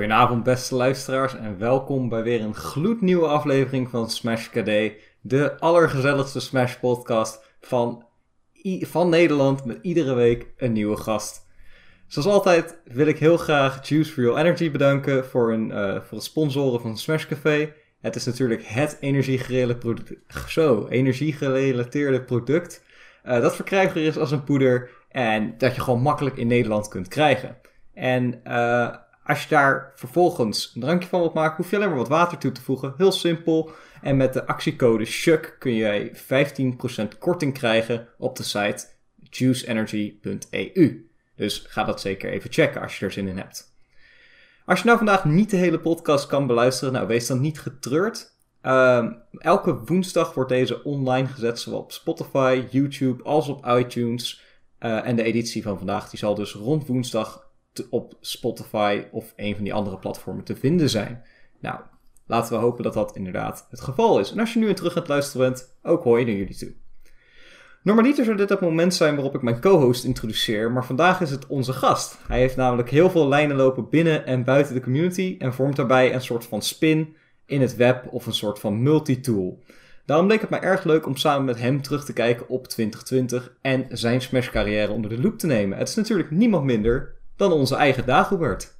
Goedenavond beste luisteraars en welkom bij weer een gloednieuwe aflevering van Smash KD. De allergezelligste Smash podcast van, van Nederland met iedere week een nieuwe gast. Zoals altijd wil ik heel graag Juice Your Energy bedanken voor, een, uh, voor het sponsoren van Smash Café. Het is natuurlijk het energiegerelateerde product uh, dat verkrijgbaar is als een poeder en dat je gewoon makkelijk in Nederland kunt krijgen. En uh, als je daar vervolgens een drankje van wilt maken, hoef je alleen maar wat water toe te voegen. Heel simpel. En met de actiecode SHUK kun je 15% korting krijgen op de site juiceenergy.eu. Dus ga dat zeker even checken als je er zin in hebt. Als je nou vandaag niet de hele podcast kan beluisteren, nou wees dan niet getreurd. Uh, elke woensdag wordt deze online gezet, zowel op Spotify, YouTube als op iTunes. Uh, en de editie van vandaag die zal dus rond woensdag op Spotify of een van die andere platformen te vinden zijn. Nou, laten we hopen dat dat inderdaad het geval is. En als je nu in terug het luisteren bent, ook hoor je naar jullie toe. Normaliter zou dit het moment zijn waarop ik mijn co-host introduceer, maar vandaag is het onze gast. Hij heeft namelijk heel veel lijnen lopen binnen en buiten de community en vormt daarbij een soort van spin in het web of een soort van multitool. Daarom leek het mij erg leuk om samen met hem terug te kijken op 2020 en zijn Smash carrière onder de loep te nemen. Het is natuurlijk niemand minder dan onze eigen Dagobert.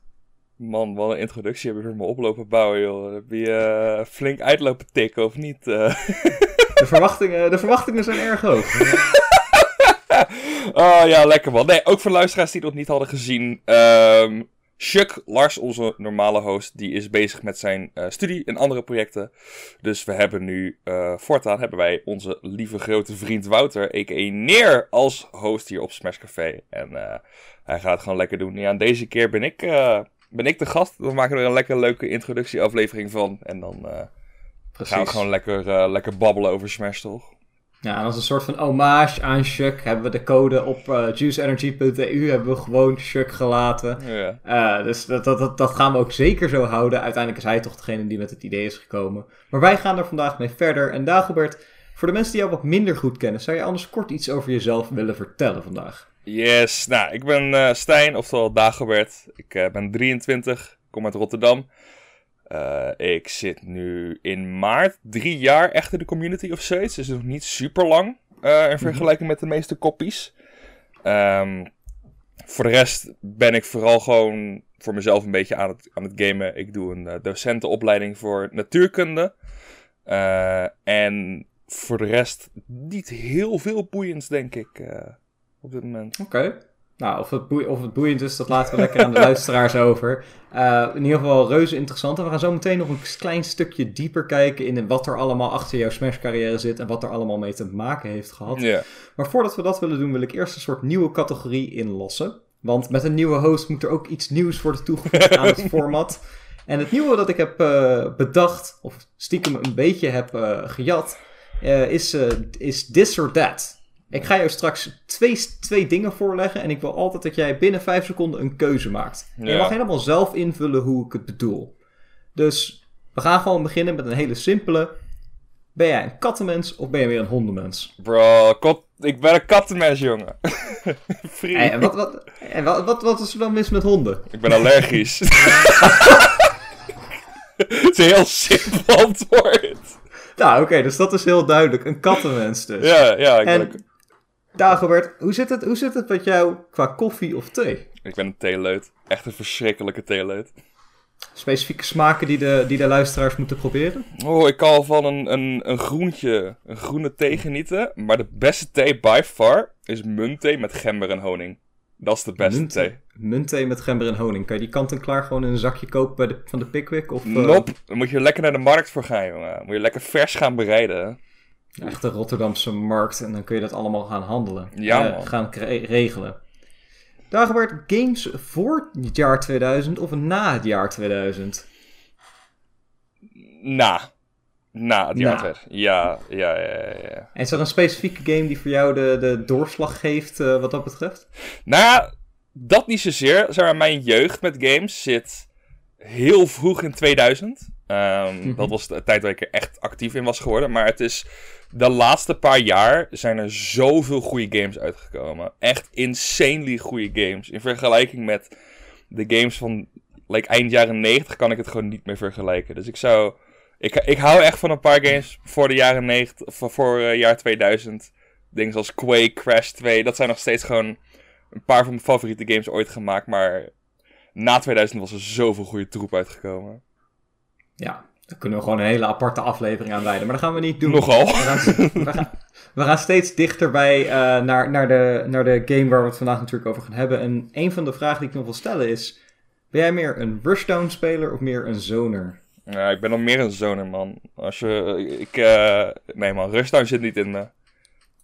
Man, wat een introductie heb je voor me oplopen bouwen, joh. Heb je uh, flink uitlopen tikken, of niet? Uh... De, verwachtingen, de verwachtingen zijn erg hoog. oh ja, lekker man. Nee, ook voor luisteraars die het nog niet hadden gezien. Um, Chuck, Lars, onze normale host, die is bezig met zijn uh, studie en andere projecten. Dus we hebben nu, uh, voortaan hebben wij onze lieve grote vriend Wouter, a.k.a. Neer, als host hier op Smash Café. En uh, hij gaat het gewoon lekker doen. Ja, en deze keer ben ik, ben ik de gast. We maken er een lekker leuke introductieaflevering van. En dan gaan we gewoon lekker, lekker babbelen over Smash, toch? Ja, en als een soort van hommage aan Chuck hebben we de code op uh, juiceenergy.eu hebben we gewoon Chuck gelaten. Ja. Uh, dus dat, dat, dat, dat, gaan we ook zeker zo houden. Uiteindelijk is hij toch degene die met het idee is gekomen. Maar wij gaan er vandaag mee verder. En Dagobert, voor de mensen die jou wat minder goed kennen, zou je anders kort iets over jezelf willen vertellen vandaag? Yes, nou, ik ben uh, Stijn, oftewel Dagobert. Ik ben 23, kom uit Rotterdam. Uh, ik zit nu in maart drie jaar echt in de community of zoiets. Dus nog niet super lang uh, in mhm. vergelijking met de meeste kopies. Um, voor de rest ben ik vooral gewoon voor mezelf een beetje aan het, aan het gamen. Ik doe een uh, docentenopleiding voor natuurkunde. en voor de rest niet heel veel boeiends, denk ik, op dit moment. Oké. Nou, of het, of het boeiend is, dat laten we lekker aan de luisteraars over. Uh, in ieder geval reuze interessant. En we gaan zo meteen nog een klein stukje dieper kijken in wat er allemaal achter jouw Smash-carrière zit en wat er allemaal mee te maken heeft gehad. Yeah. Maar voordat we dat willen doen, wil ik eerst een soort nieuwe categorie inlossen. Want met een nieuwe host moet er ook iets nieuws worden toegevoegd aan het format. En het nieuwe dat ik heb uh, bedacht, of stiekem een beetje heb uh, gejat, is, is This or That. Ik ga jou straks twee, twee dingen voorleggen en ik wil altijd dat jij binnen vijf seconden een keuze maakt. Je mag helemaal zelf invullen hoe ik het bedoel. Dus we gaan gewoon beginnen met een hele simpele. Ben jij een kattenmens of ben je weer een hondenmens? Bro, ik ben een kattenmens, jongen. Free. En, wat, wat, en wat, wat, wat is er dan mis met honden? Ik ben allergisch. Het is een heel simpel antwoord. Nou, oké, dus dat is heel duidelijk. Een kattenmens dus. Ja, ja, ik Dagobert, hoe zit, het, hoe zit het met jou qua koffie of thee? Ik ben een theeleut. Echt een verschrikkelijke theeleut. Specifieke smaken die de, die de luisteraars moeten proberen? Oh, ik kan van een, een, een groentje, een groene thee genieten. Maar de beste thee by far is muntthee met gember en honing. Dat is de beste Munt, thee. Muntthee met gember en honing. Kan je die kant-en-klaar gewoon in een zakje kopen bij de, van de Pickwick? Of, uh... Nope, dan moet je lekker naar de markt voor gaan, jongen. Moet je lekker vers gaan bereiden. Echt de Rotterdamse markt. En dan kun je dat allemaal gaan handelen. Ja, uh, gaan regelen. Dagobert, games voor het jaar 2000 of na het jaar 2000? Na. Na het jaar 2000. Ja, ja, ja, ja, En is er een specifieke game die voor jou de, de doorslag geeft uh, wat dat betreft? Nou, dat niet zozeer. Zeg maar, mijn jeugd met games zit heel vroeg in 2000. Um, mm -hmm. Dat was de tijd waar ik er echt actief in was geworden. Maar het is de laatste paar jaar zijn er zoveel goede games uitgekomen. Echt insanely goede games. In vergelijking met de games van like, eind jaren 90 kan ik het gewoon niet meer vergelijken. Dus ik zou... Ik, ik hou echt van een paar games voor de jaren 90, voor, voor uh, jaar 2000. Dingen zoals Quake, Crash 2. Dat zijn nog steeds gewoon een paar van mijn favoriete games ooit gemaakt. Maar na 2000 was er zoveel goede troep uitgekomen. Ja, daar kunnen we gewoon een hele aparte aflevering aan wijden. Maar dat gaan we niet doen. Nogal. We gaan, we gaan, we gaan steeds dichter bij uh, naar, naar, de, naar de game waar we het vandaag natuurlijk over gaan hebben. En een van de vragen die ik nog wil stellen is... Ben jij meer een rushdown-speler of meer een zoner? Ja, ik ben nog meer een zoner, man. Als je... Ik... Uh, nee, man. Rushdown zit niet in me.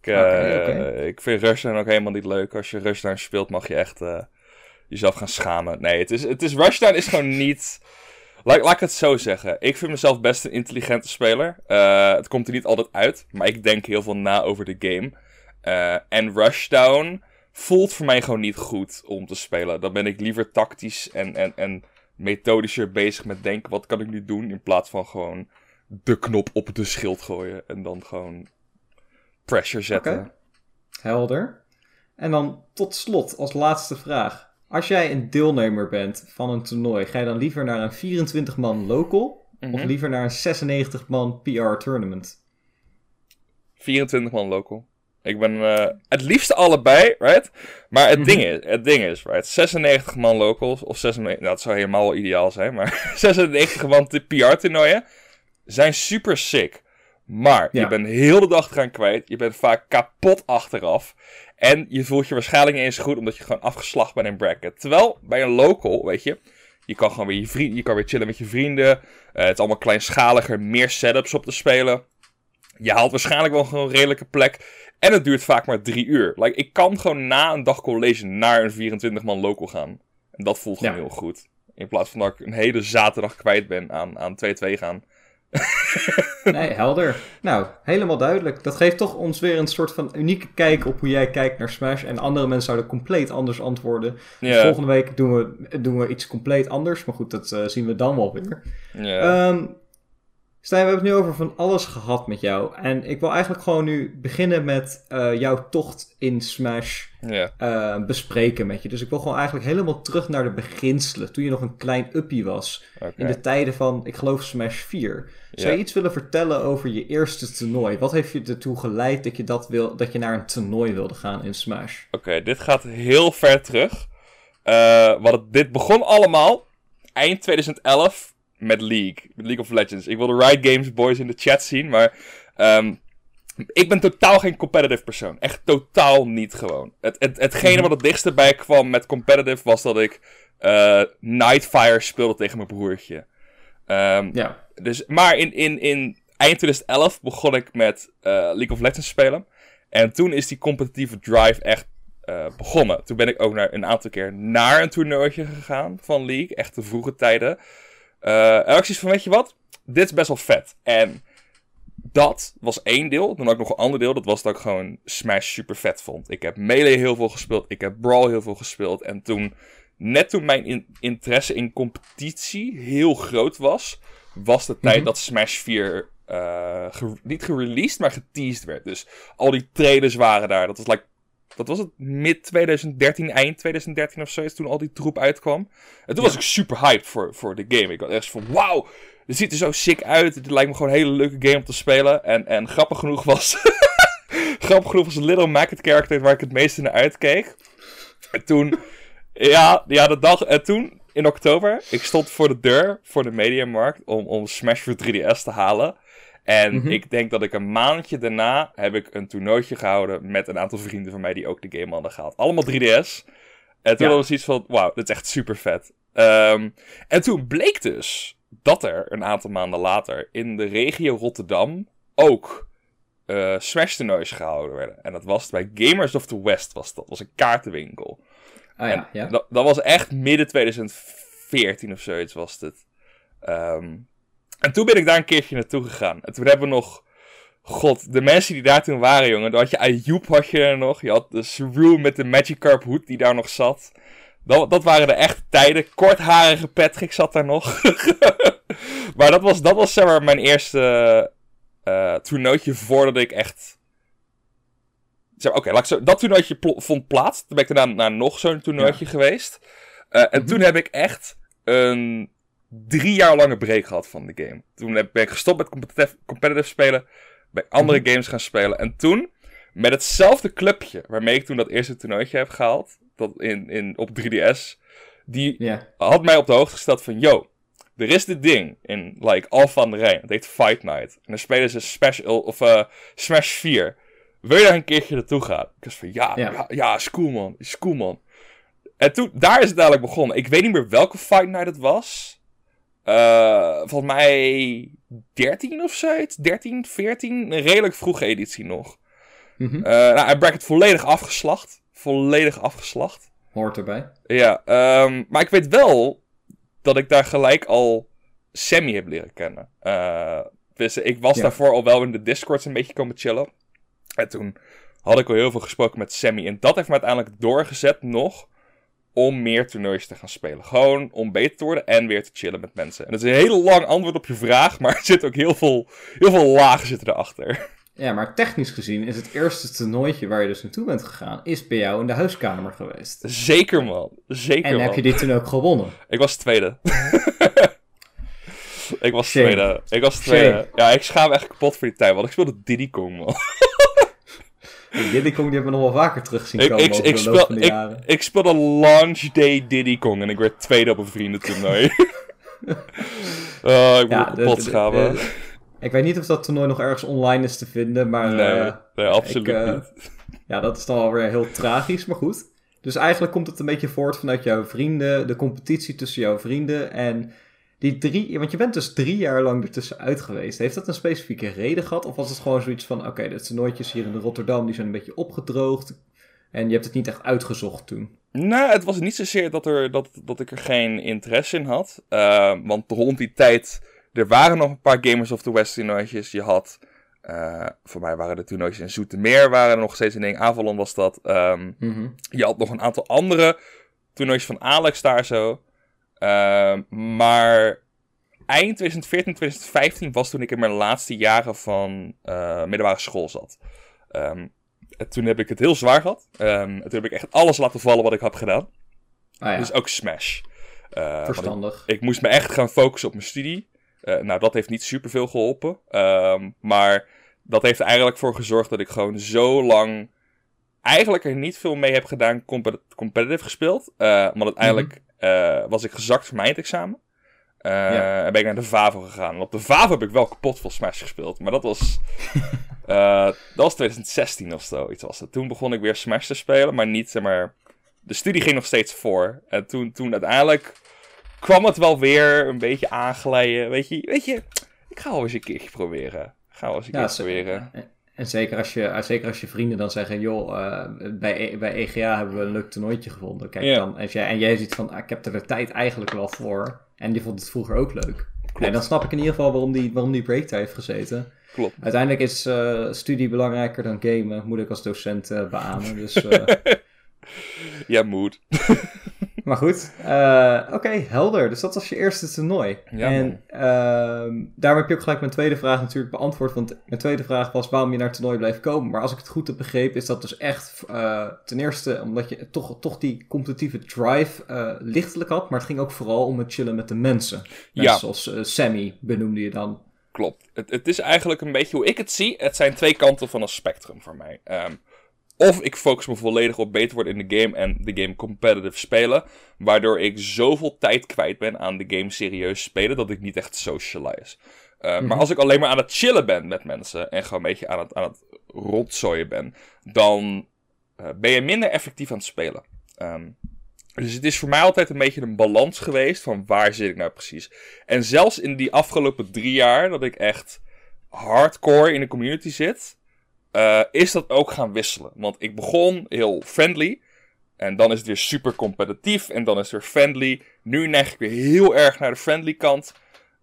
Ik, uh, okay, okay. ik vind Rushdown ook helemaal niet leuk. Als je Rushdown speelt, mag je echt jezelf gaan schamen. Nee, het is, het is, Rushdown is gewoon niet... Laat, ik het zo zeggen. Ik vind mezelf best een intelligente speler. Uh, het komt er niet altijd uit, maar ik denk heel veel na over de game. Uh, en Rushdown voelt voor mij gewoon niet goed om te spelen. Dan ben ik liever tactisch en, en, en methodischer bezig met denken: wat kan ik nu doen? In plaats van gewoon de knop op de schild gooien en dan gewoon pressure zetten. Okay. Helder. En dan tot slot, als laatste vraag. Als jij een deelnemer bent van een toernooi, ga je dan liever naar een 24-man local mm -hmm. of liever naar een 96-man PR tournament? 24 man local. Ik ben uh, het liefste allebei, right? Maar het, mm -hmm. ding, is, het ding is, right? 96 man locals of 96, nou, dat zou helemaal wel ideaal zijn, maar 96 man PR-toernooien zijn super sick. Maar ja. je bent heel de dag eraan kwijt. Je bent vaak kapot achteraf. En je voelt je waarschijnlijk niet eens goed omdat je gewoon afgeslacht bent in bracket. Terwijl bij een local, weet je, je kan gewoon weer, je vriend, je kan weer chillen met je vrienden. Uh, het is allemaal kleinschaliger, meer setups op te spelen. Je haalt waarschijnlijk wel gewoon een redelijke plek. En het duurt vaak maar drie uur. Like, ik kan gewoon na een dag college naar een 24-man local gaan. En dat voelt gewoon ja. heel goed. In plaats van dat ik een hele zaterdag kwijt ben aan, aan 2-2 gaan. nee, helder. Nou, helemaal duidelijk. Dat geeft toch ons weer een soort van unieke kijk op hoe jij kijkt naar Smash. En andere mensen zouden compleet anders antwoorden. Dus volgende week doen we, doen we iets compleet anders. Maar goed, dat uh, zien we dan wel weer. Yeah. Um, Stijn, we hebben het nu over van alles gehad met jou. En ik wil eigenlijk gewoon nu beginnen met uh, jouw tocht in Smash yeah. uh, bespreken met je. Dus ik wil gewoon eigenlijk helemaal terug naar de beginselen. Toen je nog een klein uppie was. Okay. In de tijden van, ik geloof, Smash 4. Zou je iets willen vertellen over je eerste toernooi? Wat heeft je ertoe geleid dat je, dat wil, dat je naar een toernooi wilde gaan in Smash? Oké, okay, dit gaat heel ver terug. Uh, wat dit begon allemaal eind 2011 met League. Met League of Legends. Ik wil de Riot Games boys in de chat zien, maar... Um, ik ben totaal geen competitive persoon. Echt totaal niet gewoon. Het, het, hetgene wat het dichtste bij kwam met competitive was dat ik uh, Nightfire speelde tegen mijn broertje. Um, ja. Dus, maar in, in, in eind 2011 begon ik met uh, League of Legends spelen. En toen is die competitieve drive echt uh, begonnen. Toen ben ik ook naar, een aantal keer naar een toernooitje gegaan van League. Echt de vroege tijden. Uh, acties van, weet je wat? Dit is best wel vet. En dat was één deel. Dan ook nog een ander deel. Dat was dat ik gewoon Smash super vet vond. Ik heb Melee heel veel gespeeld. Ik heb Brawl heel veel gespeeld. En toen, net toen mijn in interesse in competitie heel groot was, was de mm -hmm. tijd dat Smash 4 uh, ge niet gereleased, maar geteased werd. Dus al die trailers waren daar. Dat was like dat was het mid 2013, eind 2013 of zo, is toen al die troep uitkwam. En toen ja. was ik super hyped voor, voor de game. Ik had echt van, wauw, het ziet er zo sick uit. Het lijkt me gewoon een hele leuke game om te spelen. En, en grappig genoeg was, grappig genoeg was Little Mac het character waar ik het meeste naar uitkeek. En toen, ja, ja, de dag, en toen in oktober, ik stond voor de deur voor de Mediamarkt om, om Smash voor 3DS te halen. En mm -hmm. ik denk dat ik een maandje daarna heb ik een toernooitje gehouden met een aantal vrienden van mij die ook de game hadden gehaald. Allemaal 3DS. En toen ja. was iets van, wauw, dit is echt super vet. Um, en toen bleek dus dat er een aantal maanden later in de regio Rotterdam ook uh, Smash toernoois gehouden werden. En dat was bij Gamers of the West, was dat was een kaartenwinkel. Ah, ja, ja. Dat, dat, was echt midden 2014 of zoiets was het. Um, en toen ben ik daar een keertje naartoe gegaan. En toen hebben we nog... God, de mensen die daar toen waren, jongen. Dan had je Ayoub had je er nog. Je had de Surreal met de Magikarp hoed die daar nog zat. Dat, dat waren de echte tijden. Kortharige Patrick zat daar nog. maar dat was, dat was zeg maar mijn eerste uh, toernooitje voordat ik echt... Oké, okay, zo... dat toernooitje vond plaats. Toen ben ik daarna naar nog zo'n toernooitje ja. geweest. Uh, en mm -hmm. toen heb ik echt een drie jaar lange break gehad van de game. Toen ben ik gestopt met competitive, competitive spelen. Ben ik andere Mhm. games gaan spelen. En toen, met hetzelfde clubje waarmee ik toen dat eerste toernooitje heb gehaald. Dat in, in, op 3DS. Die had mij op de hoogte gesteld van... Yo, er is dit ding in like Alpha aan de Rijn. Het heet Fight Night. En dan spelen ze Special, of, eh, Smash 4. Wil je daar een keertje naartoe gaan? Ik was van ja, Ja. ja, ja, is cool man. Is cool man. En toen, daar is het eigenlijk begonnen. Ik weet niet meer welke Fight Night het was. Eh, volgens mij 13 of zoiets. 13, 14. Een redelijk vroege editie nog. Eh nou, en bracket volledig afgeslacht. Volledig afgeslacht. Hoort erbij. Ja, ehm, maar ik weet wel dat ik daar gelijk al Sammy heb leren kennen. Eh, dus ik was Ja. daarvoor al wel in de Discords een beetje komen chillen. En toen had ik al heel veel gesproken met Sammy. En dat heeft me uiteindelijk doorgezet nog om meer toernooitjes te gaan spelen. Gewoon om beter te worden en weer te chillen met mensen. En dat is een heel lang antwoord op je vraag, maar er zit ook heel veel, heel veel lagen zitten erachter. Ja, maar technisch gezien is het eerste toernooitje waar je dus naartoe bent gegaan, is bij jou in de huiskamer geweest. Zeker man, zeker En man. heb je dit toen ook gewonnen? Ik was tweede. ik was Shame. tweede. Ik was tweede. Shame. Ja, ik schaam me echt kapot voor die tijd, want ik speelde Diddy Kong, man. Diddy Kong die hebben we nog wel vaker terug zien Ik, komen ik, over ik, de loop speel, van de ik, jaren. ik speelde launch day Diddy Kong en ik werd tweede op een vriendentoernooi. oh, ik moet Ja, kapot de- schamen. ik weet niet of dat toernooi nog ergens online is te vinden, maar nee, eh, nee, absoluut ik, eh, niet. ja, dat is dan wel weer heel tragisch, maar goed. Dus eigenlijk komt het een beetje voort vanuit jouw vrienden, de competitie tussen jouw vrienden en die drie, want je bent dus drie jaar lang ertussenuit geweest. Heeft dat een specifieke reden gehad? Of was het gewoon zoiets van, oké, de toernooitjes hier in Rotterdam, die zijn een beetje opgedroogd en je hebt het niet echt uitgezocht toen? Nou, het was niet zozeer dat, er, dat, dat ik er geen interesse in had. Eh, want rond die tijd, er waren nog een paar Gamers of the West toernooitjes. Je had, eh, voor mij waren de toernooitjes in Zoetermeer, waren er nog steeds een ding. Avalon was dat. Ehm, Mhm. je had nog een aantal andere toernooitjes van Alex daar zo. Ehm, maar eind 2014, 2015 was toen ik in mijn laatste jaren van eh, middelbare school zat. Ehm, en toen heb ik het heel zwaar gehad. Ehm, en toen heb ik echt alles laten vallen wat ik had gedaan. Ah ja, Dus ook Smash. Ik, verstandig. ik moest me echt gaan focussen op mijn studie. Eh, nou, dat heeft niet superveel geholpen. Maar dat heeft er eigenlijk voor gezorgd dat ik gewoon zo lang... Eigenlijk er niet veel mee heb gedaan compet- competitive gespeeld. Eh maar uiteindelijk eh, was ik gezakt voor mijn eindexamen. Ja. En ben ik naar de VAVO gegaan. En op de VAVO heb ik wel kapot veel Smash gespeeld. Maar dat was... eh, dat was 2016 of zo. Iets was het. Toen begon ik weer Smash te spelen. Maar niet, zeg maar... De studie ging nog steeds voor. En toen, toen uiteindelijk kwam het wel weer een beetje aanglijden. Weet je, weet je ik ga wel eens een keertje proberen. Ik ga wel eens een Ja, keertje proberen. en- En zeker als, je, eh, zeker als je vrienden dan zeggen, joh, eh, bij, E- bij EGA hebben we een leuk toernooitje gevonden. Kijk dan, als jij, en jij ziet van, ah, ik heb er de tijd eigenlijk wel voor. En die vond het vroeger ook leuk. En dan snap ik in ieder geval waarom die, waarom die breaktijd heeft gezeten. Klopt. Uiteindelijk is eh, studie belangrijker dan gamen, moet ik als docent eh beamen. Dus, Ja, moet. maar goed, eh, oké, helder. Dus dat was je eerste toernooi. Ja, en ehm, daarom heb je ook gelijk mijn tweede vraag natuurlijk beantwoord. Want mijn tweede vraag was waarom je naar het toernooi bleef komen. Maar als ik het goed heb begrepen, is dat dus echt eh, ten eerste omdat je toch, toch die competitieve drive eh, lichtelijk had. Maar het ging ook vooral om het chillen met de mensen. Mensen Ja. zoals Sammy benoemde je dan. Klopt. Het, het is eigenlijk een beetje hoe ik het zie. Het zijn twee kanten van een spectrum voor mij. Ehm, of ik focus me volledig op beter worden in de game en de game competitive spelen. Waardoor ik zoveel tijd kwijt ben aan de game serieus spelen dat ik niet echt socialize. Uh, Maar als ik alleen maar aan het chillen ben met mensen en gewoon een beetje aan het, aan het rotzooien ben, dan uh, ben je minder effectief aan het spelen. Um, dus het is voor mij altijd een beetje een balans geweest van waar zit ik nou precies. En zelfs in die afgelopen drie jaar dat ik echt hardcore in de community zit, uh, is dat ook gaan wisselen. Want ik begon heel friendly. En dan is het weer super competitief. En dan is het weer friendly. Nu neig ik weer heel erg naar de friendly kant.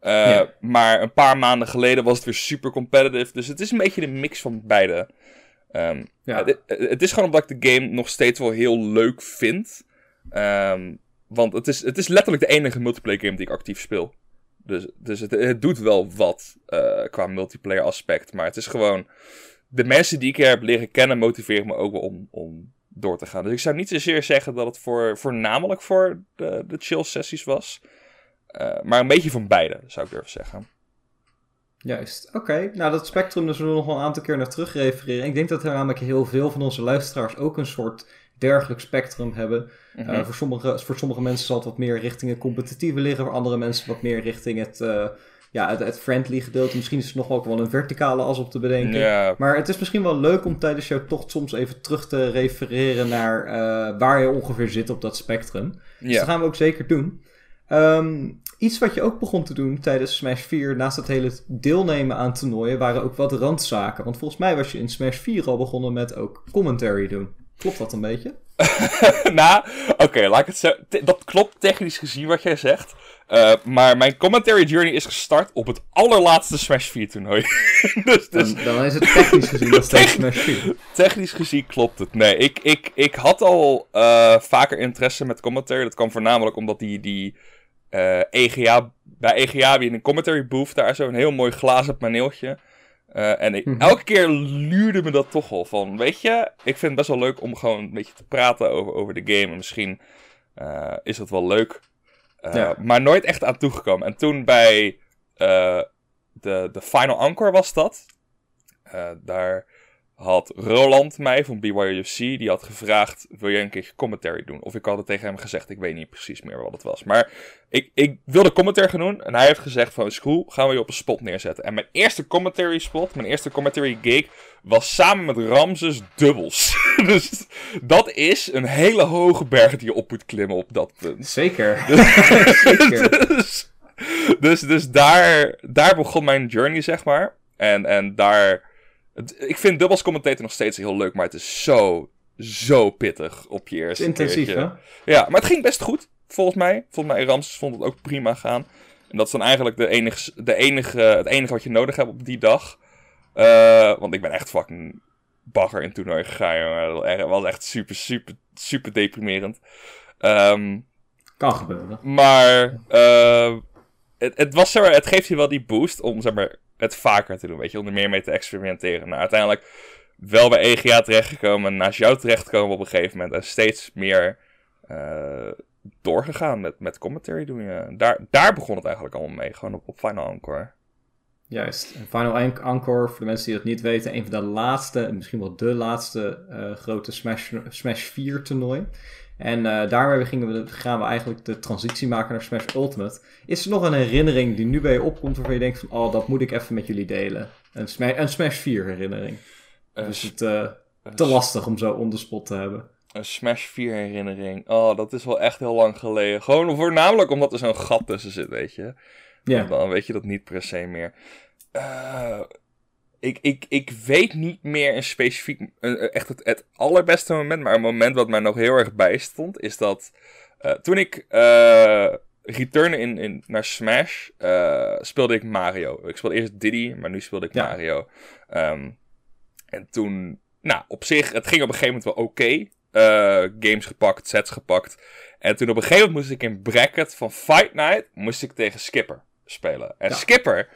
Uh, ja. Maar een paar maanden geleden was het weer super competitive. Dus het is een beetje de mix van beide. Um, ja. het, het, is gewoon omdat ik de game nog steeds wel heel leuk vind. Um, want het is, het is letterlijk de enige multiplayer game die ik actief speel. Dus, dus het, het doet wel wat uh, qua multiplayer aspect. Maar het is gewoon. De mensen die ik heb leren kennen motiveren me ook wel om, om door te gaan. Dus ik zou niet zozeer zeggen dat het voor, voornamelijk voor de, de chill sessies was. maar een beetje van beide, zou ik durven zeggen. Juist, oké. Nou, dat spectrum, daar zullen we nog wel een aantal keer naar terug refereren. Ik denk dat er namelijk heel veel van onze luisteraars ook een soort dergelijk spectrum hebben. Mm voor, sommige, voor sommige mensen zal het wat meer richting het competitieve liggen, voor andere mensen wat meer richting het, uh, ja, het, het, friendly gedeelte. Misschien is er nog ook wel een verticale as op te bedenken. Maar het is misschien wel leuk om tijdens jouw tocht soms even terug te refereren naar uh, waar je ongeveer zit op dat spectrum. Dus dat gaan we ook zeker doen. Um, iets wat je ook begon te doen tijdens Smash 4, naast het hele deelnemen aan toernooien, waren ook wat randzaken. Want volgens mij was je in Smash 4 al begonnen met ook commentary doen. Klopt dat een beetje? nou, oké, laat ik het zo. Dat klopt technisch gezien wat jij zegt. Uh, maar mijn commentary journey is gestart op het allerlaatste Smash 4 toernooi. dus, dus... Dan, dan, is het technisch gezien nog steeds Smash 4. Technisch gezien klopt het. Nee, ik, ik, ik had al uh, vaker interesse met commentary. Dat kwam voornamelijk omdat die, die uh, eh, EGA, bij EGA je een commentary booth daar zo'n heel mooi glazen paneeltje. Uh, en ik, mhm. elke keer luurde me dat toch al van, weet je, ik vind het best wel leuk om gewoon een beetje te praten over, over de game. En misschien uh, is het wel leuk. Ja. Maar nooit echt aan toegekomen. En toen bij de, de Final Encore was dat. daar had Roland mij van BYUC, die had gevraagd, wil je een keer commentary doen? Of ik had het tegen hem gezegd, ik weet niet precies meer wat het was. Maar ik, ik wilde commentary gaan doen en hij heeft gezegd van, school gaan we je op een spot neerzetten. En mijn eerste commentary spot, mijn eerste commentary gig, was samen met Ramses dubbels. dus dat is een hele hoge berg die je op moet klimmen op dat punt. Zeker. Zeker. dus, dus, dus daar, daar begon mijn journey, zeg maar. En, en daar ik vind dubbels commentator nog steeds heel leuk, maar het is zo, zo pittig op je eerste intensief, hè? Ja, maar het ging best goed, volgens mij. Volgens mij, Rams vond het ook prima gaan. En dat is dan eigenlijk de enige, de enige, het enige wat je nodig hebt op die dag. Uh, want ik ben echt fucking bagger in toernooi gegaan, jongen. Het was echt super, super, super deprimerend. Um, kan gebeuren. Maar uh, het, het, was, zeg maar, het geeft je wel die boost om zeg maar, het vaker te doen, weet je, om er meer mee te experimenteren. Nou, uiteindelijk wel bij EGA terechtgekomen, naast jou terechtgekomen op een gegeven moment en steeds meer uh, doorgegaan met, met commentary doen. Daar, daar begon het eigenlijk allemaal mee, gewoon op, op Final Encore. Juist. Final Encore, voor de mensen die dat niet weten, een van de laatste, misschien wel de laatste uh, grote Smash, Smash 4 toernooi. En uh, daarmee gingen we, gaan we eigenlijk de transitie maken naar Smash Ultimate. Is er nog een herinnering die nu bij je opkomt waarvan je denkt van... Oh, dat moet ik even met jullie delen. Een Smash, een Smash 4 herinnering. Uh, is het uh, te lastig om zo on the spot te hebben. Een Smash 4 herinnering. Oh, dat is wel echt heel lang geleden. Gewoon voornamelijk omdat er zo'n gat tussen zit, weet je. Ja. Dan weet je dat niet per se meer. Ik, ik, ik weet niet meer een specifiek, echt het, het allerbeste moment, maar een moment wat mij nog heel erg bijstond, is dat uh, toen ik uh, returnen in, in, naar Smash, uh, speelde ik Mario. Ik speelde eerst Diddy, maar nu speelde ik Mario. Um, en toen, nou, op zich, het ging op een gegeven moment wel oké. Okay. games gepakt, sets gepakt. En toen op een gegeven moment moest ik in bracket van Fight Night, moest ik tegen Skipper spelen. En Skipper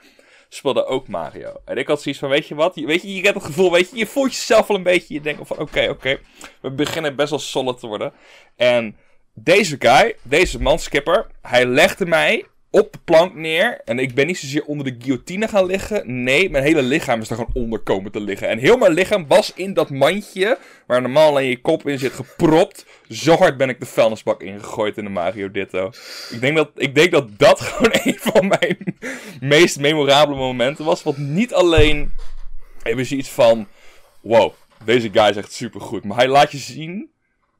speelde ook Mario. En ik had zoiets van, weet je wat? Weet je, je hebt het gevoel, weet je, je voelt jezelf wel een beetje. Je denkt van, oké, oké, we beginnen best wel solid te worden. En deze guy, deze man, Skipper, hij legde mij op de plank neer. En ik ben niet zozeer onder de guillotine gaan liggen. Nee, mijn hele lichaam is er gewoon onder komen te liggen. En heel mijn lichaam was in dat mandje, waar normaal alleen je kop in zit, gepropt. Zo hard ben ik de vuilnisbak ingegooid in de Mario Ditto. Ik denk dat, ik denk dat dat gewoon een van mijn meest memorabele momenten was. Want niet alleen hebben ze iets van, wow, deze guy is echt supergoed. Maar hij laat je zien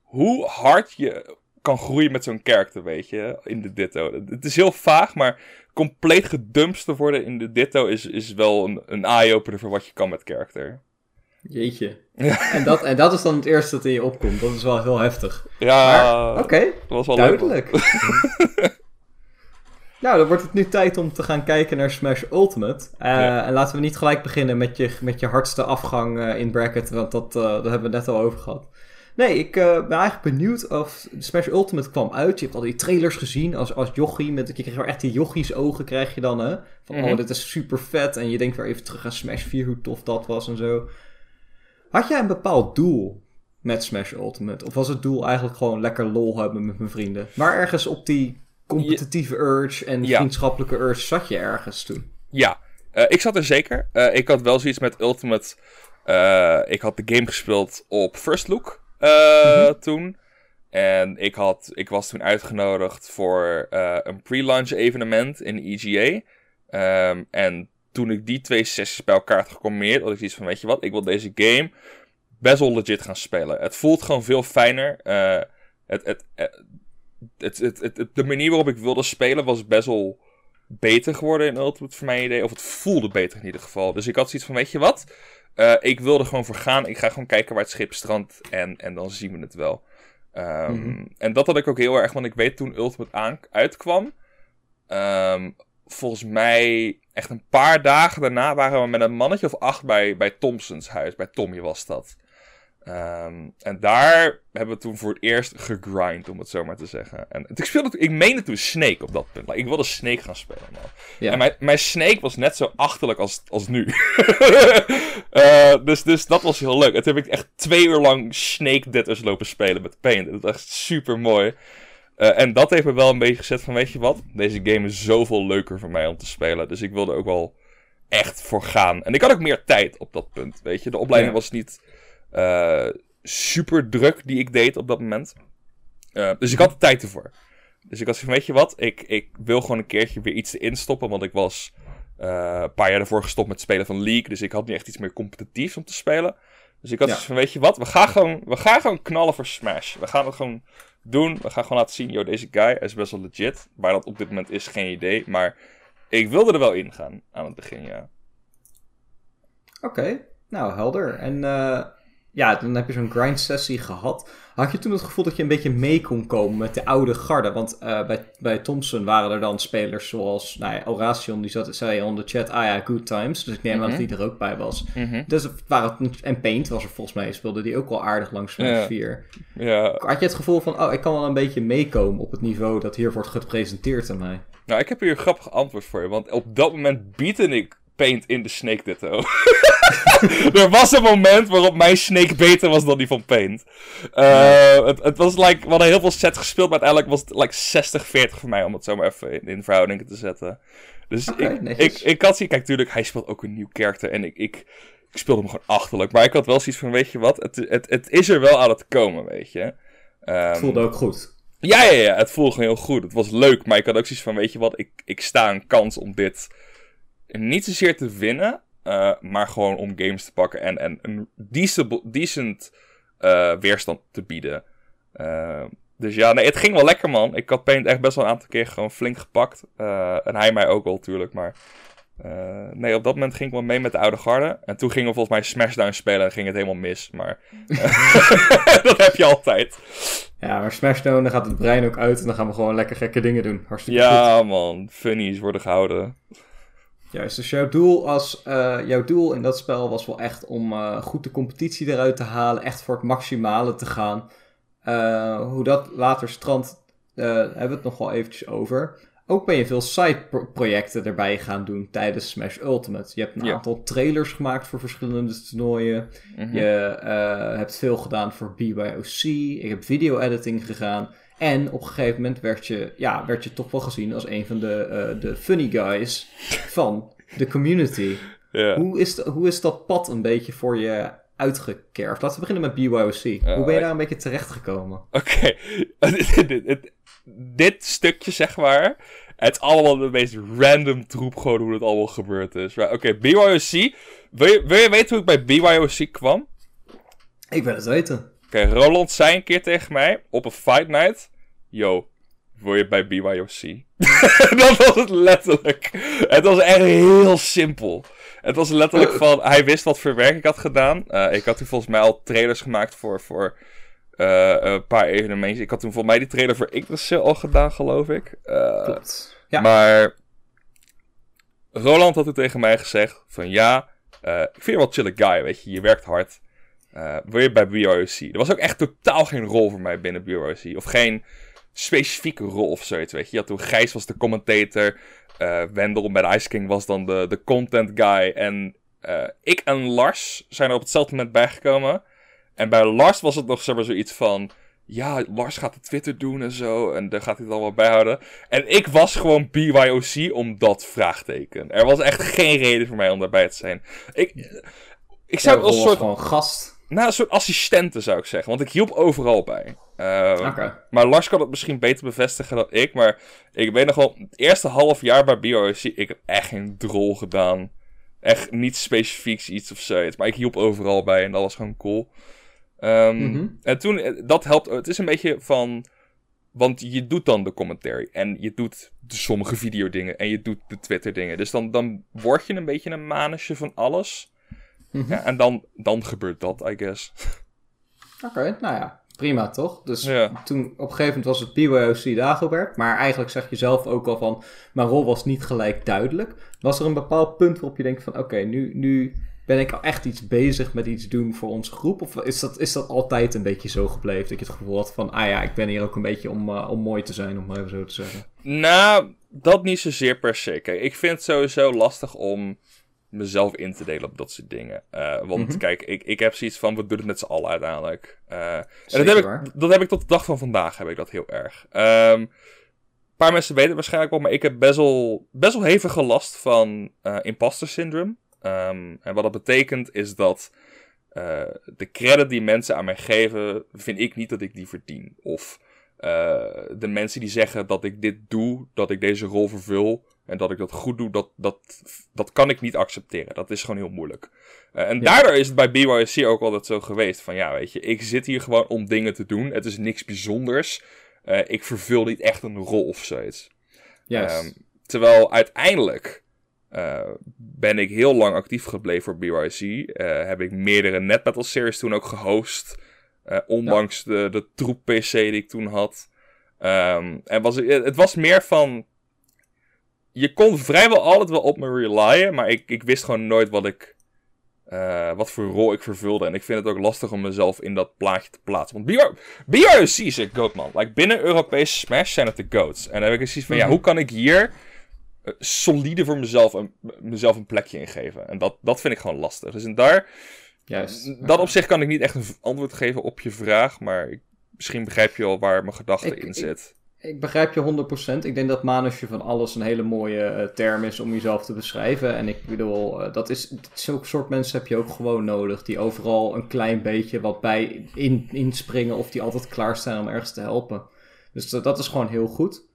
hoe hard je kan groeien met zo'n karakter, weet je, in de Ditto. Het is heel vaag, maar compleet gedumpt te worden in de Ditto is, is wel een, een eye-opener voor wat je kan met karakter. Jeetje. Ja. En, dat, en dat is dan het eerste dat in je opkomt. Dat is wel heel heftig. Ja, oké. Okay, duidelijk. nou, dan wordt het nu tijd om te gaan kijken naar Smash Ultimate. Uh, En laten we niet gelijk beginnen met je, met je hardste afgang uh, in bracket, want dat, uh, daar hebben we net al over gehad. Nee, ik uh, ben eigenlijk benieuwd of Smash Ultimate kwam uit. Je hebt al die trailers gezien als, als jochie. Met, je krijgt wel echt die jochies ogen krijg je dan, hè? Van, mm -hmm. oh, dit is super vet. En je denkt weer even terug aan Smash 4, hoe tof dat was en zo. Had jij een bepaald doel met Smash Ultimate? Of was het doel eigenlijk gewoon lekker lol hebben met mijn vrienden? Maar ergens op die competitieve urge en Ja. vriendschappelijke urge zat je ergens toen. Ja, eh, ik zat er zeker. Eh, ik had wel zoiets met Ultimate. eh, ik had de game gespeeld op First Look eh, toen. En ik, had, ik was toen uitgenodigd voor eh, een pre-launch evenement in EGA. Ehm, en toen ik die twee sessies bij elkaar had gecombineerd, had ik zoiets van, weet je wat, ik wil deze game best wel legit gaan spelen. Het voelt gewoon veel fijner. Eh, het, het, het, het, het, het- het- de manier waarop ik wilde spelen was best wel beter geworden in Ultimate voor mijn idee. Of het voelde beter in ieder geval. Dus ik had zoiets van, weet je wat? Eh, ik wilde gewoon voor gaan. Ik ga gewoon kijken waar het schip strandt. En, en dan zien we het wel. Ehm, Mhm. En dat had ik ook heel erg. Want ik weet toen Ultimate aan, uitkwam. ehm, volgens mij echt een paar dagen daarna waren we met een mannetje of acht bij, bij Thompsons huis. Bij Tommy was dat. Ehm, en daar hebben we toen voor het eerst gegrind, om het zo maar te zeggen. En ik speelde, ik meende toen Snake op dat punt. Like, ik wilde Snake gaan spelen. Ja. En mijn, mijn Snake was net zo achterlijk als, als nu. Eh, dus, dus dat was heel leuk. En toen heb ik echt twee uur lang Snake Deaders lopen spelen met Paint. Dat was echt super mooi. en dat heeft me wel een beetje gezet van, weet je wat? Deze game is zoveel leuker voor mij om te spelen. Dus ik wilde ook wel echt voor gaan. En ik had ook meer tijd op dat punt, weet je. De opleiding Ja. was niet eh, super druk die ik deed op dat moment. Eh, dus ik had de tijd ervoor. Dus ik had van, weet je wat, ik, ik wil gewoon een keertje weer iets erin stoppen. Want ik was eh, een paar jaar daarvoor gestopt met spelen van League. Dus ik had niet echt iets meer competitiefs om te spelen. Dus ik had Ja. zoiets van, weet je wat, we gaan, gewoon, we gaan gewoon knallen voor Smash. We gaan het gewoon doen. We gaan gewoon laten zien, joh, deze guy is best wel legit. Waar dat op dit moment is, geen idee. Maar ik wilde er wel in gaan aan het begin, ja. Oké, nou helder. En ja, dan heb je zo'n grind sessie gehad. Had je toen het gevoel dat je een beetje mee kon komen met de oude garde? Want eh, bij, bij Thompson waren er dan spelers zoals, nou ja, die zat, zei on de chat, ah ja, good times. Dus ik neem aan Mhm. dat die er ook bij was. Mhm. Dus waren, en Paint was er volgens mij, speelde die ook wel aardig langs Smash Ja. 4. Ja, Had je het gevoel van, oh, ik kan wel een beetje meekomen op het niveau dat hier wordt gepresenteerd aan mij? nou, ik heb hier een grappig antwoord voor je. Want op dat moment biedde ik Paint in de Snake Ditto. er was een moment waarop mijn Snake beter was dan die van Paint. Eh, het, het was like, we hadden heel veel sets gespeeld, maar uiteindelijk was het like 60-40 voor mij, om het zo maar even in, in verhoudingen te zetten. Dus ik, ik, ik had zien, kijk, tuurlijk, hij speelt ook een nieuw karakter en ik, ik, ik speelde hem gewoon achterlijk. Maar ik had wel zoiets van, weet je wat, het, het, het is er wel aan het komen, weet je. Ehm, Het voelde ook goed. ja, ja, ja, het voelde gewoon heel goed. Het was leuk, maar ik had ook zoiets van, weet je wat, ik, ik sta een kans om dit niet zozeer te winnen, eh, maar gewoon om games te pakken en, en een decent, decent eh, weerstand te bieden. Eh, dus ja, nee, het ging wel lekker, man. Ik had Paint echt best wel een aantal keer gewoon flink gepakt. En hij mij ook wel, natuurlijk, maar... nee, op dat moment ging ik wel mee met de oude garde. En toen gingen we volgens mij Smashdown spelen en ging het helemaal mis. Maar dat heb je altijd. Ja, maar Smashdown, dan gaat het brein ook uit en dan gaan we gewoon lekker gekke dingen doen. Hartstikke goed. Ja, man. Funnies worden gehouden. Juist, dus jouw doel, als, eh, jouw doel in dat spel was wel echt om eh, goed de competitie eruit te halen, echt voor het maximale te gaan. Eh, hoe dat later strandt, hebben we het nog wel eventjes over. Ook ben je veel side-projecten erbij gaan doen tijdens Smash Ultimate. Je hebt een Ja. aantal trailers gemaakt voor verschillende toernooien. Mhm. Je hebt veel gedaan voor BYOC. Ik heb video-editing gegaan. En op een gegeven moment werd je, ja, werd je toch wel gezien als een van de, eh, de funny guys van de community. Hoe, is hoe is dat pad een beetje voor je uitgekerfd? Laten we beginnen met BYOC. hoe ben je daar een beetje terechtgekomen? Oké. dit, stukje, zeg maar. Het is allemaal de meest random troep gewoon hoe het allemaal gebeurd is. Oké, BYOC. Wil je, wil je weten hoe ik bij BYOC kwam? Ik wil het weten. Oké, Roland zei een keer tegen mij op een fight night. Yo, wil je bij BYOC? dat was het letterlijk. Het was echt heel simpel. Het was letterlijk van, hij wist wat voor werk ik had gedaan. Eh, ik had toen volgens mij al trailers gemaakt voor, voor eh, een paar evenementen. Ik had toen volgens mij die trailer voor Yggdrasil al gedaan, geloof ik. Eh, Klopt. Ja. maar Roland had toen tegen mij gezegd van ja, eh, ik vind je wel een chille guy, weet je, je werkt hard. Eh, je bij BROC? Er was ook echt totaal geen rol voor mij binnen BROC. Of geen specifieke rol of zoiets, weet je. Je had toen Gijs was de commentator. eh Wendel met Ice King was dan de, de content guy. En eh, ik en Lars zijn er op hetzelfde moment bijgekomen. En bij Lars was het nog zeg maar zoiets van... ja, Lars gaat de Twitter doen en zo. En daar gaat hij het allemaal bijhouden. En ik was gewoon BYOC om dat vraagteken. Er was echt geen reden voor mij om daarbij te zijn. Ik, ik zou Ja, als soort, gewoon gast. Nou, een soort assistente zou ik zeggen. Want ik hielp overal bij. Eh, Oké. Maar Lars kan het misschien beter bevestigen dan ik. Maar ik weet nog wel, het eerste half jaar bij BYOC, ik heb echt geen drol gedaan. Echt niet specifieks iets of zoiets. Maar ik hielp overal bij en dat was gewoon cool. Ehm, Mhm. En toen, eh, dat helpt. Het is een beetje van. Want je doet dan de commentary. En je doet de sommige videodingen. En je doet de Twitter dingen. Dus dan, dan word je een beetje een manusje van alles. Mhm. Ja, en dan, dan gebeurt dat, I guess. Oké, nou ja, prima toch? Dus Ja. toen op een gegeven moment was het BYOC Dagobert, maar eigenlijk zeg je zelf ook al van, mijn rol was niet gelijk duidelijk. Was er een bepaald punt waarop je denkt van, oké, nu, nu ben ik al echt iets bezig met iets doen voor onze groep? Of is dat, is dat altijd een beetje zo gebleven, dat je het gevoel had van, ah ja, ik ben hier ook een beetje om, eh, om mooi te zijn, om maar even zo te zeggen. Nou, dat niet zozeer per se. Kijk, ik vind het sowieso lastig om mezelf in te delen op dat soort dingen. Eh, want Mhm. kijk, ik, ik heb zoiets van, we doen het met z'n allen uiteindelijk. Eh, en dat heb, waar. ik, dat heb ik tot de dag van vandaag, heb ik dat heel erg. Ehm, een paar mensen weten het waarschijnlijk wel, maar ik heb best wel, best wel hevige last van eh imposter syndrome. Ehm, en wat dat betekent is dat de credit die mensen aan mij geven, vind ik niet dat ik die verdien. Of de mensen die zeggen dat ik dit doe, dat ik deze rol vervul en dat ik dat goed doe, dat, dat, dat kan ik niet accepteren. Dat is gewoon heel moeilijk. Eh, en Ja. daardoor is het bij BYC ook altijd zo geweest van ja, weet je, ik zit hier gewoon om dingen te doen. Het is niks bijzonders. Eh, ik vervul niet echt een rol of zoiets. Juist. Ehm, terwijl uiteindelijk eh, ben ik heel lang actief gebleven voor BYC. Heb ik meerdere Net series toen ook gehost. eh, ondanks de, de troep PC die ik toen had. Ehm, en was, het was meer van. Je kon vrijwel altijd wel op me relyen, maar ik, ik wist gewoon nooit wat ik. eh, wat voor rol ik vervulde. En ik vind het ook lastig om mezelf in dat plaatje te plaatsen. Want BR BRC is een goat, man. Like, binnen Europese Smash zijn het de goats. En dan heb ik zoiets van, ja, Mhm. hoe kan ik hier eh, solide voor mezelf een, mezelf een plekje in geven? En dat, dat vind ik gewoon lastig. Dus en daar, Juist. dat op zich kan ik niet echt een antwoord geven op je vraag. Maar ik- misschien begrijp je al waar mijn gedachte Ik- in zit. Ik begrijp je 100%. Ik denk dat manusje van alles een hele mooie eh, term is om jezelf te beschrijven. En ik bedoel, eh, dat is, zulke soort mensen heb je ook gewoon nodig. Die overal een klein beetje wat bij in, inspringen of die altijd klaarstaan om ergens te helpen. Dus dat- dat is gewoon heel goed.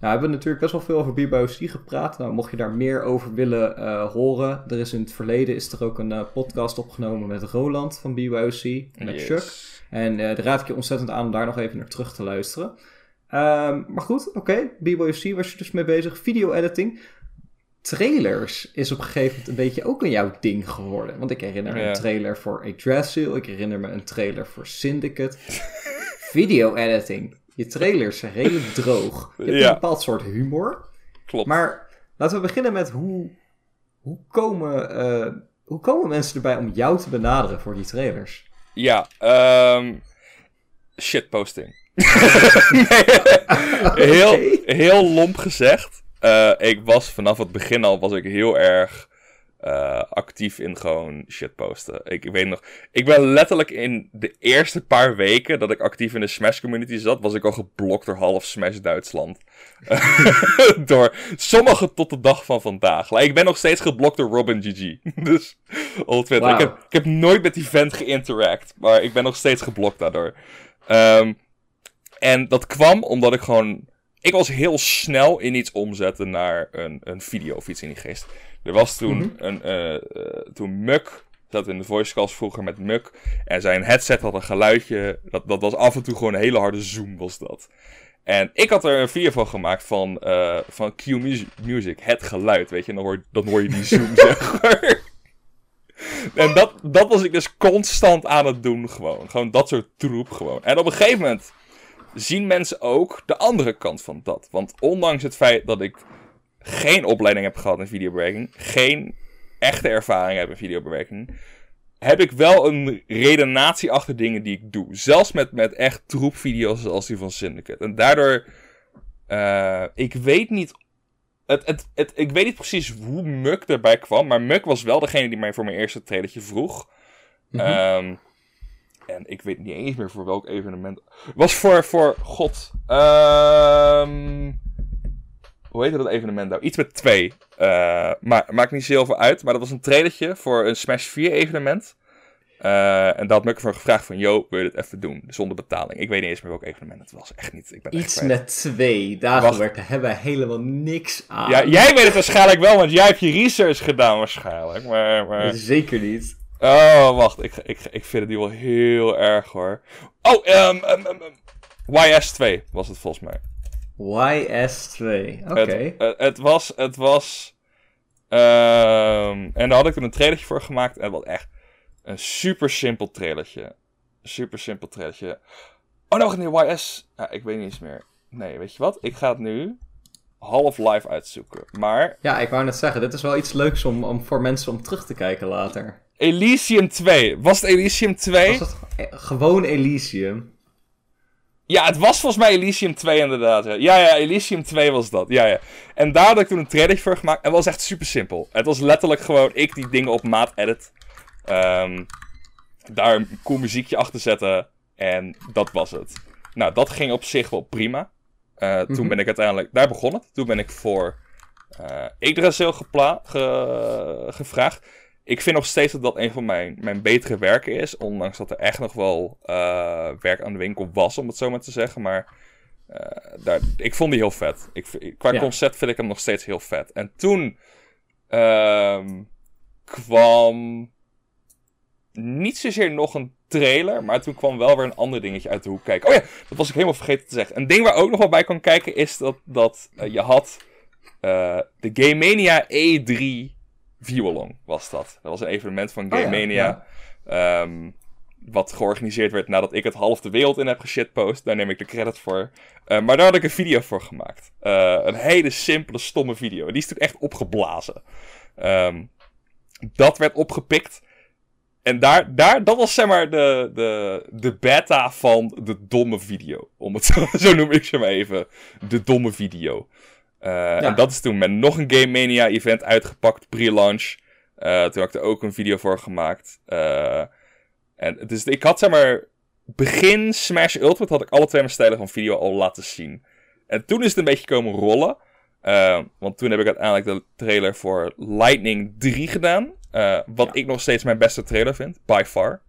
Nou, we hebben natuurlijk best wel veel over BBOC gepraat. Nou, mocht je daar meer over willen eh, horen. Er is in het verleden is er ook een podcast opgenomen met Roland van BBOC. Met Yes. Chuck. En daar raad ik je ontzettend aan om daar nog even naar terug te luisteren. Ehm, maar goed, oké. BYOC was je dus mee bezig. Video-editing. Trailers is op een gegeven moment een beetje ook een jouw ding geworden. Want ik herinner me Ja. een trailer voor Yggdrasil. Ik herinner me een trailer voor Syndicate. Video-editing. Je trailers zijn redelijk droog. Je hebt Ja. een bepaald soort humor. Klopt. Maar laten we beginnen met hoe, hoe, komen, eh, hoe komen mensen erbij om jou te benaderen voor die trailers? Ja, ehm shitposting. heel, heel lomp gezegd. eh, ik was vanaf het begin al was ik heel erg eh, actief in gewoon shitposten. Ik weet nog, ik ben letterlijk in de eerste paar weken dat ik actief in de Smash community zat, was ik al geblokt door half Smash Duitsland. door sommigen tot de dag van vandaag. Like, ik ben nog steeds geblokt door Robin GG. dus Twitter. Ik, heb, ik heb nooit met die vent geïnteract, maar ik ben nog steeds geblokt daardoor. Ehm, en dat kwam omdat ik gewoon. Ik was heel snel in iets omzetten naar een, een video of iets in die geest. Er was toen Mhm. een. eh, toen Muk. zat in de voicecast vroeger met Muk. En zijn headset had een geluidje. Dat, dat was af en toe gewoon een hele harde zoom, was dat. En ik had er een video van gemaakt van, eh, van Q Music, Music, het geluid, weet je. En dan hoor, dan hoor je die zoom, zeg maar. En dat, dat was ik dus constant aan het doen, gewoon. Gewoon dat soort troep, gewoon. En op een gegeven moment zien mensen ook de andere kant van dat. Want ondanks het feit dat ik geen opleiding heb gehad in videobewerking, geen echte ervaring heb in videobewerking, heb ik wel een redenatie achter dingen die ik doe. Zelfs met, met echt troepvideo's zoals die van Syndicate. En daardoor, eh, ik weet niet het, het, het, ik weet niet precies hoe Muk erbij kwam, maar Muk was wel degene die mij voor mijn eerste trailertje vroeg. Mhm. Ehm, En ik weet niet eens meer voor welk evenement. Was voor, voor God. Ehm hoe heette dat evenement nou? Iets met twee. Uh, maar, maakt niet zo heel veel uit. Maar dat was een trailertje voor een Smash 4 evenement. Uh, en daar had me ervoor gevraagd van, yo, wil je dit even doen? Zonder betaling. Ik weet niet eens meer welk evenement het was. Echt niet. Ik ben Iets met twee. Daar hebben we helemaal niks aan. Ja, jij weet het waarschijnlijk wel, want jij hebt je research gedaan waarschijnlijk. Maar, maar... Zeker niet. Oh, wacht. Ik, ik, ik vind het nu wel heel erg hoor. Oh, um, um, um, YS2 was het volgens mij. YS2, oké. Het, het, was, het was... Um, en daar had ik toen een trailertje voor gemaakt. En was echt een super simpel trailertje. Super simpel trailertje. Oh, nou, nee, YS... Ja, ik weet niet eens meer. Nee, weet je wat? Ik ga het nu half live uitzoeken. Maar... Ja, ik wou net zeggen, dit is wel iets leuks om, om voor mensen om terug te kijken later. Elysium 2. Was het Elysium 2? Was het gewoon Elysium? Ja, het was volgens mij Elysium 2 inderdaad. Ja, ja, ja Elysium 2 was dat. Ja, ja. En daar had ik toen een trailer voor gemaakt. En het was echt super simpel. Het was letterlijk gewoon ik die dingen op maat edit. Um, daar een cool muziekje achter zetten. En dat was het. Nou, dat ging op zich wel prima. Uh, Toen ben ik uiteindelijk... Daar begon het. Toen ben ik voor uh, Yggdrasil ge gevraagd ik vind nog steeds dat dat een van mijn, mijn betere werken is. Ondanks dat er echt nog wel uh, werk aan de winkel was, om het zo maar te zeggen. Maar uh, daar, ik vond die heel vet. Ik, qua concept vind ik hem nog steeds heel vet. En toen uh, kwam niet zozeer nog een trailer, maar toen kwam wel weer een ander dingetje uit de hoek kijken. Oh ja, dat was ik helemaal vergeten te zeggen. Een ding waar ook nog wel bij kan kijken is dat, dat uh, je had de Game Mania E3 Viewalong was dat. Dat was een evenement van Game Mania. Ehm, wat georganiseerd werd nadat ik het half de wereld in heb geshitpost. Daar neem ik de credit voor. Uh, maar daar had ik een video voor gemaakt. Uh, een hele simpele, stomme video. Die is toen echt opgeblazen. Um, dat werd opgepikt. En daar, daar, dat was zeg maar de, de, de beta van de domme video. Om het zo noem ik ze maar even. De domme video. Uh, En dat is toen met nog een Game Mania event uitgepakt, pre-launch. Uh, toen had ik er ook een video voor gemaakt. Uh, en dus ik had zeg maar. Begin Smash Ultimate had ik alle twee mijn stijlen van video al laten zien. En toen is het een beetje komen rollen. want toen heb ik uiteindelijk de trailer voor Lightning 3 gedaan. wat ik nog steeds mijn beste trailer vind, by far.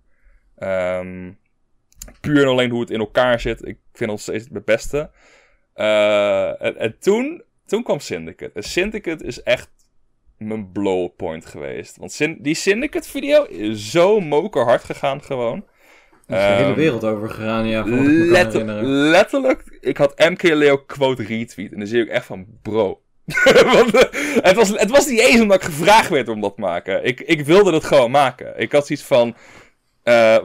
Um, puur en alleen hoe het in elkaar zit. Ik vind het nog steeds het beste. En, en toen toen kwam Syndicate. En Syndicate is echt mijn blow point geweest. Want die Syndicate video is zo mokerhard gegaan gewoon. Er is de hele ehm, wereld over gegaan, ja. Letter letterlijk, ik had MK Leo quote retweet. En dan zie ik echt van, bro. Want, eh, het, was, het was niet eens omdat ik gevraagd werd om dat te maken. Ik, ik wilde het gewoon maken. Ik had zoiets van... Uh,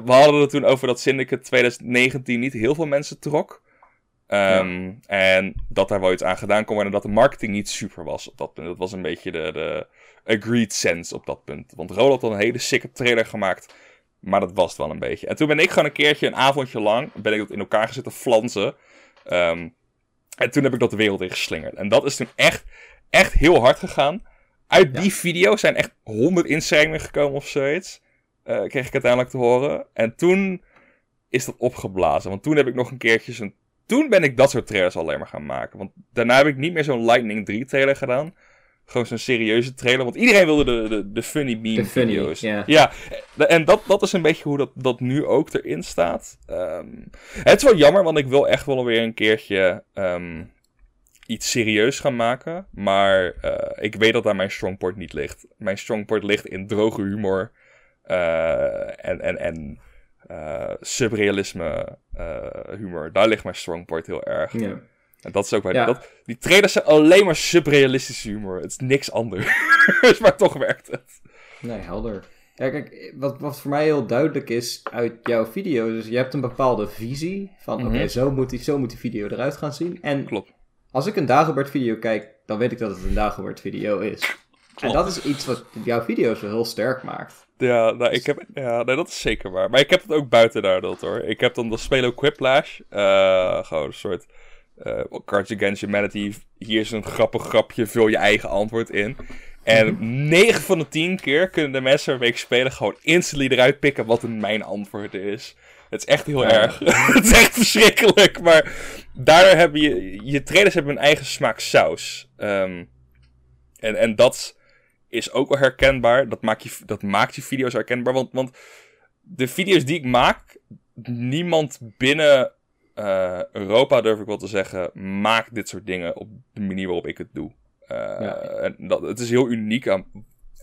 we hadden het toen over dat Syndicate 2019 niet heel veel mensen trok. Um, En dat daar wel iets aan gedaan kon worden. En dat de marketing niet super was op dat punt. Dat was een beetje de, de agreed sense op dat punt. Want Roland had een hele sikke trailer gemaakt. Maar dat was het wel een beetje. En toen ben ik gewoon een keertje, een avondje lang, ben ik dat in elkaar gezet te flansen. Um, en toen heb ik dat de wereld in geslingerd. En dat is toen echt, echt heel hard gegaan. Uit die video zijn echt honderd inschrijvingen gekomen of zoiets. Uh, kreeg ik uiteindelijk te horen. En toen is dat opgeblazen. Want toen heb ik nog een keertje zo'n toen ben ik dat soort trailers alleen maar gaan maken. Want daarna heb ik niet meer zo'n Lightning 3 trailer gedaan. Gewoon zo'n serieuze trailer. Want iedereen wilde de, de, de funny beam video's. Ja, en dat, dat is een beetje hoe dat, dat nu ook erin staat. Um, het is wel jammer, want ik wil echt wel weer een keertje um, iets serieus gaan maken. Maar uh, ik weet dat daar mijn strongport niet ligt. Mijn strongport ligt in droge humor. Uh, en, en, en uh, subrealisme uh, humor. Daar ligt mijn strong point heel erg. Ja. En dat is ook bij dat, die trailers zijn alleen maar subrealistische humor. Het is niks anders. maar toch werkt het. Nee, helder. Ja, kijk, wat, wat voor mij heel duidelijk is uit jouw video, dus je hebt een bepaalde visie van, oké, mhm. zo, moet die, zo moet die video eruit gaan zien. En Klopt. als ik een Dagobert video kijk, dan weet ik dat het een Dagobert video is. En dat is iets wat jouw video's wel heel sterk maakt. Ja, nou, ik heb, ja nee, dat is zeker waar. Maar ik heb het ook buiten daar dat hoor. Ik heb dan de Spelo Quiplash. Uh, gewoon een soort uh, Cards Against Humanity. Hier is een grappig grapje, vul je eigen antwoord in. En mm 9 van de 10 keer kunnen de mensen waarmee ik spelen gewoon instantly eruit pikken wat mijn antwoord is. Het is echt heel erg. het is echt verschrikkelijk. Maar daardoor hebben je... Je trailers hebben een eigen smaak saus. Ehm, en, en dat is ook wel herkenbaar. Dat maakt je, dat maakt je video's herkenbaar. Want, want de video's die ik maak... Niemand binnen uh, Europa, durf ik wel te zeggen... maakt dit soort dingen op de manier waarop ik het doe. Uh, ja. en dat, het is heel uniek aan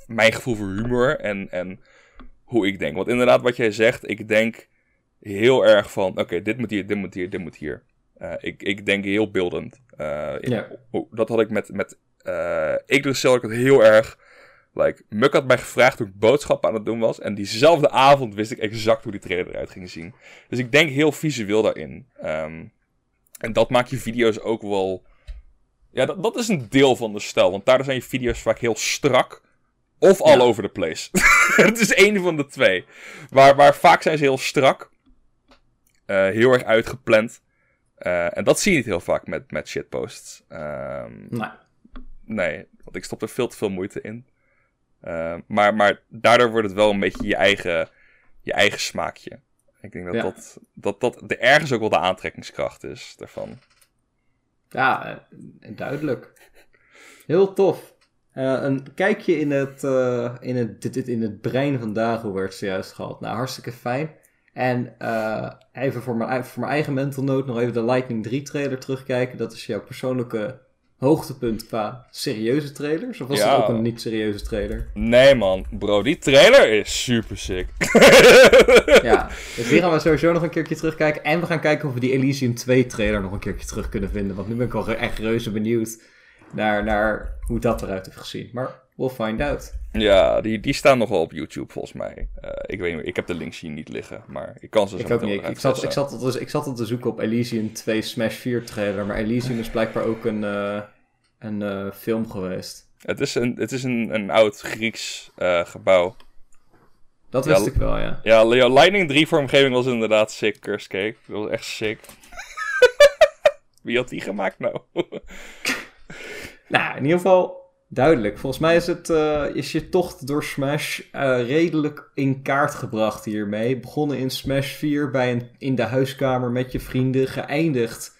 mijn gevoel voor humor en, en hoe ik denk. Want inderdaad, wat jij zegt, ik denk heel erg van: oké, dit moet hier, dit moet hier, dit moet hier. Uh, ik, ik denk heel beeldend. Uh, ja. dat had ik met. met uh, ik dus zelf het heel erg. Like, Muk had mij gevraagd hoe ik boodschappen aan het doen was. En diezelfde avond wist ik exact hoe die trailer eruit ging zien. Dus ik denk heel visueel daarin. Um, en dat maakt je video's ook wel. Ja, dat, dat is een deel van de stijl. Want daardoor zijn je video's vaak heel strak. Of all over the place. het is één van de twee. Maar, maar vaak zijn ze heel strak. Uh, heel erg uitgepland. Uh, en dat zie je niet heel vaak met, met shitposts. Um, nee. Nee, want ik stop er veel te veel moeite in. Uh, maar, maar daardoor wordt het wel een beetje je eigen, je eigen smaakje. Ik denk dat, ja. dat, dat dat de ergens ook wel de aantrekkingskracht is daarvan. Ja, duidelijk. Heel tof. Uh, een kijkje in het, uh, in, het, dit, in het brein van Dago werd zojuist gehad. Nou, hartstikke fijn. En uh, even voor mijn, voor mijn eigen mental note nog even de Lightning 3 trailer terugkijken. Dat is jouw persoonlijke hoogtepunt qua serieuze trailers? Of was ja. het ook een niet serieuze trailer? Nee man, bro, die trailer is super sick. ja, dus die gaan we sowieso nog een keertje terugkijken. En we gaan kijken of we die Elysium 2 trailer nog een keertje terug kunnen vinden. Want nu ben ik al echt reuze benieuwd naar, naar hoe dat eruit heeft gezien. Maar we'll find out. Ja, die, die staan nog wel op YouTube volgens mij. Uh, ik weet niet, ik heb de links hier niet liggen, maar ik kan ze zo Ik ook niet. Ik, zat, ik, zat, dus, ik zat al te zoeken op Elysium 2 Smash 4 trailer, maar Elysium is blijkbaar ook een, uh, een uh, film geweest. Het is een, het is een, een oud Grieks gebouw. Dat wist ja, ik wel, ja. Ja, Lightning 3 vormgeving was inderdaad sick, Curse Cake. Dat was echt sick. Wie had die gemaakt nou? Nou, in ieder geval duidelijk. Volgens mij is, het, uh, is je tocht door Smash uh, redelijk in kaart gebracht hiermee. Begonnen in Smash 4 bij een, in de huiskamer met je vrienden. Geëindigd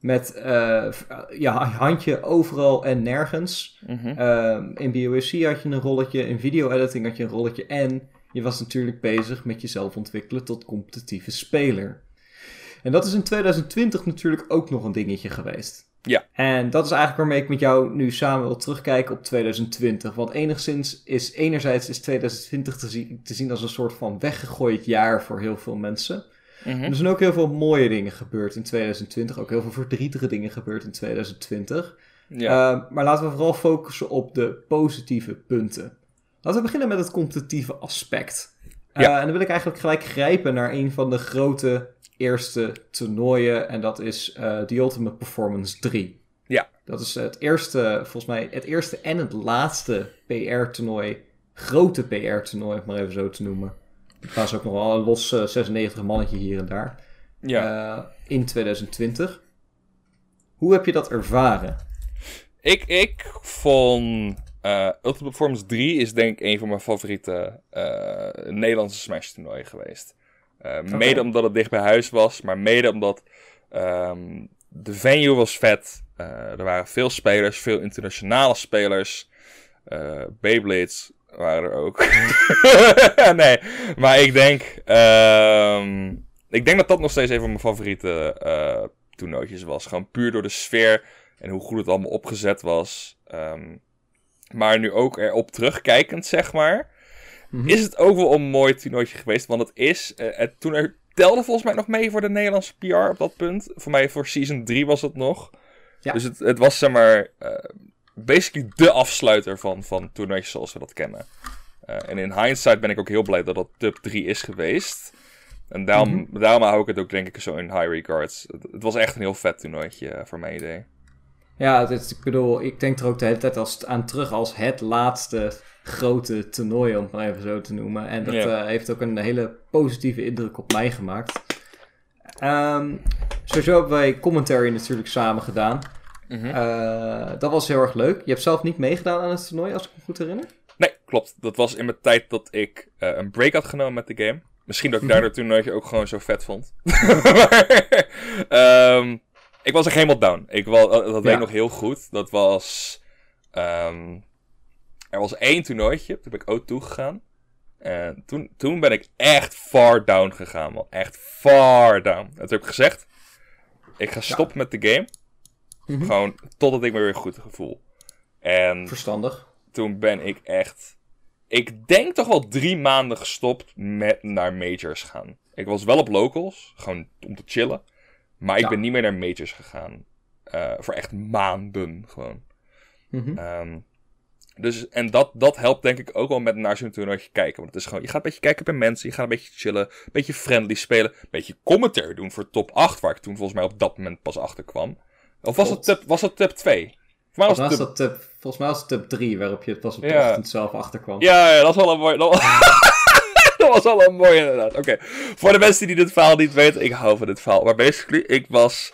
met uh, ja, handje overal en nergens. Mm -hmm. in BOSC had je een rolletje, in video-editing had je een rolletje. En je was natuurlijk bezig met jezelf ontwikkelen tot competitieve speler. En dat is in 2020 natuurlijk ook nog een dingetje geweest. Ja. En dat is eigenlijk waarmee ik met jou nu samen wil terugkijken op 2020. Want enigszins is enerzijds is 2020 te, zien, te zien als een soort van weggegooid jaar voor heel veel mensen. Mm Er zijn ook heel veel mooie dingen gebeurd in 2020. Ook heel veel verdrietige dingen gebeurd in 2020. Ja. Uh, maar laten we vooral focussen op de positieve punten. Laten we beginnen met het competitieve aspect. Uh, ja. En dan wil ik eigenlijk gelijk grijpen naar een van de grote eerste toernooien. En dat is uh, The Ultimate Performance 3. Ja. Dat is het eerste, volgens mij, het eerste en het laatste PR-toernooi. Grote PR-toernooi, om maar even zo te noemen. Er was ook nog wel een los uh, 96 mannetje hier en daar. Ja. Uh, in 2020. Hoe heb je dat ervaren? Ik, ik vond uh, Ultimate Performance 3 is denk ik een van mijn favoriete Nederlandse Smash toernooien geweest. Uh, Mede omdat het dicht bij huis was, maar mede omdat um, de venue was vet. Uh, er waren veel spelers, veel internationale spelers. Uh, Beyblades waren er ook. nee, maar ik denk, um, ik denk dat dat nog steeds een van mijn favoriete uh, toernooitjes was. Gewoon puur door de sfeer en hoe goed het allemaal opgezet was. Um, maar nu ook erop terugkijkend, zeg maar. Mhm. Is het ook wel een mooi toernooitje geweest. Want het is. Uh, het, toen er telde volgens mij nog mee voor de Nederlandse PR op dat punt. Voor mij voor season 3 was het nog. Ja. Dus het, het was zeg maar. Uh, basically de afsluiter van, van toernooitjes zoals we dat kennen. Uh, en in hindsight ben ik ook heel blij dat dat top 3 is geweest. En daarom, mm -hmm. daarom hou ik het ook denk ik zo in high regards. Het, het was echt een heel vet toernooitje voor mijn idee. Ja, dit, ik bedoel, ik denk er ook de hele tijd als, aan terug als het laatste grote toernooi, om het maar even zo te noemen. En dat uh, heeft ook een hele positieve indruk op mij gemaakt. Um, sowieso hebben wij commentary natuurlijk samen gedaan. Mm -hmm. uh, dat was heel erg leuk. Je hebt zelf niet meegedaan aan het toernooi, als ik me goed herinner? Nee, klopt. Dat was in mijn tijd dat ik uh, een break had genomen met de game. Misschien dat ik daardoor toen ook gewoon zo vet vond. maar, ehm, ik was echt helemaal down. Ik was, dat weet ik nog heel goed. Dat was... Um, er was één toernooitje, toen ben ik ook toegegaan. En toen, toen ben ik echt far down gegaan, man. Echt far down. En toen heb ik gezegd, ik ga stoppen met de game. Mhm. Gewoon totdat ik me weer goed gevoel. En Verstandig. Toen ben ik echt, ik denk toch wel drie maanden gestopt met naar majors gaan. Ik was wel op locals, gewoon om te chillen. Maar ik ben niet meer naar majors gegaan. Uh, voor echt maanden gewoon. Mm dus, en dat, dat helpt denk ik ook wel met naar zo'n toernooitje kijken. Want het is gewoon, je gaat een beetje kijken bij mensen, je gaat een beetje chillen, een beetje friendly spelen, een beetje commentary doen voor top 8, waar ik toen volgens mij op dat moment pas achter kwam. Of was het, tip, was het tip 2? Volgens mij was, het tip, volgens mij was het tip 3, waarop je het pas op de ochtend zelf achterkwam. Ja, ja, dat is wel een mooi... Dat was, dat was wel een mooi inderdaad. Oké, voor de mensen die dit verhaal niet weten, ik hou van dit verhaal. Maar basically, ik was...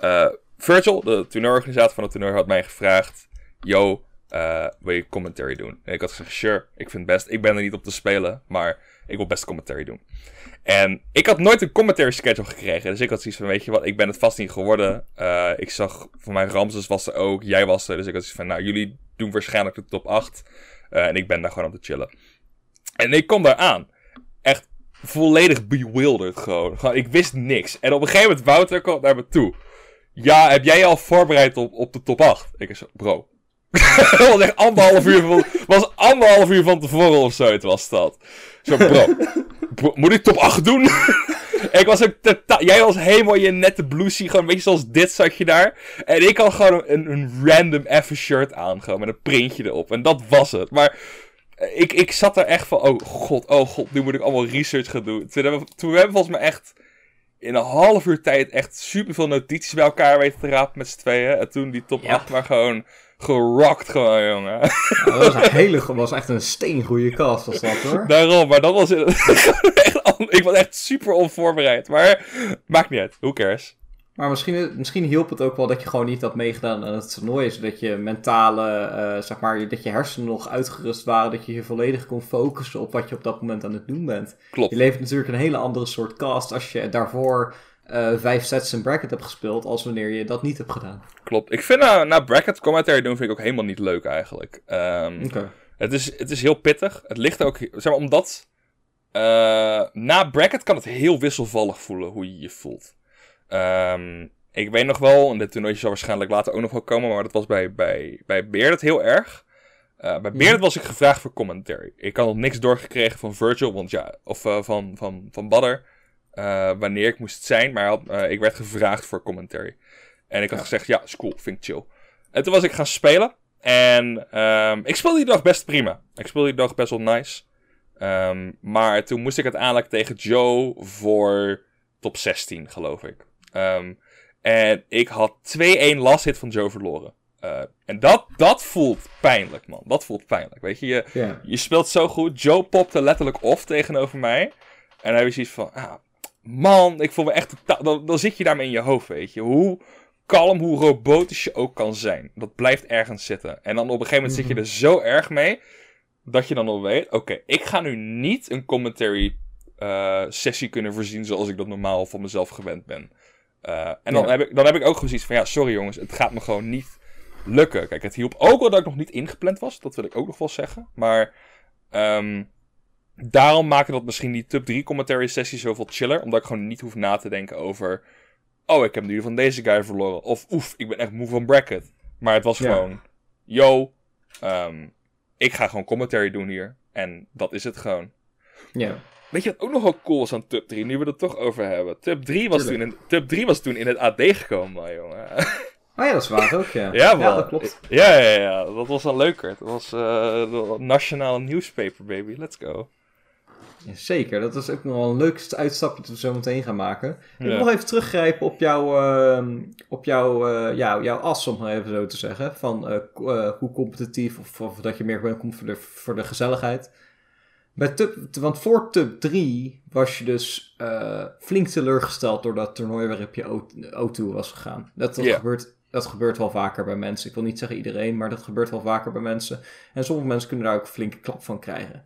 Uh, Virgil, de toernooiorganisator van het toernooi, had mij gevraagd... Yo, uh, wil je commentary doen? En ik had gezegd, sure, ik vind best. Ik ben er niet op te spelen, maar ik wil best commentary doen. En ik had nooit een commentary schedule gekregen. Dus ik had zoiets van, weet je wat, ik ben het vast niet geworden. Uh, ik zag, van mijn Ramses was er ook, jij was er. Dus ik had zoiets van, nou, jullie doen waarschijnlijk de top 8. Uh, eh, en ik ben daar gewoon om te chillen. En ik kom daar aan. Volledig bewildered gewoon. Ik wist niks. En op een gegeven moment, Wouter komt naar me toe. Ja, heb jij al voorbereid op, op de top 8? Ik zei, bro, was anderhalf uur van, was anderhalf uur van tevoren of zo, het was dat. Zo, bro, moet ik top 8 doen? ik was ook jij was helemaal je nette bluesy, gewoon een beetje zoals dit zat je daar. En ik had gewoon een, een random even shirt aan, gewoon met een printje erop. En dat was het. Maar ik, ik zat er echt van, oh god, oh god, nu moet ik allemaal research gaan doen. Toen hebben, toen we hebben volgens mij echt in een half uur tijd echt super veel notities bij elkaar weten te rapen met z'n tweeën. En toen die top 8 maar gewoon gerockt gewoon, jongen. dat was, een hele, was echt een steengoede cast, was dat hoor. Daarom, maar dat was ik was echt super onvoorbereid. Maar maakt niet uit, who cares. Maar misschien, misschien hielp het ook wel dat je gewoon niet had meegedaan aan het toernooi. Zodat je mentale, uh, zeg maar, dat je hersenen nog uitgerust waren. Dat je je volledig kon focussen op wat je op dat moment aan het doen bent. Klopt. Je levert natuurlijk een hele andere soort cast als je daarvoor uh, vijf sets in bracket hebt gespeeld, als wanneer je dat niet hebt gedaan. Klopt. Ik vind uh, na bracket commentary doen vind ik ook helemaal niet leuk eigenlijk. Um, het, is, het is heel pittig. Het ligt ook, zeg maar, omdat uh, na bracket kan het heel wisselvallig voelen hoe je je voelt. Um, ik weet nog wel, en dit toernooitje zal waarschijnlijk later ook nog wel komen, maar dat was bij, bij, bij heel erg. Uh, bij Beard was ik gevraagd voor commentary. Ik had nog niks doorgekregen van Virgil, want ja, of uh, van, van, van Badder. Uh, wanneer ik moest zijn, maar had, ik werd gevraagd voor commentary. En ik had gezegd, ja, is cool, vind ik chill. En toen was ik gaan spelen. En um, ik speelde die dag best prima. Ik speelde die dag best wel nice. Um, maar toen moest ik uiteindelijk tegen Joe voor top 16, geloof ik. Um, en ik had 2-1 last hit van Joe verloren. Uh, en dat, dat voelt pijnlijk, man. Dat voelt pijnlijk. Weet je, je, yeah. je speelt zo goed. Joe popte letterlijk off tegenover mij. En heb je zoiets van, ah, man, ik voel me echt Dan, dan zit je daarmee in je hoofd, weet je. Hoe kalm, hoe robotisch je ook kan zijn. Dat blijft ergens zitten. En dan op een gegeven moment zit je mhm. er zo erg mee. Dat je dan al weet, oké, ik ga nu niet een commentary uh, sessie kunnen voorzien zoals ik dat normaal van mezelf gewend ben. Uh, en dan, heb ik, dan heb ik ook gezien van, ja, sorry jongens, het gaat me gewoon niet lukken. Kijk, het hielp ook wel dat ik nog niet ingepland was. Dat wil ik ook nog wel zeggen. Maar um, daarom maken dat misschien die top 3 commentary sessies zoveel chiller. Omdat ik gewoon niet hoef na te denken over... Oh, ik heb nu van deze guy verloren. Of oef, ik ben echt moe van bracket. Maar het was gewoon... Yo, um, ik ga gewoon commentary doen hier. En dat is het gewoon. Ja. Weet je wat ook nog wel cool was aan Tub 3, nu we het toch over hebben? Tub 3 was, toen in, Tub 3 was toen in het AD gekomen, jongen. Oh ja, dat is waar ook, ja. ja, ja, dat klopt. Ja, ja, ja, dat was wel leuker. Het was uh, nationale newspaper, baby. Let's go. Zeker, dat is ook nog wel een leuk uitstapje dat we zo meteen gaan maken. Ik wil nog even teruggrijpen op, jouw, uh, op jouw, uh, ja, jouw as, om maar even zo te zeggen. Van uh, hoe competitief of, of, dat je meer komt voor de, voor de gezelligheid. Tub, want voor Tub 3 was je dus flink teleurgesteld door dat toernooi waarop je O2 was gegaan. Dat, dat, gebeurt, dat gebeurt wel vaker bij mensen. Ik wil niet zeggen iedereen, maar dat gebeurt wel vaker bij mensen. En sommige mensen kunnen daar ook een flinke klap van krijgen.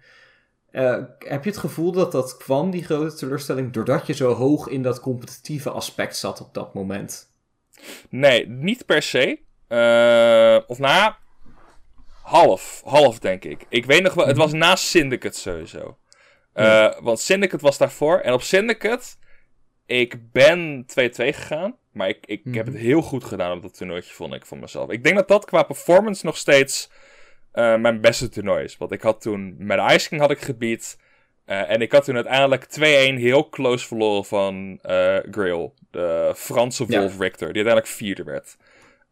Uh, heb je het gevoel dat dat kwam, die grote teleurstelling, doordat je zo hoog in dat competitieve aspect zat op dat moment? Nee, niet per se. Uh, of nou, half. Half, denk ik. Ik weet nog wel, het was na Syndicate sowieso. Uh, Want Syndicate was daarvoor. En op Syndicate, ik ben 2-2 gegaan. Maar ik, ik heb het heel goed gedaan op dat toernooitje, vond ik, van mezelf. Ik denk dat dat qua performance nog steeds uh, mijn beste toernooi is. Want ik had toen met Ice King had ik gebied. Uh, en ik had toen uiteindelijk 2-1 heel close verloren van Grail. De Franse Wolf ja. Richter. Die uiteindelijk vierde werd.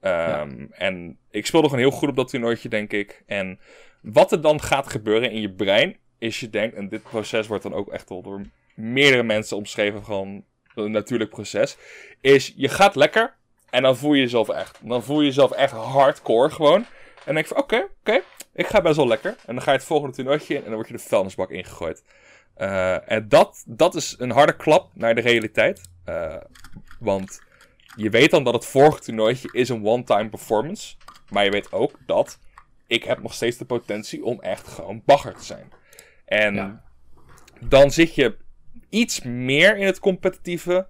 Ja. En ik speelde gewoon heel goed op dat toernooitje, denk ik. En wat er dan gaat gebeuren in je brein, is je denkt... En dit proces wordt dan ook echt door meerdere mensen omschreven. Gewoon een natuurlijk proces. Is je gaat lekker. En dan voel je jezelf echt. Dan voel je jezelf echt hardcore gewoon. En denk je van, oké, oké, ik ga best wel lekker. En dan ga je het volgende toernooitje in en dan word je de vuilnisbak ingegooid. Uh, en dat, dat is een harde klap naar de realiteit. Uh, want je weet dan dat het vorige toernooitje is een one-time performance. Maar je weet ook dat ik heb nog steeds de potentie om echt gewoon bagger te zijn. En ja. dan zit je iets meer in het competitieve,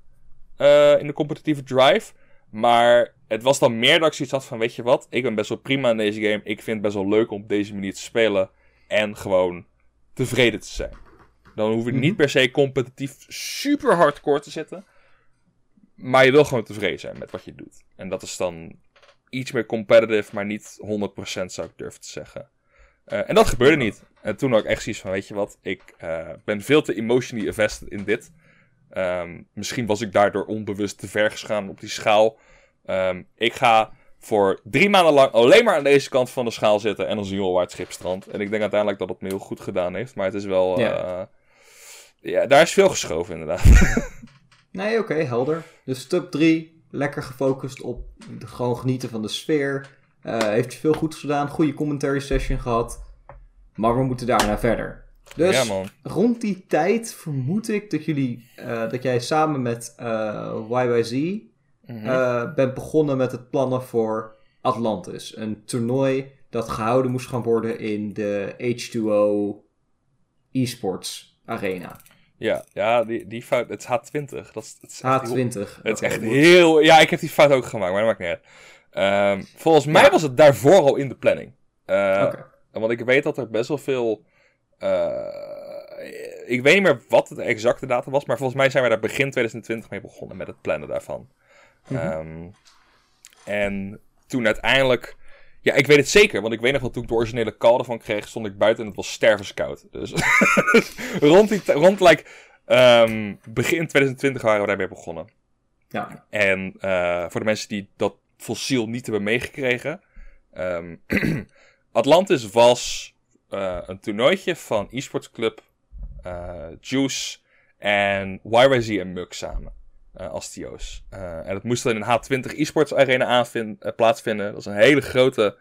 uh, in de competitieve drive. Maar het was dan meer dat ik zoiets had van, weet je wat, ik ben best wel prima in deze game. Ik vind het best wel leuk om op deze manier te spelen. En gewoon tevreden te zijn. Dan hoef je niet per se competitief super hardcore te zitten. Maar je wil gewoon tevreden zijn met wat je doet. En dat is dan iets meer competitive, maar niet 100% zou ik durven te zeggen. Uh, en dat gebeurde niet. En toen had ik echt zoiets van, weet je wat, ik uh, ben veel te emotionally invested in dit. Um, misschien was ik daardoor onbewust te ver gegaan op die schaal. Um, ik ga voor drie maanden lang alleen maar aan deze kant van de schaal zitten en dan zien we waar het schip strandt. En ik denk uiteindelijk dat het me heel goed gedaan heeft, maar het is wel... Ja, uh, ja daar is veel geschoven inderdaad. nee, oké, okay, helder. Dus stap 3, lekker gefocust op gewoon genieten van de sfeer. Uh, heeft je veel goed gedaan, goede commentary session gehad. Maar we moeten daarna verder. Dus ja, rond die tijd vermoed ik dat jullie, uh, dat jij samen met uh, YYZ mm -hmm. bent begonnen met het plannen voor Atlantis. Een toernooi dat gehouden moest gaan worden in de H2O eSports Arena. Ja, ja die, die fout, het is H20. Dat is, het is H20. Heel, het is echt heel, ja, ik heb die fout ook gemaakt, maar dat maakt niet uit. Um, volgens mij was het daarvoor al in de planning. Uh, okay. Want ik weet dat er best wel veel uh, ik weet niet meer wat de exacte datum was, maar volgens mij zijn we daar begin 2020 mee begonnen met het plannen daarvan. Mm -hmm. um, en toen uiteindelijk. Ja, ik weet het zeker, want ik weet nog wel toen ik de originele call ervan kreeg, stond ik buiten en het was stervenskoud. Dus rond, die, rond like, um, begin 2020 waren we daarmee begonnen. Ja. En uh, voor de mensen die dat fossiel niet hebben meegekregen. Um, Atlantis was uh, een toernooitje van eSports Club, uh, Juice en YYZ en Muk samen. Uh, als TO's. en dat moest dan in een H20 eSports Arena plaatsvinden. Dat was een hele grote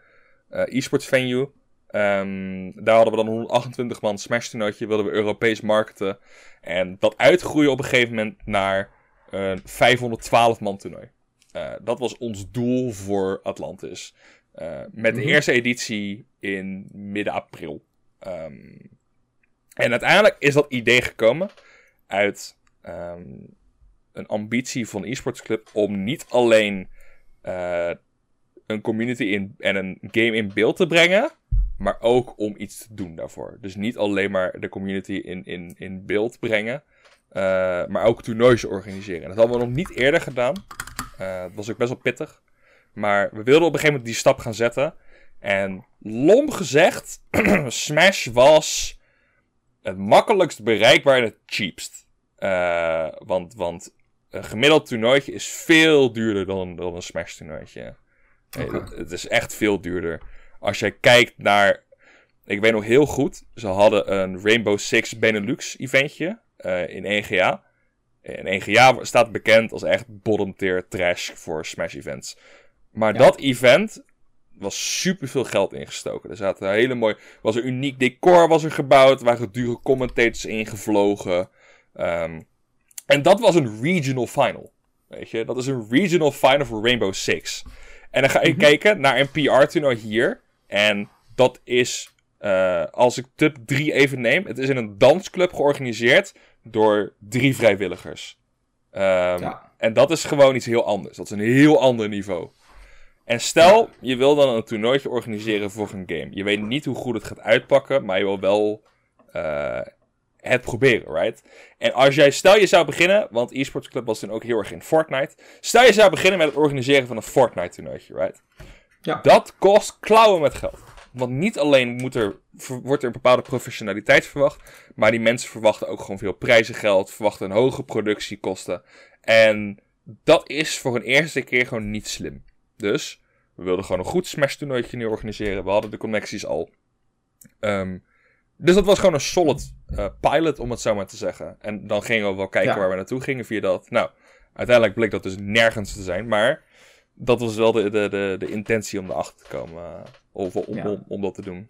eSports venue. Um, daar hadden we dan 128 man Smash toernooitje. Wilden we Europees marketen. En dat uitgroeien op een gegeven moment naar een 512 man toernooi. dat was ons doel voor Atlantis. Met de mm -hmm. eerste editie in midden april. Um, en uiteindelijk is dat idee gekomen uit um, een ambitie van eSports Club om niet alleen uh, een community in, en een game in beeld te brengen, maar ook om iets te doen daarvoor. Dus niet alleen maar de community in, in, in beeld brengen, uh, maar ook toernoois organiseren. En dat hadden we nog niet eerder gedaan. Uh, dat was ook best wel pittig. Maar we wilden op een gegeven moment die stap gaan zetten. En lom gezegd, Smash was het makkelijkst bereikbaar en het cheapst. Want, want een gemiddeld toernooitje is veel duurder dan, dan een Smash toernooitje. Okay. Het, het, is echt veel duurder. Als je kijkt naar... Ik weet nog heel goed, ze hadden een Rainbow Six Benelux eventje uh, in EGA. En EGA staat bekend als echt bottom tier trash voor Smash events. Maar ja. dat event was super veel geld ingestoken. Er zaten hele mooi. Was er uniek decor was er gebouwd. waren dure commentators ingevlogen. Um, en dat was een regional final. Weet je, dat is een regional final voor Rainbow Six. En dan ga je mm -hmm. kijken naar een PR-toernooi hier. En dat is Eh, als ik tip 3 even neem, het is in een dansclub georganiseerd door drie vrijwilligers. Ehm, Ja. En dat is gewoon iets heel anders. Dat is een heel ander niveau. En stel, je wil dan een toernooitje organiseren voor een game. Je weet niet hoe goed het gaat uitpakken, maar je wil wel eh, het proberen, right? En als jij, stel je zou beginnen, want eSports Club was toen ook heel erg in Fortnite. Stel je zou beginnen met het organiseren van een Fortnite toernooitje, right? Ja. Dat kost klauwen met geld. Want niet alleen moet er, wordt er een bepaalde professionaliteit verwacht, maar die mensen verwachten ook gewoon veel prijzengeld, verwachten een hoge productiekosten. En dat is voor een eerste keer gewoon niet slim. Dus we wilden gewoon een goed Smash toernooitje nu organiseren. We hadden de connecties al. Ehm, dus dat was gewoon een solid eh, pilot, om het zo maar te zeggen. En dan gingen we wel kijken Ja. waar we naartoe gingen via dat. Nou, uiteindelijk bleek dat dus nergens te zijn. Maar dat was wel de, de, de, de intentie om erachter te komen. eh, of om, Ja. om, om dat te doen.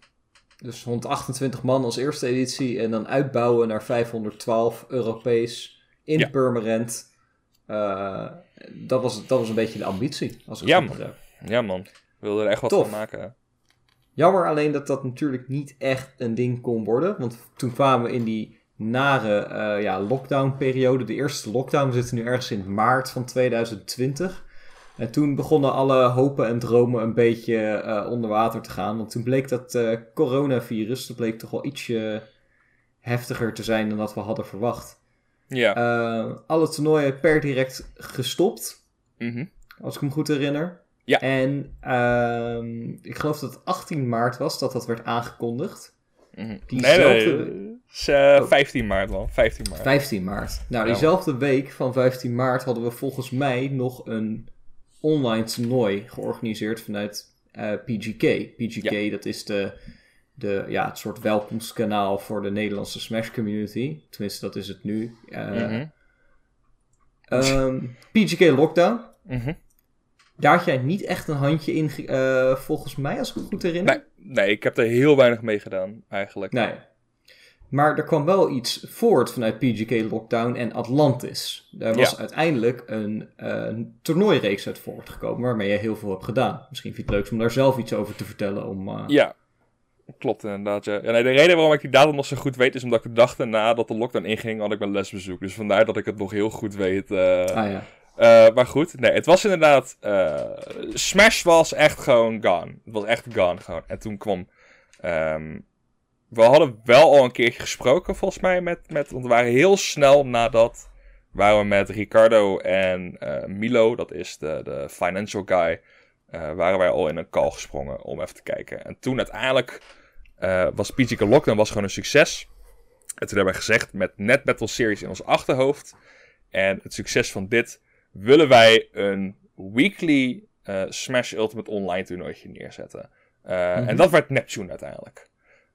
Dus 128 man als eerste editie en dan uitbouwen naar 512 Europees in Ja. Purmerend. Eh, dat, was, dat was een beetje de ambitie, als ik Ja, het man. Ja, man. We wilden er echt wat Tof. van maken. Jammer alleen dat dat natuurlijk niet echt een ding kon worden. Want toen kwamen we in die nare eh, ja, lockdown-periode. De eerste lockdown. We zitten nu ergens in maart van 2020. En toen begonnen alle hopen en dromen een beetje eh, onder water te gaan. Want toen bleek dat eh, coronavirus, dat bleek toch wel ietsje heftiger te zijn dan dat we hadden verwacht. Ja. Alle toernooien per direct gestopt Mhm. als ik me goed herinner. Ja. En ehm, ik geloof dat het 18 maart was dat dat werd aangekondigd. Mhm. Nee, Diezelfde- nee. Is, eh, Oh. 15 maart wel. 15 maart. 15 maart. Nou, diezelfde week van 15 maart hadden we volgens mij nog een online toernooi georganiseerd vanuit eh, PGK. PGK, dat is de, de, ja, het soort welkomstkanaal voor de Nederlandse Smash community. Tenminste, dat is het nu. Eh, Mhm. ehm, PGK Lockdown. Mhm. Daar had jij niet echt een handje in, eh, volgens mij, als ik me goed herinner. Nee, nee, ik heb er heel weinig mee gedaan, eigenlijk. Nee. Maar er kwam wel iets voort vanuit PGK Lockdown en Atlantis. Daar was Ja. uiteindelijk een, een toernooireeks uit voortgekomen waarmee je heel veel hebt gedaan. Misschien vind je het leuk om daar zelf iets over te vertellen. Om, eh, Ja, klopt inderdaad. Ja. Ja, nee, de reden waarom ik die datum nog zo goed weet, is omdat ik de dag daarna dat de lockdown inging, had ik mijn lesbezoek. Dus vandaar dat ik het nog heel goed weet. Ah ja. Eh, maar goed, nee, het was inderdaad. eh, Smash was echt gewoon gone. Het was echt gone gewoon. En toen kwam. ehm, we hadden wel al een keertje gesproken, volgens mij, met. met want we waren heel snel nadat. Waren we met Ricardo en eh, Milo, dat is de, de financial guy. waren wij al in een call gesprongen om even te kijken. En toen uiteindelijk was PGK Lockdown was gewoon een succes. En toen hebben we gezegd, met Net Battle Series in ons achterhoofd. En het succes van dit willen wij een weekly eh, Smash Ultimate Online toernooitje neerzetten. Eh, Mhm. En dat werd Neptune uiteindelijk.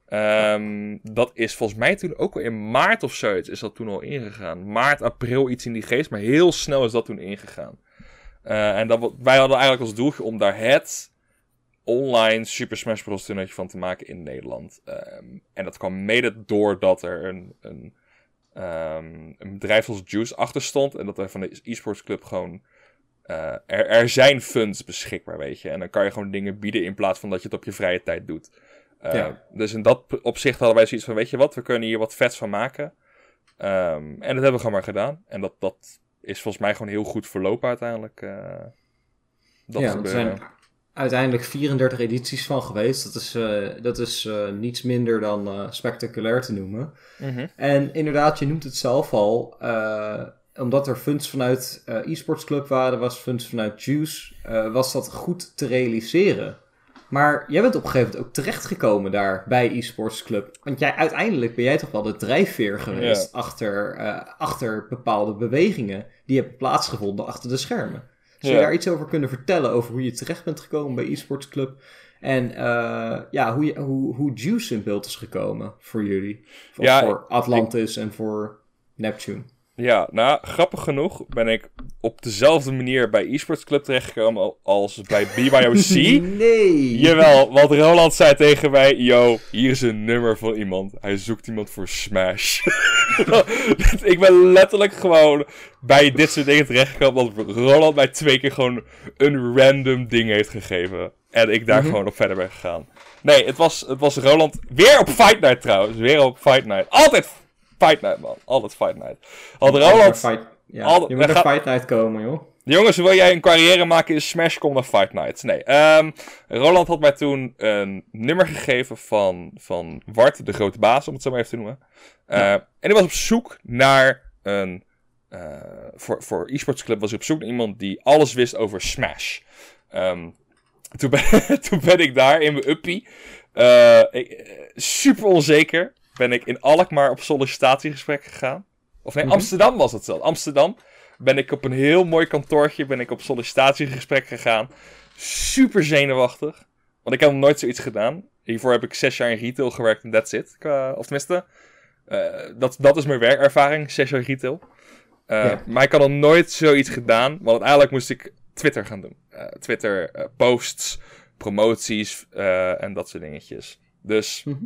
Ehm, dat is volgens mij toen ook al in maart of zoiets is dat toen al ingegaan. Maart, april, iets in die geest. Maar heel snel is dat toen ingegaan. Eh, en dat, wij hadden eigenlijk als doeltje om daar het online Super Smash Bros. toernooitje van te maken in Nederland. Ehm, en dat kwam mede doordat er een, een, ehm, een bedrijf als Juice achter stond. En dat er van de eSports Club gewoon... eh, er, er zijn funds beschikbaar, weet je. En dan kan je gewoon dingen bieden in plaats van dat je het op je vrije tijd doet. Eh, Ja. Dus in dat opzicht hadden wij zoiets van, weet je wat, we kunnen hier wat vets van maken. Ehm, en dat hebben we gewoon maar gedaan. En dat, dat is volgens mij gewoon heel goed verlopen uiteindelijk. eh, dat ja, er zijn uiteindelijk 34 edities van geweest. Dat is, eh, dat is eh, niets minder dan eh, spectaculair te noemen. Mhm. En inderdaad, je noemt het zelf al. omdat er funds vanuit eSports Club waren, was funds vanuit Juice, was dat goed te realiseren. Maar jij bent op een gegeven moment ook terechtgekomen daar bij eSports Club. Want jij, uiteindelijk ben jij toch wel de drijfveer geweest achter, achter bepaalde bewegingen die hebben plaatsgevonden achter de schermen. Zou je daar iets over kunnen vertellen over hoe je terecht bent gekomen bij eSports Club? En eh, ja, hoe, je, hoe, hoe Juice in beeld is gekomen voor jullie. Ja, voor Atlantis en voor Neptune. Ja, nou, grappig genoeg ben ik op dezelfde manier bij eSports Club terechtgekomen al- als bij BYOC. Nee! Jawel, want Roland zei tegen mij: Yo, hier is een nummer van iemand. Hij zoekt iemand voor Smash. ik ben letterlijk gewoon bij dit soort dingen terechtgekomen. omdat Roland mij twee keer gewoon een random ding heeft gegeven. En ik daar Mhm. gewoon op verder ben gegaan. Nee, het was, het was Roland. Weer op Fight Night trouwens. Weer op Fight Night. Altijd Fight Night, man. Altijd Fight Night. Had Roland. Fight, ja, je moet gaan- Fight Night komen, joh. Jongens, wil jij een carrière maken in Smash, kom naar Fight Nights. Nee, ehm, Roland had mij toen een nummer gegeven van, van Wart, de grote baas, om het zo maar even te noemen. Eh, En hij was op zoek naar een... eh, voor, voor e-sports club was hij op zoek naar iemand die alles wist over Smash. Ehm, toen, ben, toen ben ik daar in mijn uppie. eh, ik- eh, super onzeker. Ben ik in Alkmaar op sollicitatiegesprek gegaan. Of nee, Mhm. Amsterdam was het zelf. Amsterdam ben ik op een heel mooi kantoortje ben ik op sollicitatiegesprek gegaan. Super zenuwachtig. Want ik heb nog nooit zoiets gedaan. Hiervoor heb ik zes jaar in retail gewerkt en that's it. Of tenminste, eh, dat, dat is mijn werkervaring, zes jaar retail. Eh, Ja. Maar ik had nog nooit zoiets gedaan. Want uiteindelijk moest ik Twitter gaan doen. Eh, Twitter posts, promoties en dat soort dingetjes. Dus Mhm.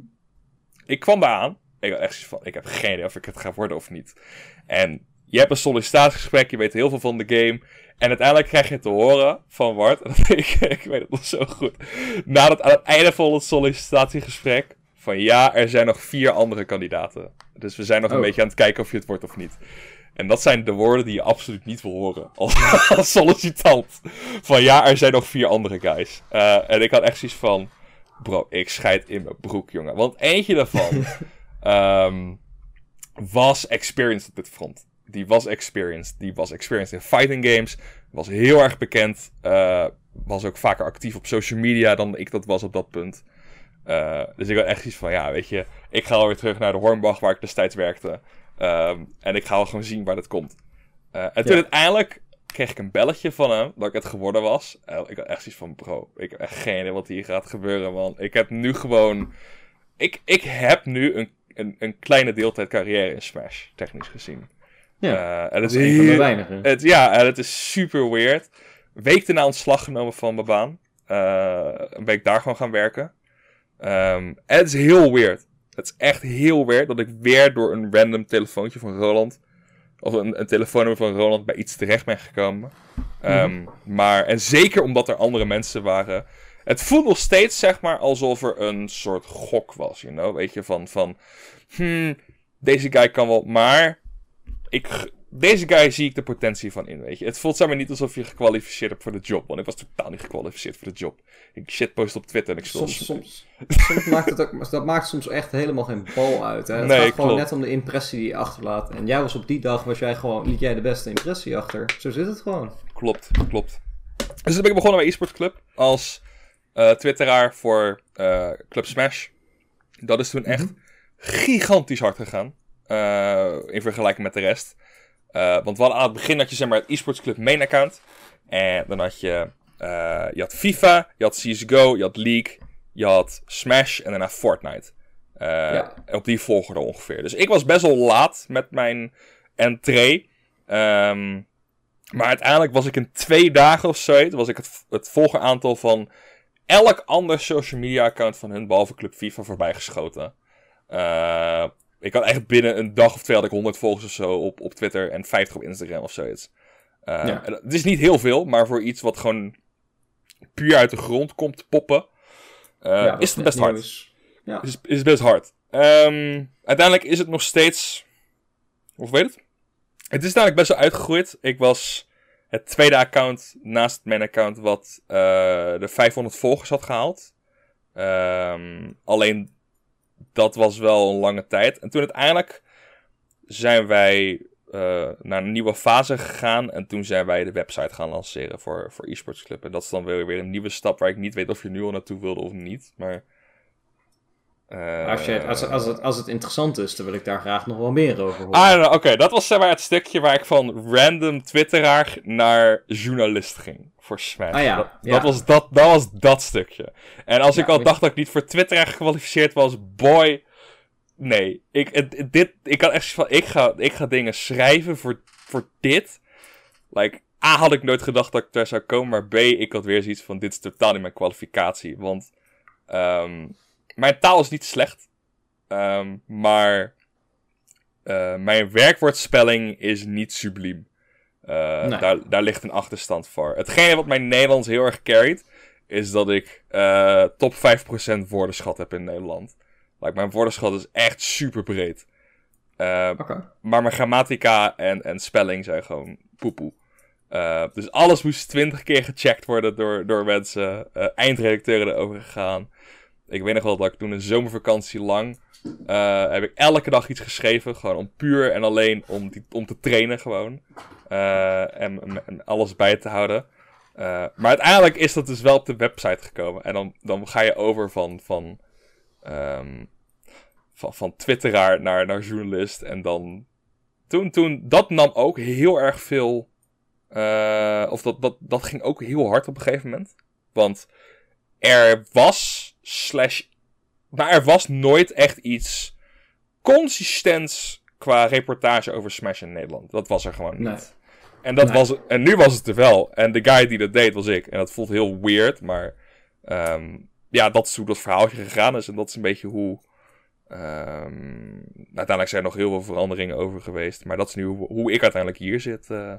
Ik kwam daar aan. Ik had echt zoiets van, ik heb geen idee of ik het ga worden of niet. En je hebt een sollicitatiegesprek, je weet heel veel van de game. En uiteindelijk krijg je te horen van Wart, en dat- ik, ik weet het nog zo goed. Na het, aan het einde van het sollicitatiegesprek, van ja, er zijn nog vier andere kandidaten. Dus we zijn nog een Oh. beetje aan het kijken of je het wordt of niet. En dat zijn de woorden die je absoluut niet wil horen als, als sollicitant. Van ja, er zijn nog vier andere guys. Eh, en ik had echt zoiets van, bro, ik scheid in mijn broek, jongen. Want eentje daarvan ehm, was experienced op dit front. Die was experienced. Die was experienced in fighting games. Was heel erg bekend. eh, was ook vaker actief op social media dan ik dat was op dat punt. Eh, dus ik had echt iets van, ja, weet je, ik ga alweer terug naar de Hornbach waar ik destijds werkte. Ehm, en ik ga wel gewoon zien waar dat komt. Eh, en toen Ja. uiteindelijk kreeg ik een belletje van hem dat ik het geworden was. Ik had echt zoiets van, bro, ik heb echt geen idee wat hier gaat gebeuren, man. Ik heb nu gewoon... Ik, ik heb nu een, een, een kleine deeltijd carrière in Smash, technisch gezien. Ja, Eh, en dat het is is een van de heel- weinigen. het, ja, en het is super weird. Week daarna ontslag genomen van mijn baan. Eh, een week daar gewoon gaan werken. Ehm, en het is heel weird. Het is echt heel weird dat ik weer door een random telefoontje van Roland. Of een, een telefoonnummer van Roland bij iets terecht ben gekomen. Ehm, Maar, en zeker omdat er andere mensen waren. Het voelt nog steeds, zeg maar, alsof er een soort gok was, you know? Weet je, van, van hmm, deze guy kan wel, maar ik, deze guy zie ik de potentie van in, weet je. Het voelt zeg maar niet alsof je gekwalificeerd hebt voor de job, want ik was totaal niet gekwalificeerd voor de job. Ik shitpost op Twitter en ik speel... Soms, soms, soms maakt het ook, dat maakt soms echt helemaal geen bal uit. Hè? Het Nee, gaat gewoon klopt. net om de impressie die je achterlaat. En jij was op die dag, was jij gewoon, liet jij de beste impressie achter. Zo zit het gewoon. Klopt, klopt. Dus toen ben ik begonnen bij eSports Club als eh, twitteraar voor eh, Club Smash. Dat is toen echt gigantisch hard gegaan. eh, in vergelijking met de rest. Eh, want we hadden aan het begin had je zeg maar het eSports Club main account. En dan had je, eh, je had FIFA, je had CSGO, je had League, je had Smash en daarna Fortnite. Ja. Op die volgorde ongeveer. Dus ik was best wel laat met mijn entree. Ehm, maar uiteindelijk was ik in twee dagen of zo, was ik het, het volgeraantal van elk ander social media account van hun, behalve Club FIFA, voorbij geschoten. Ik had echt binnen een dag of twee had ik 100 volgers of zo op, op Twitter en 50 op Instagram of zoiets. Ja. en Het is niet heel veel, maar voor iets wat gewoon puur uit de grond komt te poppen, eh, Ja, is het best hard. is. Ja. Is, is best hard. Ehm, uiteindelijk is het nog steeds. Of weet het? Het is namelijk best wel uitgegroeid. Ik was het tweede account naast mijn account wat eh, de 500 volgers had gehaald. Ehm, alleen dat was wel een lange tijd. En toen uiteindelijk zijn wij eh, naar een nieuwe fase gegaan. En toen zijn wij de website gaan lanceren voor, voor eSports Club. En dat is dan weer, weer een nieuwe stap waar ik niet weet of je nu al naartoe wilde of niet. Maar. Eh, Als, je, als, als, het, als het interessant is, dan wil ik daar graag nog wel meer over horen. Ah, nou, oké, dat was zeg maar het stukje waar ik van random twitteraar naar journalist ging. Voor Smash. Ah ja, dat, ja. dat was dat, dat was dat stukje. En als ik al dacht dat ik niet voor twitteraar gekwalificeerd was, boy, nee. Ik, het- dit, ik had echt van, ik ga, ik ga dingen schrijven voor, voor dit. Like, A, had ik nooit gedacht dat ik daar zou komen, maar B, ik had weer zoiets van, dit is totaal niet mijn kwalificatie. Want ehm, mijn taal is niet slecht, ehm, maar eh, mijn werkwoordspelling is niet subliem. Eh, Nee. daar, daar ligt een achterstand voor. Hetgene wat mijn Nederlands heel erg carried, is dat ik uh, top 5% woordenschat heb in Nederland. Like, mijn woordenschat is echt super breed. Maar mijn grammatica en, en spelling zijn gewoon poepoe. Dus alles moest twintig keer gecheckt worden door, door mensen. Eindredacteuren erover gegaan. Ik weet nog wel dat ik toen een zomervakantie lang... heb ik elke dag iets geschreven. Gewoon om puur en alleen om, om te trainen gewoon. En, en, alles bij te houden. maar uiteindelijk is dat dus wel op de website gekomen. En dan, dan ga je over van... van um, van, van twitteraar naar, naar journalist. En dan. Toen, toen, dat nam ook heel erg veel. Of dat, dat, dat ging ook heel hard op een gegeven moment. Want er was. Slash. Maar er was nooit echt iets. consistents. qua reportage over Smash in Nederland. Dat was er gewoon niet. Nee. En, dat was, en nu was het er wel. En de guy die dat deed was ik. En dat voelt heel weird. Maar. Um, ja, dat is hoe dat verhaaltje gegaan is. En dat is een beetje hoe Um, uiteindelijk zijn er nog heel veel veranderingen over geweest. Maar dat is nu hoe, hoe ik uiteindelijk hier zit. Uh.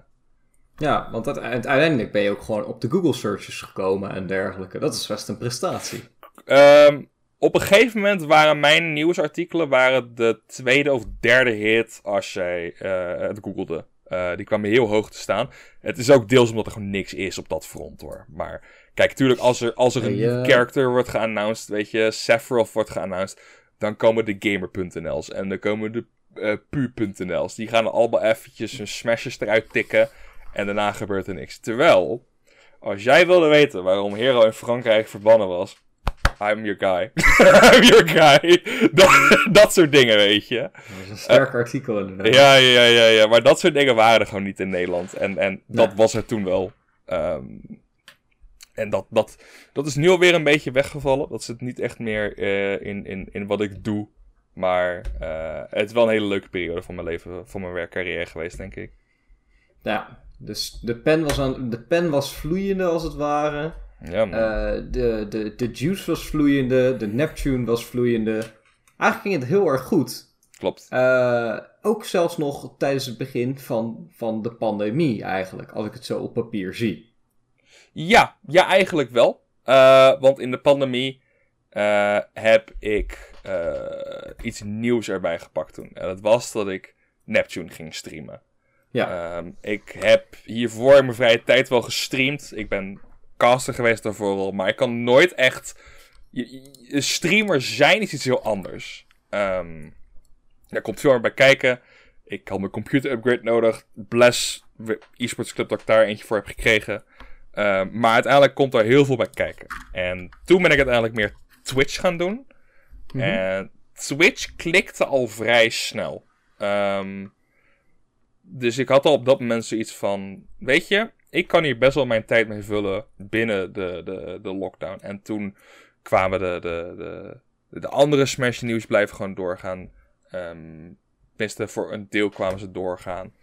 Ja, want uiteindelijk ben je ook gewoon op de Google searches gekomen en dergelijke. Dat is best een prestatie. Um, op een gegeven moment waren mijn nieuwsartikelen waren de tweede of derde hit als jij uh, het googelde. Uh, die kwamen heel hoog te staan. Het is ook deels omdat er gewoon niks is op dat front hoor. Maar kijk, natuurlijk als er, als er een hey, character wordt geannounced, weet je, Sephiroth wordt geannounced dan komen de gamer.nl's en dan komen de uh, pu.nl's. Die gaan allemaal eventjes hun smashers eruit tikken en daarna gebeurt er niks. Terwijl, als jij wilde weten waarom Hero in Frankrijk verbannen was, I'm your guy. I'm your guy. dat, dat soort dingen, weet je. Dat is een sterk artikel inderdaad. Ja, ja, ja, ja. Maar dat soort dingen waren er gewoon niet in Nederland. En, en dat was er toen wel. Um, en dat, dat, dat is nu alweer een beetje weggevallen. Dat zit niet echt meer uh, in, in, in wat ik doe. Maar uh, het is wel een hele leuke periode van mijn leven, van mijn werkcarrière geweest, denk ik. Ja, dus de pen was, aan, de pen was vloeiende als het ware. Ja, uh, de, de, de Juice was vloeiende, de Neptune was vloeiende. Eigenlijk ging het heel erg goed. Klopt. ook zelfs nog tijdens het begin van, van de pandemie eigenlijk, als ik het zo op papier zie. Ja, ja, eigenlijk wel. Uh, want in de pandemie heb ik iets nieuws erbij gepakt toen. En dat was dat ik Neptune ging streamen. Ja. Um, ik heb hiervoor in mijn vrije tijd wel gestreamd. Ik ben caster geweest daarvoor wel. Maar ik kan nooit echt. Je, streamer zijn is iets heel anders. Um, daar komt veel meer bij kijken. Ik had mijn computer upgrade nodig. Bless eSports Club dat ik daar eentje voor heb gekregen. Uh, maar uiteindelijk komt er heel veel bij kijken. En toen ben ik uiteindelijk meer Twitch gaan doen. Mm -hmm. En Twitch klikte al vrij snel. Um, dus ik had al op dat moment zoiets van: Weet je, ik kan hier best wel mijn tijd mee vullen binnen de, de, de lockdown. En toen kwamen de, de, de, de andere Smash News blijven gewoon doorgaan. Um, tenminste, voor een deel kwamen ze doorgaan.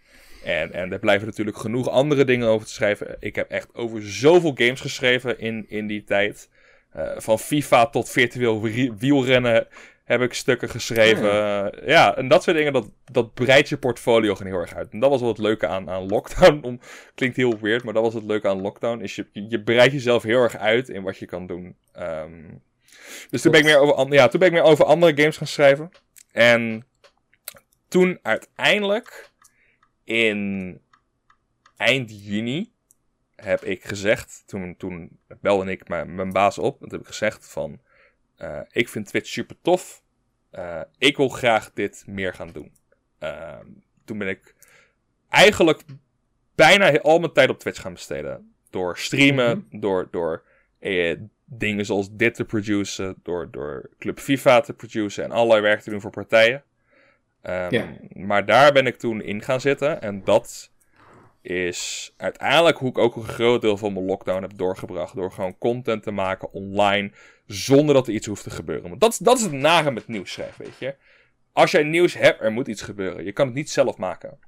En, en er blijven natuurlijk genoeg andere dingen over te schrijven. Ik heb echt over zoveel games geschreven in, in die tijd. Uh, van FIFA tot virtueel wielrennen heb ik stukken geschreven. Oh ja. en dat soort dingen, dat, dat breidt je portfolio gewoon heel erg uit. En dat was wel het leuke aan, aan lockdown. Om, klinkt heel weird, maar dat was het leuke aan lockdown. Is je, je breidt jezelf heel erg uit in wat je kan doen. Um, dus toen ben, ik meer over, ja, toen ben ik meer over andere games gaan schrijven. En toen uiteindelijk in eind juni heb ik gezegd, toen, toen belde ik mijn, mijn baas op, en heb ik gezegd van, uh, ik vind Twitch super tof, uh, ik wil graag dit meer gaan doen. Uh, toen ben ik eigenlijk bijna al mijn tijd op Twitch gaan besteden. Door streamen, mm -hmm. door, door eh, dingen zoals dit te produceren, door, door Club FIFA te produceren en allerlei werk te doen voor partijen. Um, Maar daar ben ik toen in gaan zitten. En dat is uiteindelijk hoe ik ook een groot deel van mijn lockdown heb doorgebracht. Door gewoon content te maken online. Zonder dat er iets hoeft te gebeuren. Want dat, is, dat is het nare met nieuws schrijven, weet je. Als jij nieuws hebt, er moet iets gebeuren. Je kan het niet zelf maken.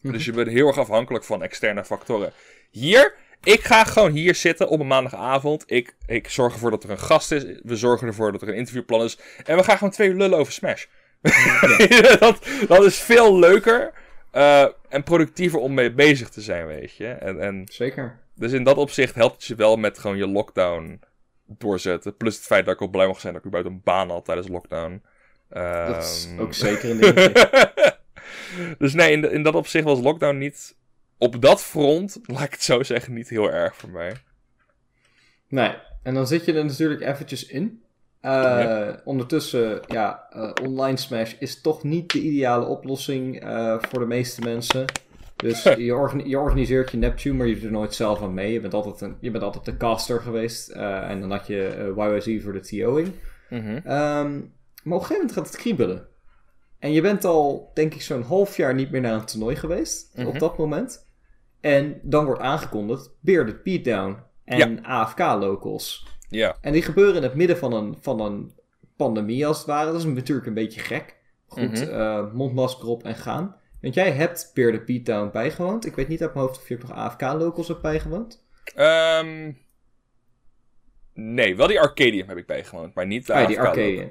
Mhm. Dus je bent heel erg afhankelijk van externe factoren. Hier, ik ga gewoon hier zitten op een maandagavond. Ik, ik zorg ervoor dat er een gast is. We zorgen ervoor dat er een interviewplan is. En we gaan gewoon twee lullen over Smash. dat, dat is veel leuker uh, en productiever om mee bezig te zijn, weet je. En, en Zeker. dus in dat opzicht helpt het je wel met gewoon je lockdown doorzetten. Plus het feit dat ik ook blij mag zijn dat ik buiten een baan had tijdens lockdown. Dat is Ehm, ook zeker een dingetje. dus nee, in, in dat opzicht was lockdown niet... Op dat front, laat ik het zo zeggen, niet heel erg voor mij. Nee, en dan zit je er natuurlijk eventjes in. Eh, Ja. Ondertussen, ja, eh, online Smash is toch niet de ideale oplossing eh, voor de meeste mensen. Dus je, organi- je organiseert je Neptune, maar je doet er nooit zelf aan mee. Je bent altijd, een, je bent altijd de caster geweest. eh, en dan had je eh YYZ voor de TO'ing. Mhm. Ehm, maar op een gegeven moment gaat het kriebelen. En je bent al, denk ik, zo'n half jaar niet meer naar een toernooi geweest. Mhm. Op dat moment. En dan wordt aangekondigd Bearded Beatdown en AFK-locals. Ja. En die gebeuren in het midden van een, van een pandemie, als het ware. Dat is natuurlijk een beetje gek. Goed, eh, mondmasker op en gaan. Want jij hebt Bearded Beatdown bijgewoond. Ik weet niet uit mijn hoofd of je ook nog AFK-locals hebt bijgewoond. Ehm, nee, wel die Arcadium heb ik bijgewoond, maar niet de Ah, ja, die.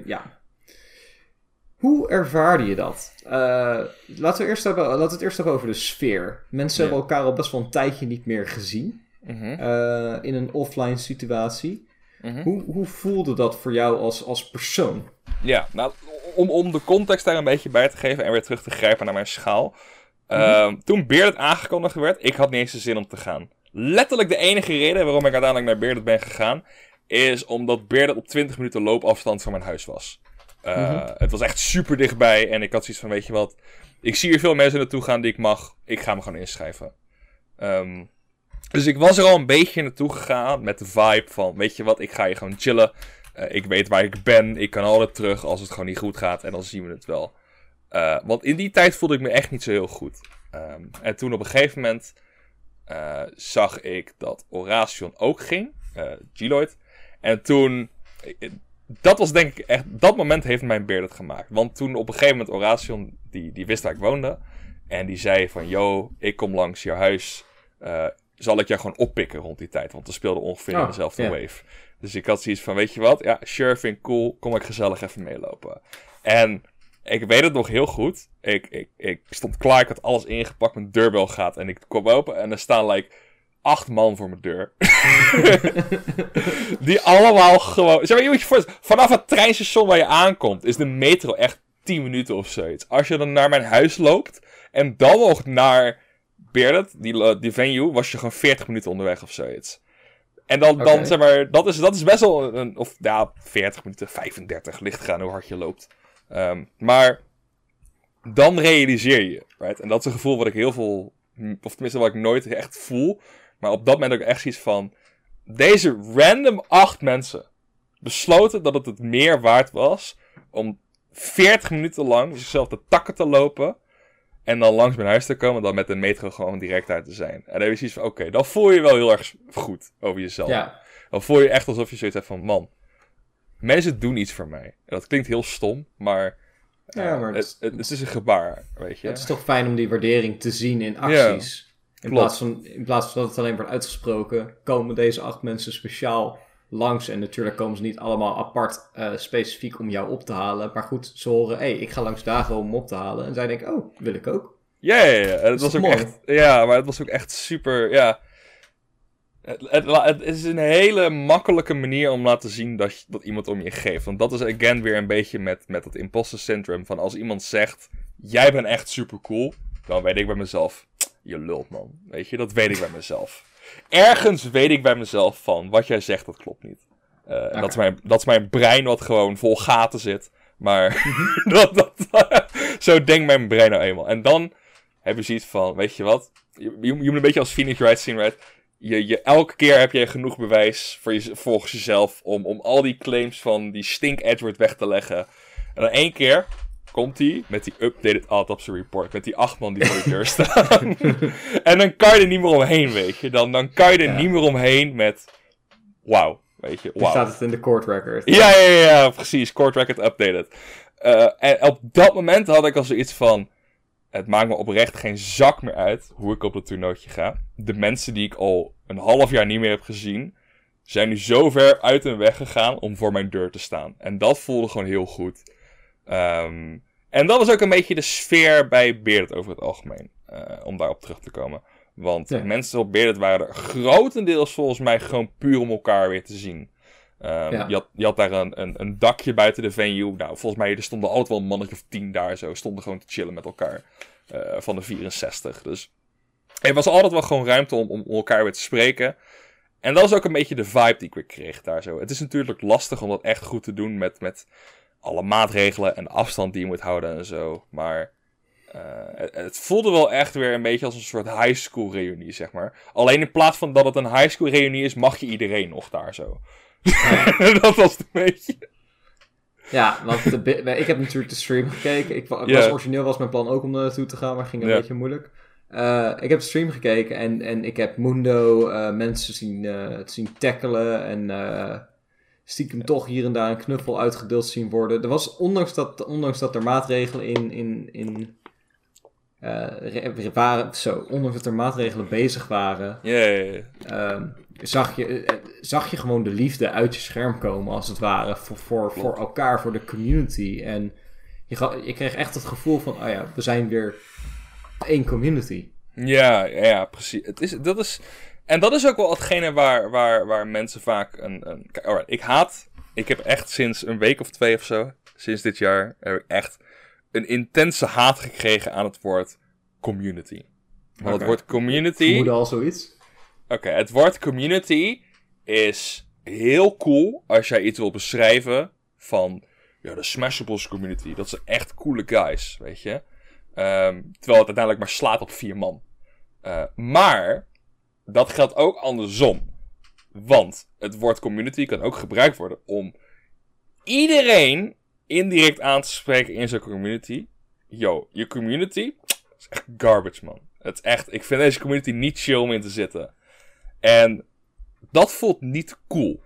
Hoe ervaarde je dat? Eh, laten, we eerst hebben, laten we het eerst hebben over de sfeer. Mensen Ja. hebben elkaar al best wel een tijdje niet meer gezien. Mhm, eh, in een offline situatie. mhm. Hoe, hoe voelde dat voor jou als, als persoon? Ja, nou, om, om de context daar een beetje bij te geven en weer terug te grijpen naar mijn schaal. Ehm, Toen Bearded aangekondigd werd, ik had niet eens de zin om te gaan. Letterlijk de enige reden waarom ik uiteindelijk naar Bearded ben gegaan, is omdat Bearded op 20 minuten loopafstand van mijn huis was. Eh, Mhm. Het was echt super dichtbij en ik had zoiets van, weet je wat, ik zie hier veel mensen naartoe gaan die ik mag, ik ga me gewoon inschrijven. Ehm, dus ik was er al een beetje naartoe gegaan met de vibe van, weet je wat, ik ga hier gewoon chillen. Eh, ik weet waar ik ben. Ik kan altijd terug als het gewoon niet goed gaat. En dan zien we het wel. Eh, want in die tijd voelde ik me echt niet zo heel goed. Ehm, en toen op een gegeven moment eh, zag ik dat Oration ook ging. eh Geloid. En toen... Dat was denk ik echt... Dat moment heeft mijn beard het gemaakt. Want toen op een gegeven moment Oration... Die, die wist waar ik woonde. En die zei van... Yo, ik kom langs je huis. zal ik jou gewoon oppikken rond die tijd? Want we speelden ongeveer in Oh, dezelfde wave. Dus ik had zoiets van, weet je wat? Ja, sure, vind ik cool. Kom ik gezellig even meelopen. En ik weet het nog heel goed. Ik, ik, ik stond klaar, ik had alles ingepakt, mijn deurbel gaat. En ik kwam open en er staan like acht man voor mijn deur. Die allemaal gewoon... Zeg maar, je moet je voorstellen, vanaf het treinstation waar je aankomt, is de metro echt 10 minuten of zoiets. Als je dan naar mijn huis loopt en dan nog naar Bearded, die, die venue, was je gewoon 40 minuten onderweg of zoiets. En dan, dan zeg maar, dat is, dat is best wel een, of ja, 40 minuten, 35, ligt gaan hoe hard je loopt. Ehm, maar dan realiseer je, right? En dat is een gevoel wat ik heel veel, of tenminste wat ik nooit echt voel. Maar op dat moment ook echt zoiets van, deze random acht mensen besloten dat het het meer waard was om 40 minuten lang zichzelf de takken te lopen. En dan langs mijn huis te komen, dan met de metro gewoon direct uit te zijn. En dan heb je zoiets van, oké, dan voel je wel heel erg goed over jezelf. Ja, Dan voel je echt alsof je zoiets hebt van, man, mensen doen iets voor mij. En dat klinkt heel stom, maar, eh, Ja, maar het, het, het is een gebaar, weet je. het is toch fijn om die waardering te zien in acties. in, plaats van, in plaats van dat het alleen wordt uitgesproken, komen deze acht mensen speciaal langs. En natuurlijk komen ze niet allemaal apart eh, specifiek om jou op te halen. Maar goed, ze horen, hé, hey, ik ga langs Dago om hem op te halen. En zij denken, oh, wil ik ook. Ja, ja, ja. En het Dat was ook mooi. echt. Ja, maar het was ook echt super. Ja. Het, het, het is een hele makkelijke manier om laten zien dat, dat iemand om je geeft. Want dat is again weer een beetje met, met het imposter syndrome. Van als iemand zegt: Jij bent echt super cool. Dan weet ik bij mezelf: Je lult, man. Weet je, dat weet ik bij mezelf. Ergens weet ik bij mezelf van: Wat jij zegt, dat klopt niet. Eh, dat, is mijn, dat is mijn brein wat gewoon vol gaten zit. Maar dat, dat, zo denkt mijn brein nou eenmaal. En dan heb je zoiets van, weet je wat? Je, je, je moet een beetje als Phoenix Wright zien, right? Je, je, elke keer heb je genoeg bewijs voor je, volgens jezelf om, om al die claims van die stink Edward weg te leggen. En dan één keer komt hij met die updated autopsy report. Met die acht man die voor de deur staan. en dan kan je er niet meer omheen, weet je. Dan, dan kan je er Ja. niet meer omheen met... Wauw, weet je. Wauw. staat het in de court record. Ja, ja, ja, ja, precies. Court record updated. Eh, en op dat moment had ik al zoiets van... Het maakt me oprecht geen zak meer uit hoe ik op het toernooitje ga. De mensen die ik al een half jaar niet meer heb gezien... zijn nu zo ver uit hun weg gegaan om voor mijn deur te staan. En dat voelde gewoon heel goed. Ehm, en dat was ook een beetje de sfeer bij Beard over het algemeen. eh, om daarop terug te komen. Want Ja. mensen op Bearded waren er grotendeels volgens mij gewoon puur om elkaar weer te zien. Ehm, Ja. je, had, je had daar een, een, een dakje buiten de venue. Nou, volgens mij er stonden altijd wel een mannetje of tien daar zo. Stonden gewoon te chillen met elkaar. eh, van de 64. Dus er was altijd wel gewoon ruimte om, om elkaar weer te spreken. En dat is ook een beetje de vibe die ik weer kreeg daar zo. Het is natuurlijk lastig om dat echt goed te doen met, met alle maatregelen en afstand die je moet houden en zo. Maar eh, het, het voelde wel echt weer een beetje als een soort high school reunie, zeg maar. Alleen in plaats van dat het een high school reunie is, mag je iedereen nog daar zo. dat was het een beetje. Ja, want de, ik heb natuurlijk de stream gekeken. Ik, wa- Ja. was, origineel was mijn plan ook om naartoe te gaan, maar ging een Ja. beetje moeilijk. Eh, ik heb de stream gekeken en, en ik heb Mundo eh, mensen zien, zien tackelen en stiekem toch hier en daar een knuffel uitgedeeld zien worden. Er was, ondanks dat, ondanks dat er maatregelen in, in, in eh, re- waren, zo, ondanks dat er maatregelen bezig waren. Ehm, zag, je, eh, zag je gewoon de liefde uit je scherm komen, als het ware, voor, voor, voor elkaar, voor de community. En je, je kreeg echt het gevoel van, oh ja, we zijn weer één community. Ja, ja, ja, precies. Het is, dat is, en dat is ook wel hetgene waar, waar, waar mensen vaak een... een kijk, alright, ik haat... Ik heb echt sinds een week of twee of zo, sinds dit jaar, heb ik echt een intense haat gekregen aan het woord community. Want Oké. het woord community... Vermoeden al zoiets? Oké, het woord community is heel cool als jij iets wil beschrijven van ja, de Smashables community. Dat zijn echt coole guys, weet je. Ehm, terwijl het uiteindelijk maar slaat op vier man. Eh, maar dat geldt ook andersom. Want het woord community kan ook gebruikt worden om iedereen indirect aan te spreken in zo'n community. Yo, je community is echt garbage, man. Het is echt, ik vind deze community niet chill om in te zitten. En dat voelt niet cool.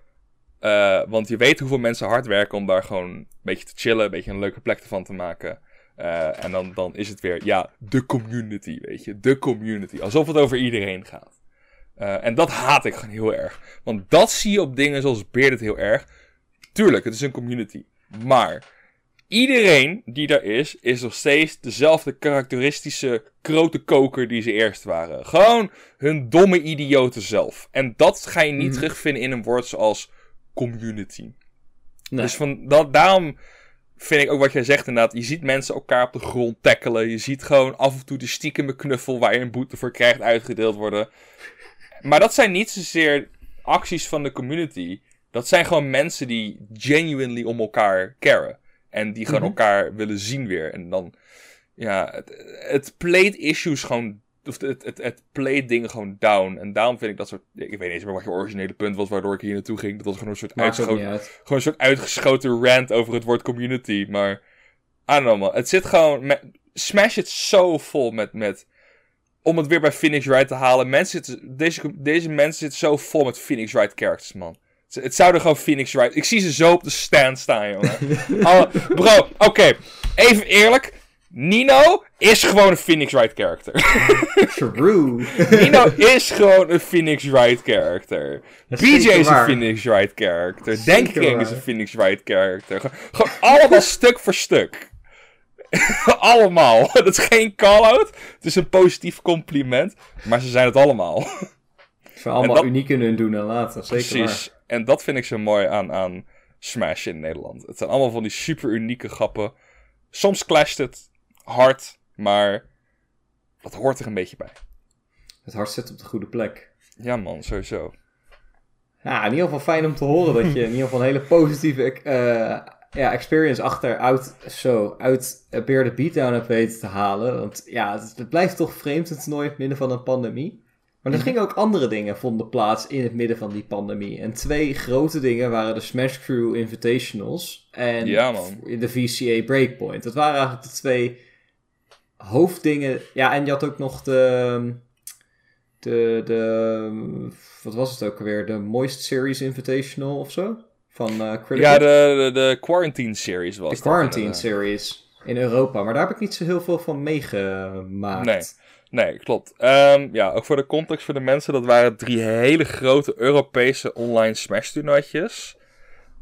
Eh, want je weet hoeveel mensen hard werken om daar gewoon een beetje te chillen, een beetje een leuke plek ervan te maken. Eh, en dan, dan is het weer, ja, de community, weet je. De community. Alsof het over iedereen gaat. Eh, en dat haat ik gewoon heel erg. Want dat zie je op dingen zoals Bearded heel erg. Tuurlijk, het is een community. Maar iedereen die daar is, is nog steeds dezelfde karakteristische grote koker die ze eerst waren. Gewoon hun domme idioten zelf. En dat ga je niet Mhm. terugvinden in een woord zoals community. Nee. Dus van, dat, daarom vind ik ook wat jij zegt inderdaad. Je ziet mensen elkaar op de grond tackelen. Je ziet gewoon af en toe de stiekeme knuffel waar je een boete voor krijgt uitgedeeld worden. Maar dat zijn niet zozeer acties van de community. Dat zijn gewoon mensen die genuinely om elkaar caren. En die gewoon Mhm. elkaar willen zien weer. En dan, ja, het, het played issues gewoon, of het, het, het played dingen gewoon down. En daarom vind ik dat soort, ik weet niet eens meer wat je originele punt was waardoor ik hier naartoe ging. Dat was gewoon een soort uitgeschoten uit. gewoon een soort uitgeschoten rant over het woord community. Maar, I don't know man. Het zit gewoon, met, Smash het zo vol met, met, om het weer bij Phoenix Wright te halen. Mensen zitten, deze, deze mensen zitten zo vol met Phoenix Wright characters, man. Het, het zouden gewoon Phoenix Wright, ik zie ze zo op de stand staan, jongen. Alle- bro, oké, even eerlijk. Nino is gewoon een Phoenix Wright character. True. Nino is gewoon een Phoenix Wright character. BJ is een. Phoenix Wright character. Zeker Denkring is een Phoenix Wright character. Gewoon, gewoon allemaal stuk voor stuk. allemaal. Dat is geen call-out. Het is een positief compliment. Maar ze zijn het allemaal. Ze zijn allemaal dat- uniek in hun doen en laten. Zeker Precies. En dat vind ik zo mooi aan, aan Smash in Nederland. Het zijn allemaal van die super unieke grappen. Soms clasht het hard, maar dat hoort er een beetje bij. Het hart zit op de goede plek. Ja man, sowieso. Ja, in ieder geval fijn om te horen dat je in ieder geval een hele positieve eh, ja, experience achter uit, zo, uit uh, Bear the Beatdown hebt weten te halen. Want ja, het, het blijft toch vreemd het toernooi in het midden van een pandemie. Maar er Mhm. gingen ook andere dingen vonden plaats in het midden van die pandemie. En twee grote dingen waren de Smash Crew Invitationals en Ja, man. de VCA Breakpoint. Dat waren eigenlijk de twee hoofddingen. Ja, en je had ook nog de... De, de, wat was het ook alweer? De Moist Series Invitational of zo? Van eh Critical. Ja, de, de, de Quarantine Series was De Quarantine. Series in Europa. Maar daar heb ik niet zo heel veel van meegemaakt. Nee. Nee, klopt. Ehm, ja, ook voor de context voor de mensen, dat waren drie hele grote Europese online Smash toernooitjes.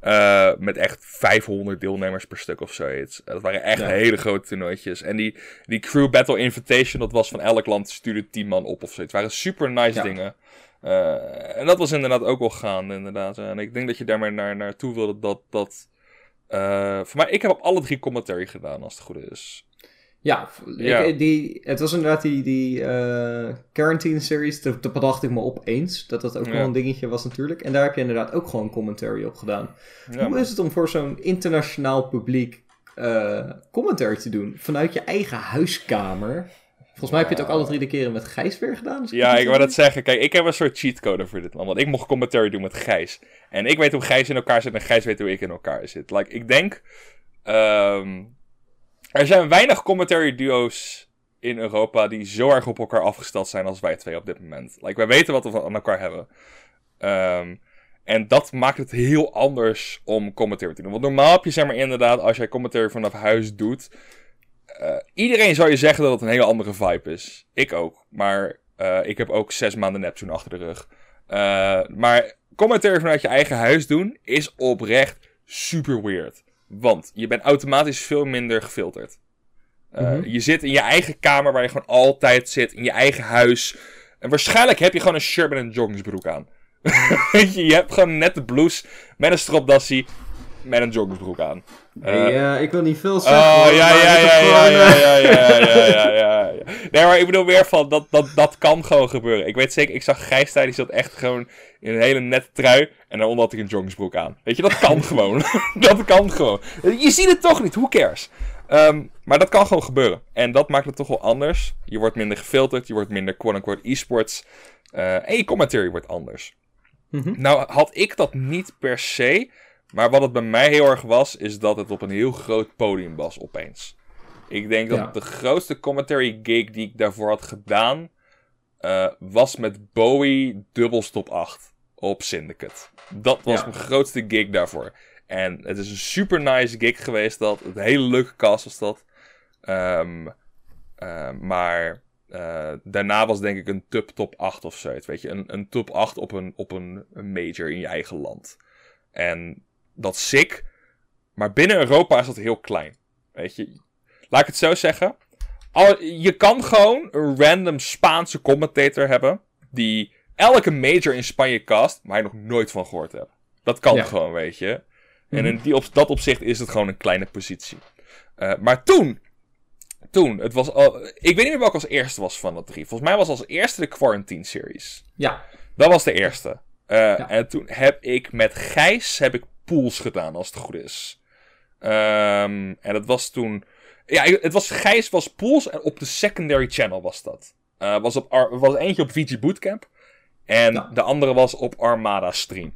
Uh, met echt 500 deelnemers per stuk of zoiets. Dat waren echt hele grote toernooitjes. En die, die Crew Battle Invitation, dat was van elk land stuurde 10 man op of zoiets. Het waren super nice dingen. Uh, en dat was inderdaad ook wel gaande, inderdaad. En ik denk dat je daarmee naar, naartoe wilde dat... dat uh, voor mij, ik heb op alle drie commentary gedaan, als het goed is. Ja, Ik, die, het was inderdaad die, die uh, Quarantine series, daar bedacht ik me opeens. Dat dat ook wel een dingetje was natuurlijk. En daar heb je inderdaad ook gewoon commentary op gedaan. Hoe is het om voor zo'n internationaal publiek commentary te doen? Vanuit je eigen huiskamer? Volgens mij heb je het ook alle drie de keren met Gijs weer gedaan. Ja, ik wou dat zeggen. Kijk, ik heb een soort cheatcode voor dit man. Want ik mocht commentary doen met Gijs. En ik weet hoe Gijs in elkaar zit en Gijs weet hoe ik in elkaar zit. Like, ik denk... Um, er zijn weinig commentary duo's in Europa die zo erg op elkaar afgesteld zijn als wij twee op dit moment. Like, wij weten wat we aan elkaar hebben. Um, en dat maakt het heel anders om commentary te doen. Want normaal heb je zeg maar inderdaad, als jij commentary vanaf huis doet... Uh, iedereen zou je zeggen dat het een hele andere vibe is. Ik ook. Maar uh, ik heb ook zes maanden Neptune achter de rug. Uh, maar commentary vanuit je eigen huis doen is oprecht super weird. Want je bent automatisch veel minder gefilterd. Mm -hmm. Je zit in je eigen kamer waar je gewoon altijd zit, in je eigen huis. En waarschijnlijk heb je gewoon een shirt met een joggingsbroek aan. Je hebt gewoon net de blouse met een stropdassie met een joggingsbroek aan. Eh, ja eh, ik wil niet veel oh, zeggen. Oh, ja, ja, ja, ja, ja, ja, ja, ja, ja, Nee, maar ik bedoel meer van, dat, dat, dat kan gewoon gebeuren. Ik weet zeker, ik zag Gijs die zat echt gewoon in een hele nette trui. En daaronder had ik een jongensbroek aan. Weet je, dat kan gewoon. dat kan gewoon. Je ziet het toch niet, who cares? Ehm, maar dat kan gewoon gebeuren. En dat maakt het toch wel anders. Je wordt minder gefilterd, je wordt minder quote-unquote e-sports. En je commentary wordt anders. Mhm. Nou had ik dat niet per se... Maar wat het bij mij heel erg was, is dat het op een heel groot podium was opeens. Ik denk dat ja. de grootste commentary gig die ik daarvoor had gedaan, uh, was met Bowie dubbelstop 8 op Syndicate. Dat was ja. mijn grootste gig daarvoor. En het is een super nice gig geweest dat. Een hele leuke cast was dat. Um, uh, maar uh, daarna was denk ik een tub top 8 of zoiets. Weet je, een, een top 8 op een, op een, een major in je eigen land. En dat is sick. Maar binnen Europa is dat heel klein. Weet je, laat ik het zo zeggen. Al, je kan gewoon een random Spaanse commentator hebben. Die elke major in Spanje cast, maar je nog nooit van gehoord hebt. Dat kan ja. gewoon, weet je. En Mhm. in die, op dat opzicht is het gewoon een kleine positie. Uh, maar toen, toen, het was al, ik weet niet meer welke als eerste was van de drie. Volgens mij was als eerste de Quarantine Series. Ja. Dat was de eerste. Uh, ja. En toen heb ik met Gijs heb ik pools gedaan, als het goed is. Um, en dat was toen... Ja, het was Gijs was pools en op de secondary channel was dat. Uh, was, op Ar was eentje op VG Bootcamp. En ja. de andere was op Armada Stream.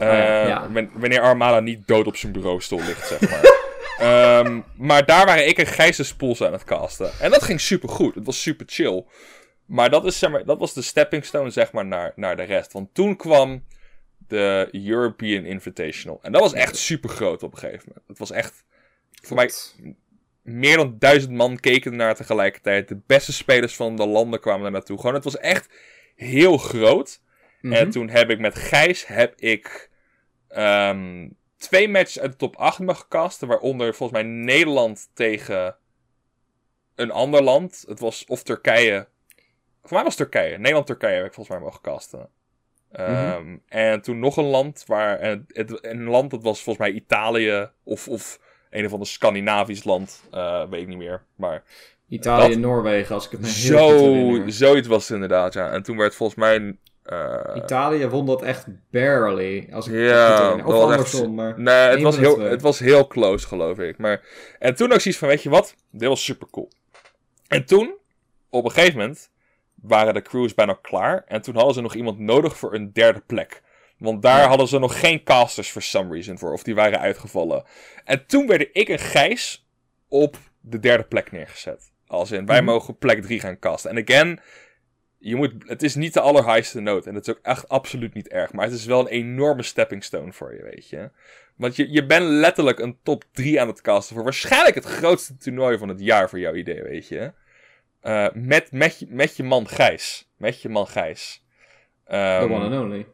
Uh, oh ja, ja. Wanneer Armada niet dood op zijn bureaustoel ligt, zeg maar. um, maar daar waren ik en Gijs de pools aan het casten. En dat ging super goed. Het was super chill. Maar dat, is, zeg maar, dat was de stepping stone zeg maar, naar, naar de rest. Want toen kwam de European Invitational. En dat was echt super groot op een gegeven moment. Het was echt, voor mij, meer dan duizend man keken ernaar tegelijkertijd. De beste spelers van de landen kwamen er naartoe. Gewoon, het was echt heel groot. Mm -hmm. En toen heb ik met Gijs, heb ik um, twee matches uit de top 8 me gecast. Waaronder volgens mij Nederland tegen een ander land. Het was of Turkije. Voor mij was Turkije. Nederland-Turkije heb ik volgens mij mogen casten. Um, mm -hmm. En toen nog een land waar. En het, een land dat was volgens mij Italië of, of een of ander Scandinavisch land. Uh, weet ik niet meer. Maar. Italië en Noorwegen, als ik het me heel zo, goed herinner. Zoiets was het inderdaad, ja. En toen werd volgens mij. Uh, Italië won dat echt barely. Als ik ja, het of andersom. Echt, maar nee, het was, heel, het was heel close, geloof ik. Maar, en toen ook zoiets van: weet je wat? Dit was super cool. En toen, op een gegeven moment, waren de crews bijna klaar. En toen hadden ze nog iemand nodig voor een derde plek. Want daar hadden ze nog geen casters for some reason voor. Of die waren uitgevallen. En toen werden ik en Gijs op de derde plek neergezet. Als in, wij -hmm. mogen plek 3 gaan casten. En again, je moet, het is niet de allerhighste noot. En dat is ook echt absoluut niet erg. Maar het is wel een enorme stepping stone voor je, weet je. Want je, je bent letterlijk een top 3 aan het casten voor waarschijnlijk het grootste toernooi van het jaar voor jouw idee, weet je. Uh, met, met, je, met je man Gijs. Met je man Gijs. Um, The one and only.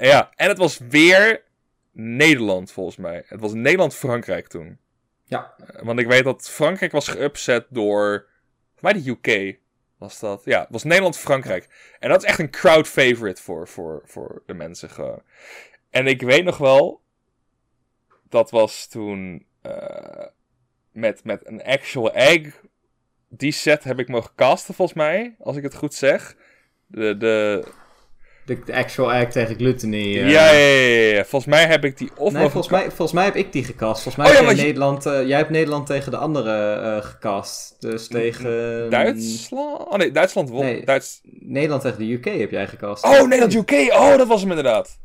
Ja, en het was weer Nederland, volgens mij. Het was Nederland-Frankrijk toen. Ja. Eh, Want ik weet dat Frankrijk was geupset door. Volgens mij de UK was dat. Ja, het was Nederland-Frankrijk. En dat is echt een crowd favorite voor, voor, voor de mensen gewoon. En ik weet nog wel. Dat was toen. eh, met, met een actual egg. Die set heb ik mogen casten, volgens mij. Als ik het goed zeg. De, de, De, de actual act tegen Gluttony. eh. ja, ja, ja, ja. Volgens mij heb ik die of Nee, volgens mij, volgens mij heb ik die gecast. Volgens mij Oh, heb jij, Nederland, eh, jij hebt Nederland tegen de andere eh, gecast. Dus tegen... Duitsland? Oh nee, Duitsland won. Nee. Duits... Nederland tegen de UK heb jij gecast. Oh, Nederland, UK. Oh, dat was hem inderdaad.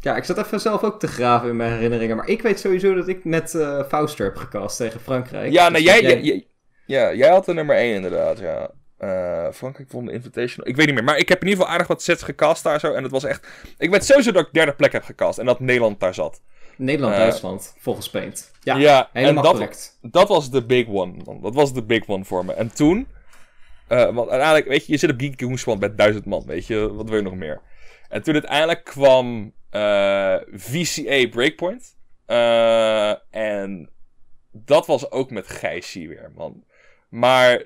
Ja, ik zat even zelf ook te graven in mijn herinneringen. Maar ik weet sowieso dat ik met Fauster heb gecast tegen Frankrijk. Ja, Dus jij, jij- jij- ja, jij had de nummer 1 inderdaad, ja. Eh, Frankrijk won de Invitational. Ik weet niet meer, maar ik heb in ieder geval aardig wat sets gecast daar zo. En het was echt... Ik weet sowieso dat ik derde plek heb gecast en dat Nederland daar zat. Nederland-Duitsland, volgens Paint. Ja, Ja, en helemaal dat- correct. Dat was de big one, man. Dat was de big one voor me. En toen... eh, want uiteindelijk, weet je, je zit op Geek Goonspan met duizend man, weet je. Wat wil je nog meer? En toen uiteindelijk kwam eh, VCA Breakpoint. En dat was ook met Gijsie weer, man. Maar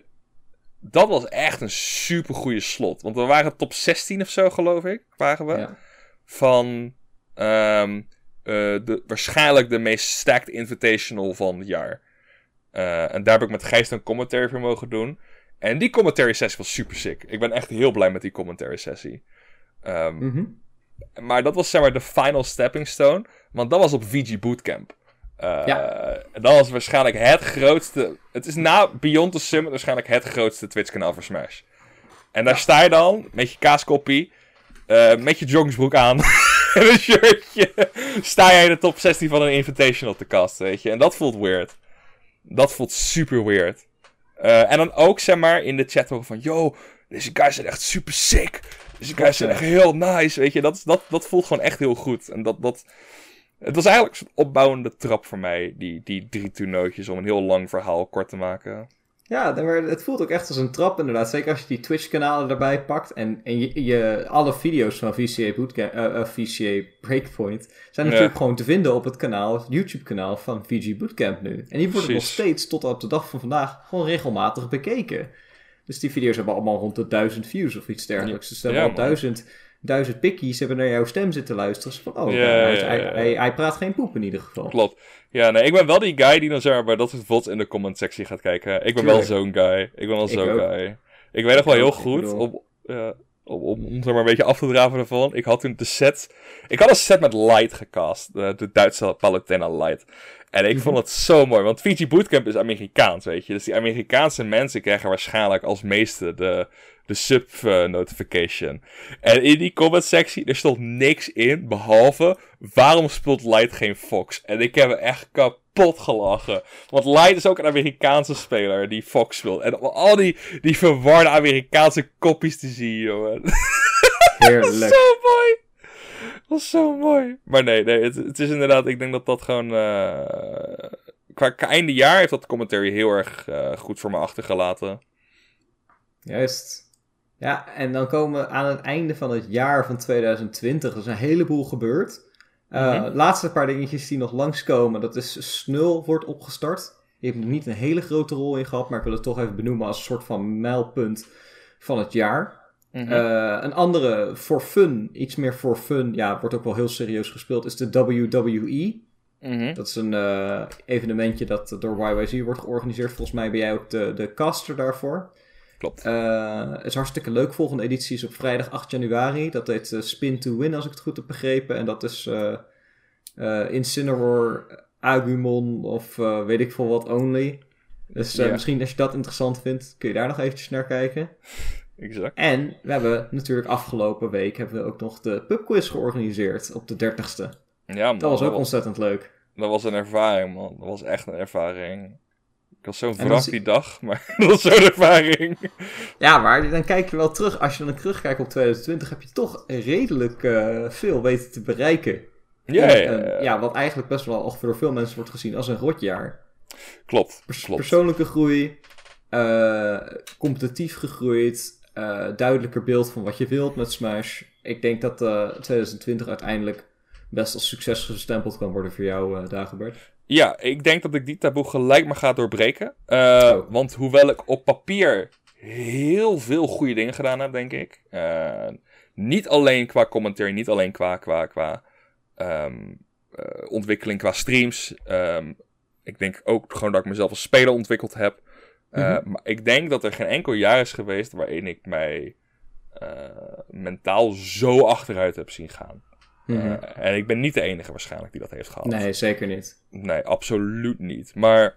dat was echt een super goede slot. Want we waren top 16 of zo, geloof ik. Waren we. Ja. Van ehm, eh, de, waarschijnlijk de meest stacked invitational van het jaar. Eh, en daar heb ik met Gijs een commentary voor mogen doen. En die commentary sessie was super sick. Ik ben echt heel blij met die commentary sessie. Ehm, Mhm. maar dat was zeg maar de final stepping stone. Want dat was op VG Bootcamp. Eh, En dat was waarschijnlijk het grootste. Het is na Beyond the Summit waarschijnlijk het grootste Twitch-kanaal voor Smash. En daar sta je dan met je kaaskoppie. eh, met je joggingsbroek aan. en een shirtje. Sta jij in de top 16 van een Invitational te casten, weet je. En dat voelt weird. Dat voelt super weird. Eh, en dan ook, zeg maar, in de chat horen van... Yo, deze guys zijn echt super sick. Deze guys zijn echt heel nice, weet je. Dat, is- dat, dat voelt gewoon echt heel goed. En dat... dat het was eigenlijk een soort opbouwende trap voor mij, die, die drie toernooitjes, om een heel lang verhaal kort te maken. Ja, maar het voelt ook echt als een trap inderdaad. Zeker als je die Twitch-kanalen erbij pakt. En, en je, je, alle video's van VCA, Bootcamp, eh, eh, VCA Breakpoint zijn Ja. natuurlijk gewoon te vinden op het kanaal, het YouTube-kanaal van VG Bootcamp nu. En die worden nog steeds tot op de dag van vandaag gewoon regelmatig bekeken. Dus die video's hebben allemaal rond de duizend views of iets dergelijks. Dus ze hebben al duizend, duizend pikkies hebben naar jouw stem zitten luisteren. Dus van, oh, Ja, hij, hij, ja, ja. hij, hij praat geen poep in ieder geval. Klopt. Ja, nee, ik ben wel die guy die dan zeg maar bij dat soort VODs in de comment sectie gaat kijken. Ik ben wel zo'n guy. Ik ben wel zo'n guy. Ik weet nog wel heel ik goed, bedoel- om, om, om, om zeg maar een beetje af te draven ervan. Ik had toen de set... Ik had een set met Light gecast. De, de Duitse Palutena Light. En ik vond het zo mooi, want VG Bootcamp is Amerikaans, weet je. Dus die Amerikaanse mensen krijgen waarschijnlijk als meeste de, de sub-notification. en in die comment sectie, er stond niks in, behalve waarom speelt Light geen Fox? En ik heb me echt kapot gelachen. Want Light is ook een Amerikaanse speler die Fox speelt. En om al die, die verwarde Amerikaanse koppies te zien, jongen. Heerlijk. Zo mooi. Dat was zo mooi. Maar nee, nee het, het is inderdaad, ik denk dat dat gewoon. eh, qua, einde jaar heeft dat commentary heel erg eh, goed voor me achtergelaten. Juist. Ja, en dan komen we aan het einde van het jaar van 2020. Er is een heleboel gebeurd. Uh. Laatste paar dingetjes die nog langskomen. Dat is Snul wordt opgestart. Die heeft nog niet een hele grote rol in gehad, maar ik wil het toch even benoemen als een soort van mijlpunt van het jaar. Mhm. Uh, een andere for fun, iets meer for fun, ja, wordt ook wel heel serieus gespeeld, is de WWE. Mhm. Dat is een uh, evenementje dat door YYZ wordt georganiseerd. Volgens mij ben jij ook de, de caster daarvoor. Klopt. Uh, het is hartstikke leuk. Volgende editie is op vrijdag 8 januari. Dat heet Spin to Win, als ik het goed heb begrepen. En dat is Incineroar, Agumon of weet ik veel wat only. Dus misschien als je dat interessant vindt, kun je daar nog eventjes naar kijken. Exact. En we hebben natuurlijk afgelopen week hebben we ook nog de pubquiz georganiseerd op de 30ste. Ja, man, Dat was ook ontzettend leuk. dat was een ervaring, man. Dat was echt een ervaring. Ik was zo'n wrak die dag, maar dat was zo'n ervaring. Ja, maar dan kijk je wel terug. Als je dan terugkijkt op 2020, heb je toch redelijk eh, veel weten te bereiken. Ja, En, ja, ja. ja, wat eigenlijk best wel ongeveer door veel mensen wordt gezien als een rotjaar. klopt. Pers- klopt. persoonlijke groei, eh, competitief gegroeid, eh, duidelijker beeld van wat je wilt met Smash. Ik denk dat eh 2020 uiteindelijk best als succes gestempeld kan worden voor jou, uh, Dagobert? Ja, ik denk dat ik die taboe gelijk maar ga doorbreken. Want hoewel ik op papier heel veel goede dingen gedaan heb, denk ik. Niet alleen qua commentaar, niet alleen qua, qua, qua um, ontwikkeling, qua streams. Um, ik denk ook gewoon dat ik mezelf als speler ontwikkeld heb. Mm -hmm. Maar ik denk dat er geen enkel jaar is geweest waarin ik mij mentaal zo achteruit heb zien gaan. Mm -hmm. uh, en ik ben niet de enige waarschijnlijk die dat heeft gehad. Nee, zeker niet. Nee, absoluut niet. Maar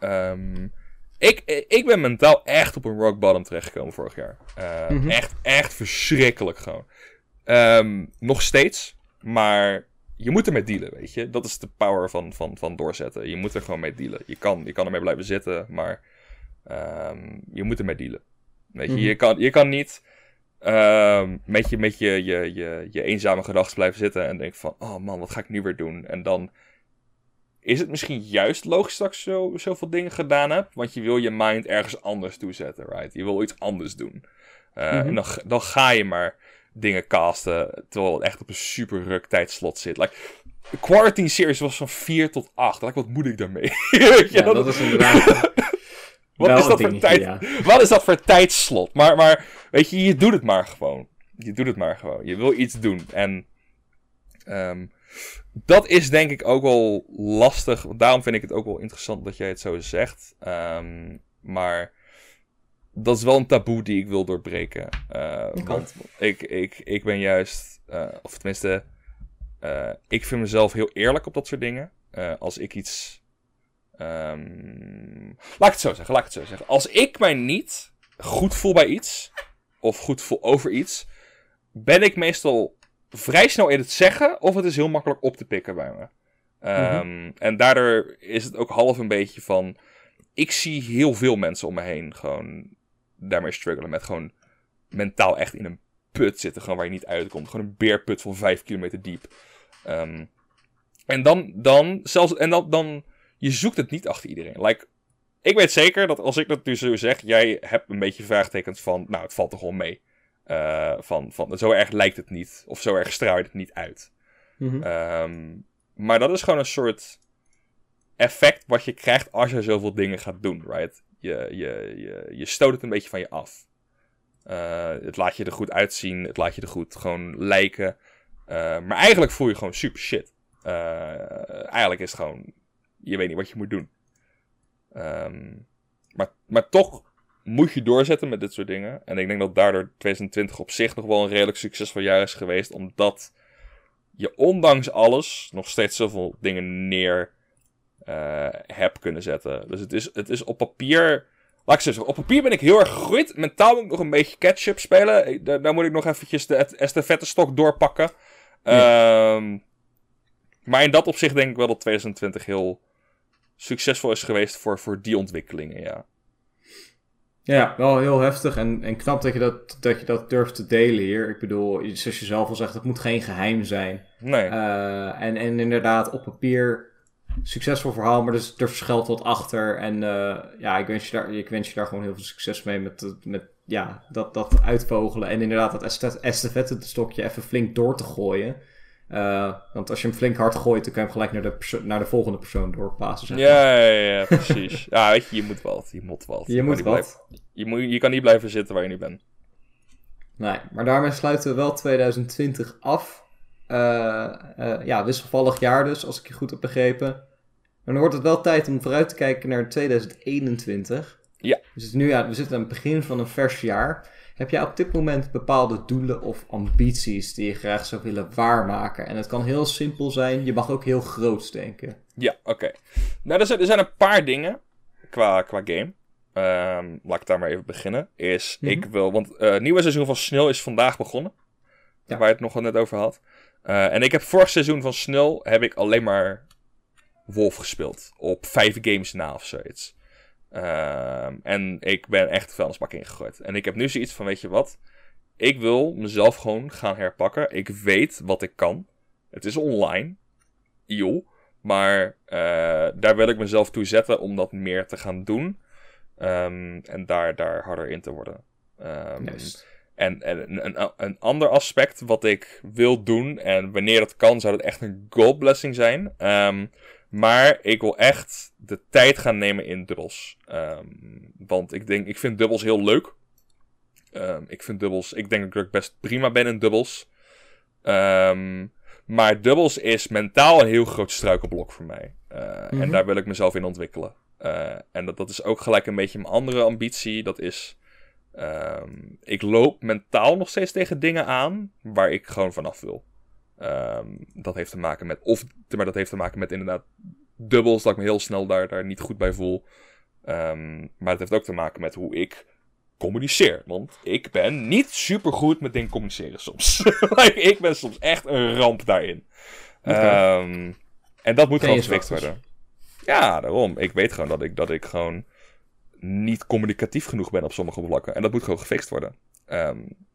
um, ik, ik ben mentaal echt op een rock bottom terechtgekomen vorig jaar. Mm -hmm. Echt, echt verschrikkelijk gewoon. Um, nog steeds, maar je moet ermee dealen, weet je. Dat is de power van, van, van doorzetten. Je moet er gewoon mee dealen. Je kan, je kan ermee blijven zitten, maar um, je moet ermee dealen. Weet je, mm -hmm. je, kan, je kan niet um, met, je, met je, je, je, je eenzame gedachten blijven zitten en denken van, oh man, wat ga ik nu weer doen? En dan is het misschien juist logisch dat ik zo, zoveel dingen gedaan heb, want je wil je mind ergens anders toezetten, right? Je wil iets anders doen. Uh, mm -hmm. En dan, dan ga je maar dingen casten, terwijl het echt op een super ruk tijdslot zit. Like, de Quarantine Series was van 4 tot 8. Like, wat moet ik daarmee? ja, dat is inderdaad... Wat is, dat voor tijd, ja. wat is dat voor tijdslot? Maar, maar weet je, je doet het maar gewoon. Je doet het maar gewoon. Je wil iets doen. En um, dat is denk ik ook wel lastig. Daarom vind ik het ook wel interessant dat jij het zo zegt. Um, maar dat is wel een taboe die ik wil doorbreken. Uh, want ik, ik, ik ben juist, uh, of tenminste, uh, ik vind mezelf heel eerlijk op dat soort dingen. als ik iets Um, laat ik het zo zeggen, laat ik het zo zeggen. Als ik mij niet goed voel bij iets, of goed voel over iets, ben ik meestal vrij snel in het zeggen, of het is heel makkelijk op te pikken bij me. Um, mm-hmm. En daardoor is het ook half een beetje van. Ik zie heel veel mensen om me heen gewoon daarmee struggelen. Met gewoon mentaal echt in een put zitten, gewoon waar je niet uitkomt. Gewoon een beerput van vijf kilometer diep. Um, en dan, dan, zelfs, en dan, dan je zoekt het niet achter iedereen. Like, ik weet zeker dat als ik dat nu zo zeg, jij hebt een beetje vraagtekens van, nou, het valt toch wel mee. Uh, van, van, zo erg lijkt het niet, of zo erg straalt het niet uit. Mm-hmm. Um, maar dat is gewoon een soort effect wat je krijgt als je zoveel dingen gaat doen, right? Je, je, stoot het een beetje van je af. Uh, het laat je er goed uitzien, het laat je er goed gewoon lijken. Uh, maar eigenlijk voel je gewoon super shit. eigenlijk is het gewoon je weet niet wat je moet doen. Um, maar, maar toch moet je doorzetten met dit soort dingen. En ik denk dat daardoor 2020 op zich nog wel een redelijk succesvol jaar is geweest. Omdat je ondanks alles nog steeds zoveel dingen neer uh, hebt kunnen zetten. Dus het is, het is op papier. Laat ik zeggen, op papier ben ik heel erg gegroeid. Mentaal moet ik nog een beetje catch-up spelen. Daar, daar, moet ik nog eventjes de estafette stok doorpakken. Ja. Um, maar in dat opzicht denk ik wel dat 2020 heel succesvol is geweest voor, voor die ontwikkelingen, ja. Ja, wel heel heftig en, en knap dat je dat, dat je dat durft te delen hier. Ik bedoel, zoals je zelf al zegt, het moet geen geheim zijn. Nee. Uh, en, en inderdaad, op papier succesvol verhaal, maar dus, er verschilt wat achter. En uh, ja, ik wens, je daar, ik wens je daar gewoon heel veel succes mee met, met ja, dat, dat uitvogelen. En inderdaad dat estafette stokje even flink door te gooien. Uh, want als je hem flink hard gooit, dan kan je hem gelijk naar de, naar de volgende persoon doorpassen. Zeg maar. ja, ja, ja, precies. ja, weet je, je moet wat. Je moet wat. Je, je moet wat. Blijven, je, moet, je kan niet blijven zitten waar je nu bent. Nee, maar daarmee sluiten we wel 2020 af. Uh, uh, ja, wisselvallig jaar dus, als ik je goed heb begrepen. Maar dan wordt het wel tijd om vooruit te kijken naar 2021. Ja. Dus nu, ja, we zitten aan het begin van een vers jaar. Heb jij op dit moment bepaalde doelen of ambities die je graag zou willen waarmaken? En het kan heel simpel zijn, je mag ook heel groots denken. Ja, oké. Okay. Nou, er zijn, er zijn een paar dingen qua, qua game. Um, laat ik daar maar even beginnen. Is, mm -hmm. ik wil, want het uh, nieuwe seizoen van Snel is vandaag begonnen. Ja. Waar je het nog net over had. Uh, en ik heb vorig seizoen van Snel heb ik alleen maar Wolf gespeeld. Op vijf games na of zoiets. Uh, en ik ben echt de vuilnisbak ingegooid. En ik heb nu zoiets van, weet je wat? Ik wil mezelf gewoon gaan herpakken. Ik weet wat ik kan. Het is online. Joh. Maar uh, daar wil ik mezelf toe zetten om dat meer te gaan doen. Um, en daar, daar harder in te worden. Um, En, en een, een, ander aspect wat ik wil doen, en wanneer dat kan, zou het echt een gold blessing zijn. Ehm, maar ik wil echt de tijd gaan nemen in dubbels. Ehm, want ik denk, ik vind dubbels heel leuk. Um, ik vind dubbels, ik denk dat ik best prima ben in dubbels. maar dubbels is mentaal een heel groot struikelblok voor mij. Uh, En mhm. daar wil ik mezelf in ontwikkelen. Uh, en dat, dat is ook gelijk een beetje mijn andere ambitie. Dat is ik loop mentaal nog steeds tegen dingen aan waar ik gewoon vanaf wil. Um, dat heeft te maken met, of, maar dat heeft te maken met inderdaad dubbels, dat ik me heel snel daar, daar niet goed bij voel. Um, maar het heeft ook te maken met hoe ik communiceer. Want ik ben niet super goed met dingen communiceren soms. ik ben soms echt een ramp daarin. Okay. en dat moet gewoon gefixt worden. Ja, daarom. Ik weet gewoon dat ik, dat ik gewoon niet communicatief genoeg ben op sommige vlakken. En dat moet gewoon gefixt worden. Um,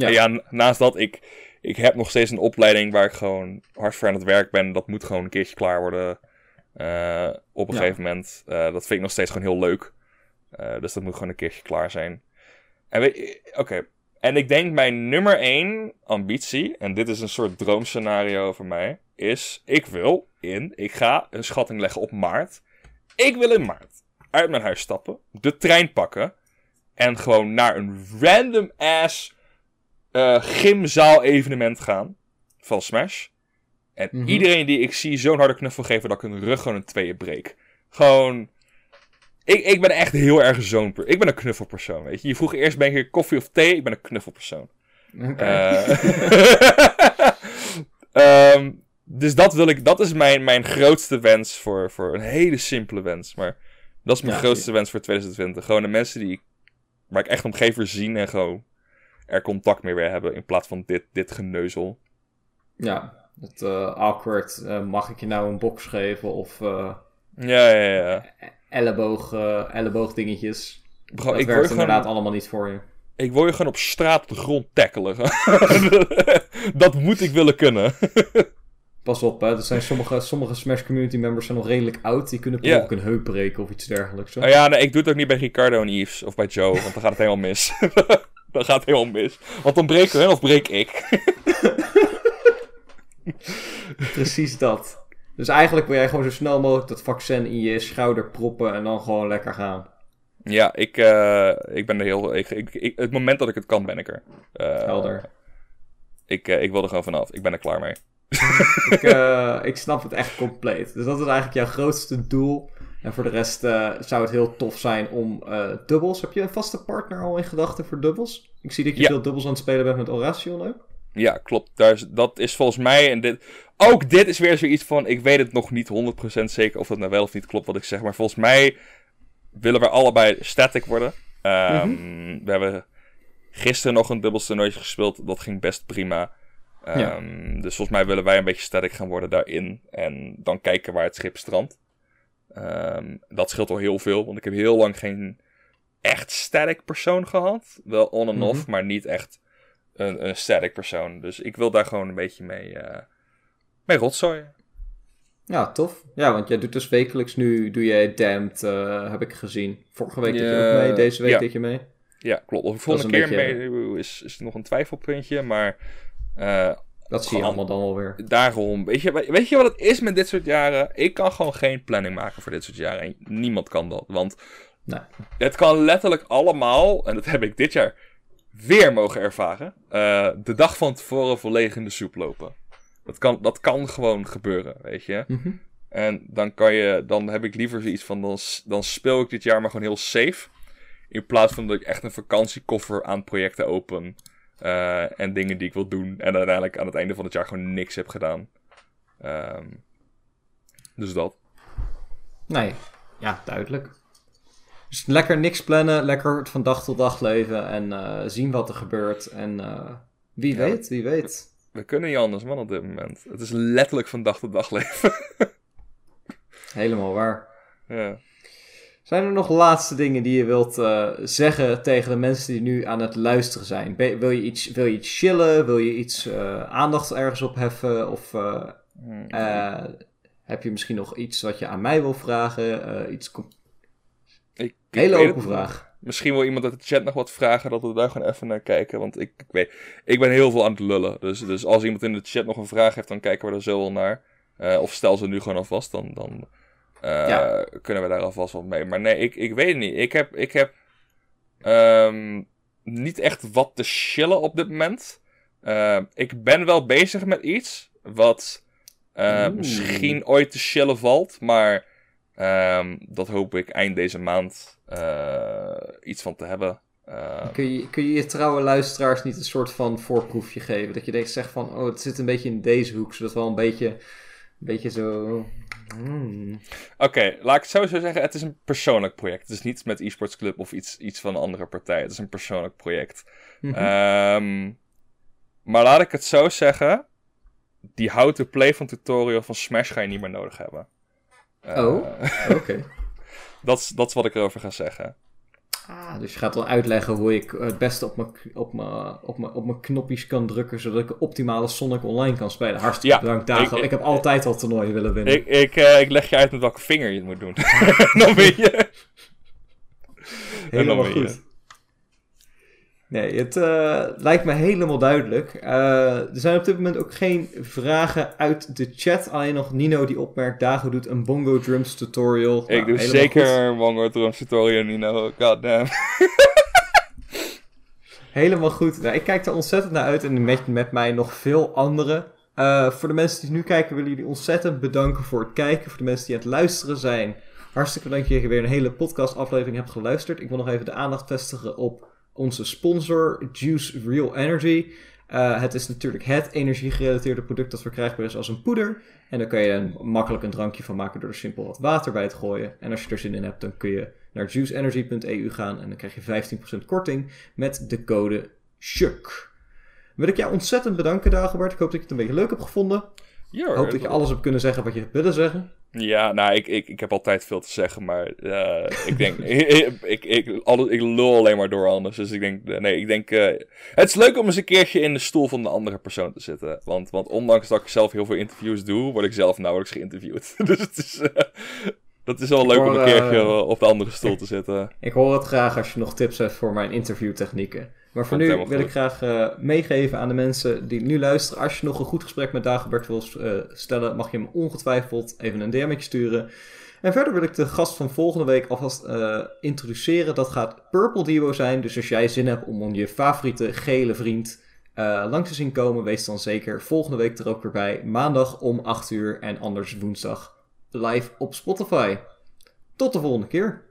ja. ja, naast dat, ik, ik heb nog steeds een opleiding waar ik gewoon hard voor aan het werk ben. Dat moet gewoon een keertje klaar worden. Uh, op een gegeven moment. Uh, dat vind ik nog steeds gewoon heel leuk. Uh, dus dat moet gewoon een keertje klaar zijn. En weet oké. En ik denk mijn nummer één ambitie, en dit is een soort droomscenario voor mij, is: ik wil in, ik ga een schatting leggen op maart. Ik wil in maart uit mijn huis stappen, de trein pakken en gewoon naar een random ass uh, gymzaal evenement gaan van Smash. En mhm. iedereen die ik zie zo'n harde knuffel geven dat ik hun rug gewoon in tweeën breek. Gewoon. Ik, ik ben echt heel erg zo'n. Ik ben een knuffelpersoon, weet je. Je vroeg eerst ben je koffie of thee. Ik ben een knuffelpersoon. Okay. Uh, um, dus dat wil ik. Dat is mijn, mijn grootste wens voor, voor een hele simpele wens. Maar dat is mijn grootste wens voor 2020. Gewoon de mensen die waar ik echt om geef zien en gewoon er contact mee weer hebben. In plaats van dit, dit geneuzel. Ja, het uh, awkward. Uh, mag ik je nou een box geven? Of uh, ja, ja, ja. elleboog, elleboog dingetjes. Bro, dat ik werkt inderdaad allemaal niet voor je. Ik wil je gewoon op straat op de grond tackelen. dat moet ik willen kunnen. Pas op, hè. Er zijn sommige, sommige Smash community members zijn nog redelijk oud. Die kunnen ook een heup breken of iets dergelijks. Oh ja, nee, ik doe het ook niet bij Ricardo en Yves of bij Joe, want dan gaat het helemaal mis. dan gaat het helemaal mis. Want dan breken hun of breek ik. Precies dat. Dus eigenlijk wil jij gewoon zo snel mogelijk dat vaccin in je schouder proppen en dan gewoon lekker gaan. Ja, ik, uh, ik ben er heel. Ik, ik, het moment dat ik het kan, ben ik er. Uh, Helder. Ik, uh, ik wil er gewoon vanaf. Ik ben er klaar mee. ik, ik snap het echt compleet. Dus dat is eigenlijk jouw grootste doel. En voor de rest uh, zou het heel tof zijn om uh, dubbels. Heb je een vaste partner al in gedachten voor dubbels? Ik zie dat je veel dubbels aan het spelen bent met Horation ook. Ja, klopt. Daar is, dat is volgens mij. En dit, ook dit is weer zoiets van. Ik weet het nog niet 100% zeker of dat nou wel of niet klopt wat ik zeg. Maar volgens mij willen we allebei static worden. Um, mm We hebben gisteren nog een dubbelstoernooitje gespeeld. Dat ging best prima. Um, Dus volgens mij willen wij een beetje sterk gaan worden daarin. En dan kijken waar het schip strandt. Um, dat scheelt al heel veel, want ik heb heel lang geen echt sterk persoon gehad. Wel on en off, mhm. maar niet echt een, een sterk persoon. Dus ik wil daar gewoon een beetje mee, uh, mee rotzooien. Ja, tof. Ja, want jij doet dus wekelijks nu, doe jij Damned, uh, heb ik gezien. Vorige week deed je ook mee, deze week ja. deed je mee. Ja, klopt. Of volgende keer beetje... mee is, is nog een twijfelpuntje, maar uh, dat zie je allemaal dan alweer. Daarom. Weet je, weet je wat het is met dit soort jaren? Ik kan gewoon geen planning maken voor dit soort jaren. En niemand kan dat. Want nee. het kan letterlijk allemaal, en dat heb ik dit jaar weer mogen ervaren, uh, de dag van tevoren volledig in de soep lopen. Dat kan, dat kan gewoon gebeuren, weet je. Mhm. En dan kan je, dan heb ik liever zoiets van, dan, dan speel ik dit jaar maar gewoon heel safe. In plaats van dat ik echt een vakantiekoffer aan projecten open. Uh, en dingen die ik wil doen. En uiteindelijk aan het einde van het jaar gewoon niks heb gedaan. Um, dus dat. Nee, ja, duidelijk. Dus lekker niks plannen, lekker van dag tot dag leven en uh, zien wat er gebeurt. En uh, wie weet, wie weet. We kunnen niet anders, man, op dit moment. Het is letterlijk van dag tot dag leven. Helemaal waar. Ja. Zijn er nog laatste dingen die je wilt uh, zeggen tegen de mensen die nu aan het luisteren zijn? wil, je iets, wil je iets chillen? Wil je iets uh, aandacht ergens op heffen? Of uh, heb je misschien nog iets wat je aan mij wil vragen? iets ik, Hele open vraag. Misschien wil iemand uit de chat nog wat vragen, dat we daar gewoon even naar kijken. Want ik, ik weet, ik ben heel veel aan het lullen. Dus, dus als iemand in de chat nog een vraag heeft, dan kijken we er zo wel naar. Of stel ze nu gewoon alvast, dan, dan uh, ja. kunnen we daar alvast wat mee. Maar nee, ik, ik weet het niet. Ik heb, ik heb um, niet echt wat te chillen op dit moment. Uh, ik ben wel bezig met iets wat misschien ooit te chillen valt, maar um, dat hoop ik eind deze maand iets van te hebben. Uh, kun, je, kun je je trouwe luisteraars niet een soort van voorproefje geven? Dat je denkt, zegt van, oh, het zit een beetje in deze hoek, zodat we wel een beetje een beetje zo. Hmm. Oké, laat ik het sowieso zeggen: het is een persoonlijk project. Het is niet met eSports Club of iets, iets van een andere partij. Het is een persoonlijk project. Mm maar laat ik het zo zeggen: die how-to-play van tutorial van Smash ga je niet meer nodig hebben. oh, uh, oké. dat, is, dat is wat ik erover ga zeggen. Ah, dus je gaat wel uitleggen hoe ik het beste op mijn, op mijn, op mijn, op mijn knopjes kan drukken, zodat ik een optimale Sonic Online kan spelen. Hartstikke ja, bedankt, Dago. Ik, ik, heb altijd al toernooien willen winnen. Ik, ik, uh, ik leg je uit met welke vinger je het moet doen. dan weet je. Helemaal goed. Nee, het uh, lijkt me helemaal duidelijk. Uh, er zijn op dit moment ook geen vragen uit de chat. Alleen nog Nino die opmerkt, Dago doet een bongo drums tutorial. Ik nou, doe zeker goed. een bongo drums tutorial, Nino. Goddamn. helemaal goed. Nou, ik kijk er ontzettend naar uit en met, met mij nog veel anderen. Uh, voor de mensen die nu kijken, willen jullie ontzettend bedanken voor het kijken. Voor de mensen die aan het luisteren zijn, hartstikke bedankt dat je weer een hele podcast aflevering hebt geluisterd. Ik wil nog even de aandacht vestigen op onze sponsor Juice Real Energy. Uh, het is natuurlijk het energiegerelateerde product dat verkrijgbaar is als een poeder. En daar kan je een, makkelijk een drankje van maken door er simpel wat water bij te gooien. En als je er zin in hebt, dan kun je naar juiceenergy.eu gaan en dan krijg je 15% korting met de code SHUK. Wil ik jou ontzettend bedanken, Dagobert. Ik hoop dat je het een beetje leuk hebt gevonden. Ja, ik hoop dat je alles hebt kunnen zeggen wat je hebt willen zeggen. Ja, nou, ik, ik, ik heb altijd veel te zeggen, maar uh, ik denk, ik, ik, ik, alles, ik lul alleen maar door anders. Dus ik denk, nee, ik denk, uh, het is leuk om eens een keertje in de stoel van de andere persoon te zitten. Want, want ondanks dat ik zelf heel veel interviews doe, word ik zelf nauwelijks geïnterviewd. dus het is, uh, dat is wel leuk om een keertje op de andere stoel te zitten. Ik hoor het graag als je nog tips hebt voor mijn interviewtechnieken. Maar voor nu wil ik graag uh, meegeven aan de mensen die nu luisteren. Als je nog een goed gesprek met Dagobert wil uh, stellen, mag je hem ongetwijfeld even een DM'tje sturen. En verder wil ik de gast van volgende week alvast uh, introduceren. Dat gaat Purple Duo zijn. Dus als jij zin hebt om je favoriete gele vriend langs te zien komen, wees dan zeker volgende week er ook weer bij. Maandag om 8 uur en anders woensdag live op Spotify. Tot de volgende keer.